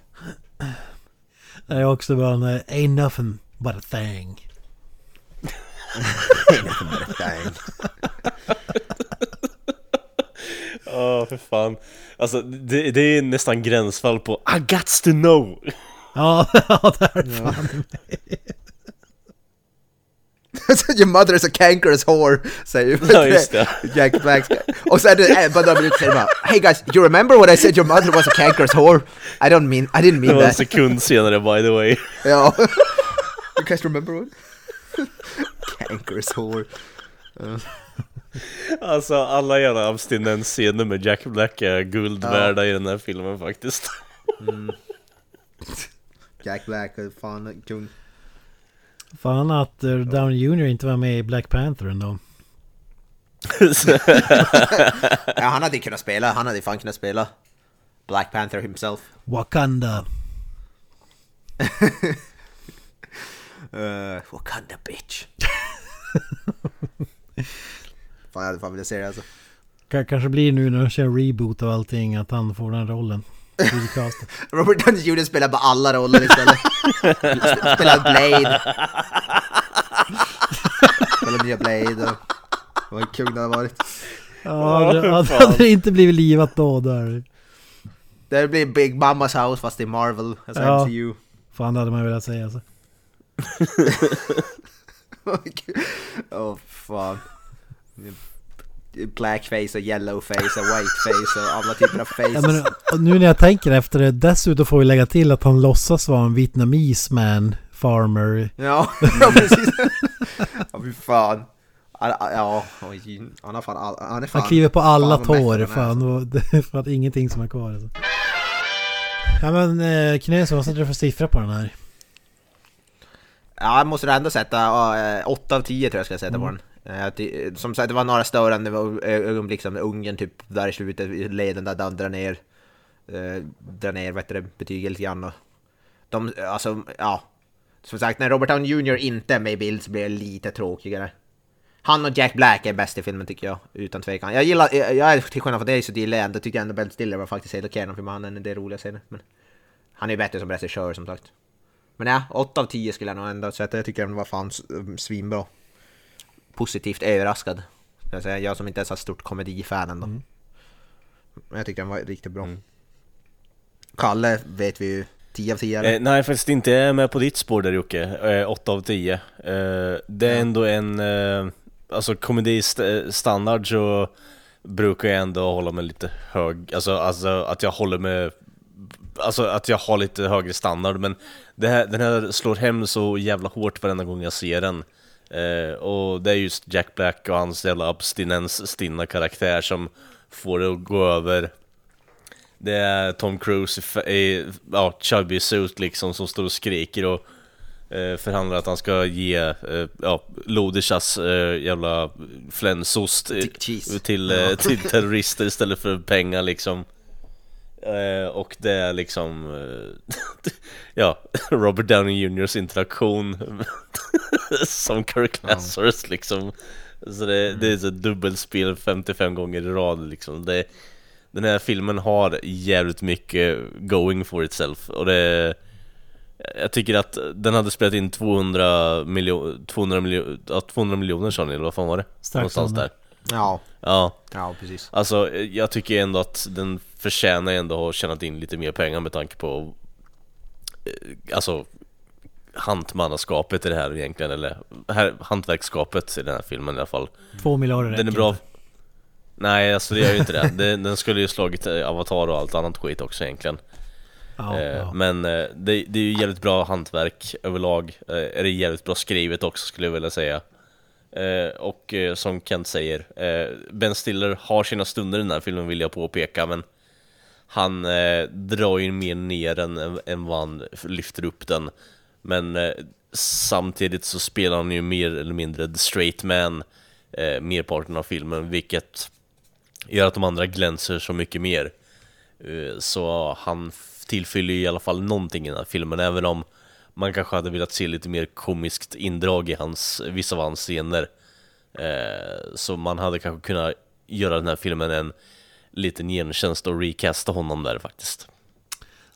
Det är också bara en eh, Ain't nothing but a thing. Dang. Ja, för fan. Alltså, det, det är nästan gränsfall på I got to know. Ja, ja det är fan. Your mother is a cankerous whore, säger Ja, just det. Jack Black. Och sen det bara några minuter senare Hey guys, you remember what I said your mother was a cankerous whore? I don't mean, I didn't Det mean var en that. sekund senare by the way. Ja. You guys remember what? cankerous whore. Alltså alla jävla abstinensscener med Jack Black är guld värda i den här filmen faktiskt. Jack Black, fan kung. Fan att eh, Downey Jr. inte var med i Black Panther ändå. Ja, han hade kunnat spela, han hade fan kunnat spela Black Panther himself. Wakanda. Uh, Wakanda bitch. fan jag hade fan velat se det alltså. K- kanske blir nu när de kör reboot och allting att han får den rollen. Robert Downey Jr spelar bara alla roller istället. spelar Blade. spelar nya Blade och... Vad kung det hade varit. Ja, det, ja, det fan. hade inte blivit livat då där. Det blir Big Mamas House fast det är Marvel, alltså Ja. MCU. Fan det hade man velat säga alltså. Åh fan. Blackface och yellowface och whiteface och alla typer av faces. Ja, nu när jag tänker efter det, dessutom får vi lägga till att han låtsas vara en vietnames man farmer. Ja, ja precis. Ja fy fan. Ja, oj, han har fan all, han är fan... Han kliver på alla fan tår. Fan, och det är fan ingenting som är kvar. Alltså. Ja men eh, Knösen, vad sätter du för siffra på den här? Ja, jag måste ändå sätta uh, 8 av 10 tror jag ska sätta på den. Eh, det- som sagt, det var några störande eh, ögonblick som Ungern typ där i slutet, i leden där de drar ner, uh, drar ner vet du, det, betyget lite grann. Och de, alltså, ja. Som sagt, när Robert Downey Jr inte är med i bild så blir det lite tråkigare. Han och Jack Black är bäst i filmen tycker jag, utan tvekan. Jag gillar, jag, jag är till skillnad från dig så gillar jag ändå, tycker jag ändå Ben Stiller var faktiskt helt okej okay, för han är det roliga scener. Men han är ju bättre som regissör som sagt. Men ja, 8 av 10 skulle jag nog ändå säga. Jag tycker den var fan svinbra. Positivt överraskad. ska Jag, säga. jag som inte är så stort komedifan ändå. Men jag tycker den var riktigt bra. Kalle vet vi ju 10 av 10 eller? Eh, nej, faktiskt inte jag är med på ditt spår där Jocke. Eh, 8 av 10. Eh, det är ändå en... Eh, alltså komedistandard så brukar jag ändå hålla mig lite hög. Alltså, alltså att jag håller med... Alltså att jag har lite högre standard men här, den här slår hem så jävla hårt varenda gång jag ser den. Eh, och det är just Jack Black och hans jävla abstinensstinna karaktär som får det att gå över Det är Tom Cruise i, i ja, chubby suit liksom som står och skriker och eh, förhandlar att han ska ge eh, ja, Lodishas eh, jävla flänsost cheese. till, eh, till terrorister istället för pengar liksom. Eh, och det är liksom, eh, ja, Robert Downey Jr.s interaktion som Kirk Lazarus liksom. Så det, det är så ett dubbelspel 55 gånger i rad liksom. Det, den här filmen har jävligt mycket going for itself och det jag tycker att den hade spelat in 200 miljoner, 200 miljoner, ja, 200 miljoner sa ni, eller vad fan var det? Strax Någonstans under. där. Ja, Ja, ja precis. alltså jag tycker ändå att den förtjänar ändå att ha tjänat in lite mer pengar med tanke på eh, Alltså hantmannaskapet i det här egentligen, eller här, hantverkskapet i den här filmen i alla fall. Två miljarder Den är bra inte. Nej, alltså det gör ju inte det. Den, den skulle ju slagit eh, Avatar och allt annat skit också egentligen. Ja, Eh, ja. Men eh, det, det är ju jävligt bra hantverk överlag. Eh, är det jävligt bra skrivet också skulle jag vilja säga. Eh, och som Kent säger, Ben Stiller har sina stunder i den här filmen vill jag påpeka, men han eh, drar ju mer ner den än, än vad han lyfter upp den. Men eh, samtidigt så spelar han ju mer eller mindre the straight man eh, merparten av filmen, vilket gör att de andra glänser så mycket mer. Eh, Så han tillfyller ju i alla fall någonting i den här filmen, även om man kanske hade velat se lite mer komiskt indrag i hans, vissa av hans scener. Eh, Så man hade kanske kunnat göra den här filmen en liten gentjänst och recasta honom där faktiskt.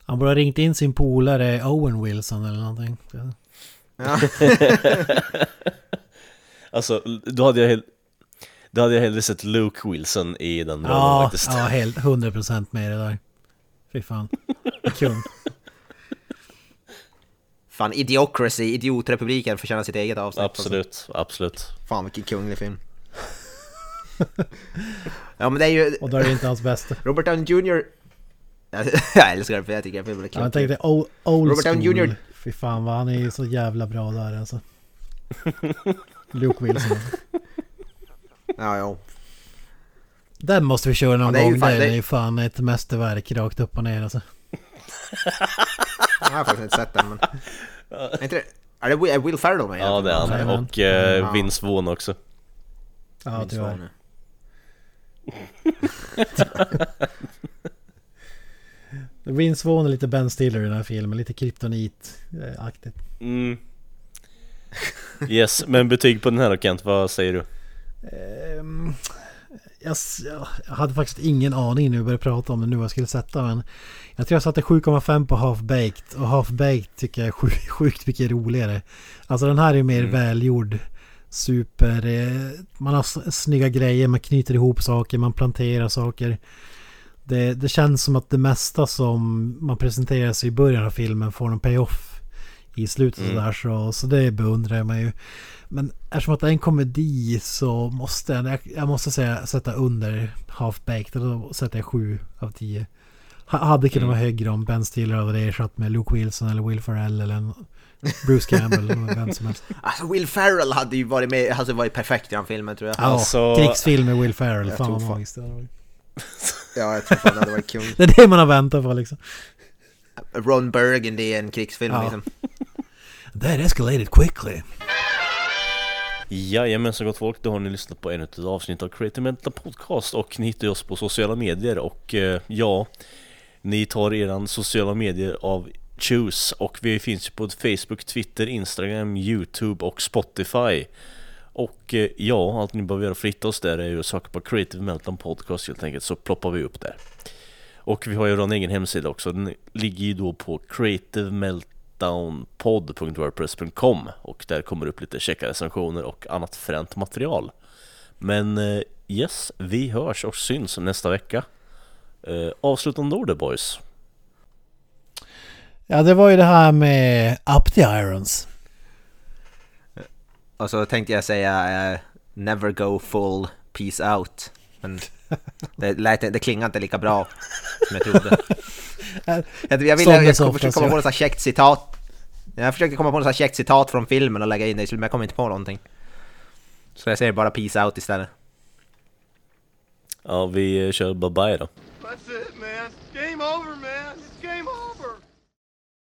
Han borde ha ringt in sin polare Owen Wilson eller någonting. Ja. Alltså, då hade jag då hade jag hellre sett Luke Wilson i den rollen Ja, faktiskt. ja helt 100% med det där. Fy fan. Kung. Fan, Idiocracy, Idiotrepubliken förtjänar sitt eget avsnitt. Absolut, absolut. Alltså. Fan vilken kunglig film. ja men det är ju Och då är det inte hans bästa. Robert Downey Jr. jag älskar den för jag tycker filmen är Ja, jag tänkte old, old Robert Downey school. Jr. Fy fan vad han är ju så jävla bra där alltså. Luke Wilson. Ja, ja. Den måste vi köra någon Ja, det gång. fan- det- är ju fan ett mästerverk rakt upp och ner alltså. Jag har faktiskt inte sett den men... Är inte det... Är det Will, Ferrell med? Ja det är han. Och eh. Vince Vaughn också. Ja tyvärr. Vince Vaughn är lite Ben Stiller i den här filmen. Lite kryptonit-aktigt. Mm. Yes, men betyg på den här då Kent, vad säger du? Ehm, jag, jag hade faktiskt ingen aning vi började prata om det nu vad jag skulle sätta men Jag tror jag satte 7,5 på Half Baked och Half Baked tycker jag är sjukt, sjukt mycket roligare. Alltså den här är mer Mm. välgjord. Super... Eh, man har snygga grejer, man knyter ihop saker, man planterar saker. Det, det känns som att det mesta som man presenterar sig i början av filmen får en payoff i slutet Mm. sådär så, så det beundrar mig ju. Men eftersom att det är en komedi så måste jag, jag, måste säga sätta under Half Baked och då sätter jag 7 av 10. Ha- Hade kunnat Mm. vara högre om Ben Stiller hade ersatt med Luke Wilson eller Will Ferrell eller Bruce Campbell eller vem som helst. Alltså Will Ferrell hade ju varit med, hade varit perfekt i den filmen tror jag. Ja, Alltså- krigsfilm med Will Ferrell. Fan vad fan- magiskt det hade varit. Ja, jag tror fan det hade varit kung. Det är det man har väntat på liksom. Ron Burgundy i en krigsfilm Ja. liksom. That escalated quickly. Jajamän så gott folk, då har ni lyssnat på ännu ett avsnitt av Creative Mental Podcast och ni hittar oss på sociala medier och eh, ja, ni tar eran sociala medier av Choose och vi finns ju på Facebook, Twitter, Instagram, Youtube och Spotify. Och eh, ja, allt ni behöver göra för att hitta oss där är ju att söka på Creative Meltdown Podcast helt enkelt så ploppar vi upp där. Och vi har ju vår egen hemsida också, den ligger ju då på creativemeltdownpod.wordpress.com och där kommer upp lite checka recensioner och annat fränt material. Men eh, yes, vi hörs och syns nästa vecka. Eh, avslutande ord boys. Ja, det var ju det här med Up the Irons. Och så tänkte jag säga eh, Never go full peace out. Men det, lät, det klingade inte lika bra som jag trodde. jag, jag ville jag, jag försökte komma på något käckt citat. Jag försökte komma på något käckt citat från filmen och lägga in det men jag kom inte på någonting. Så jag säger bara peace out istället. Ja, vi kör bye bye då. That's it, man. Game over, man.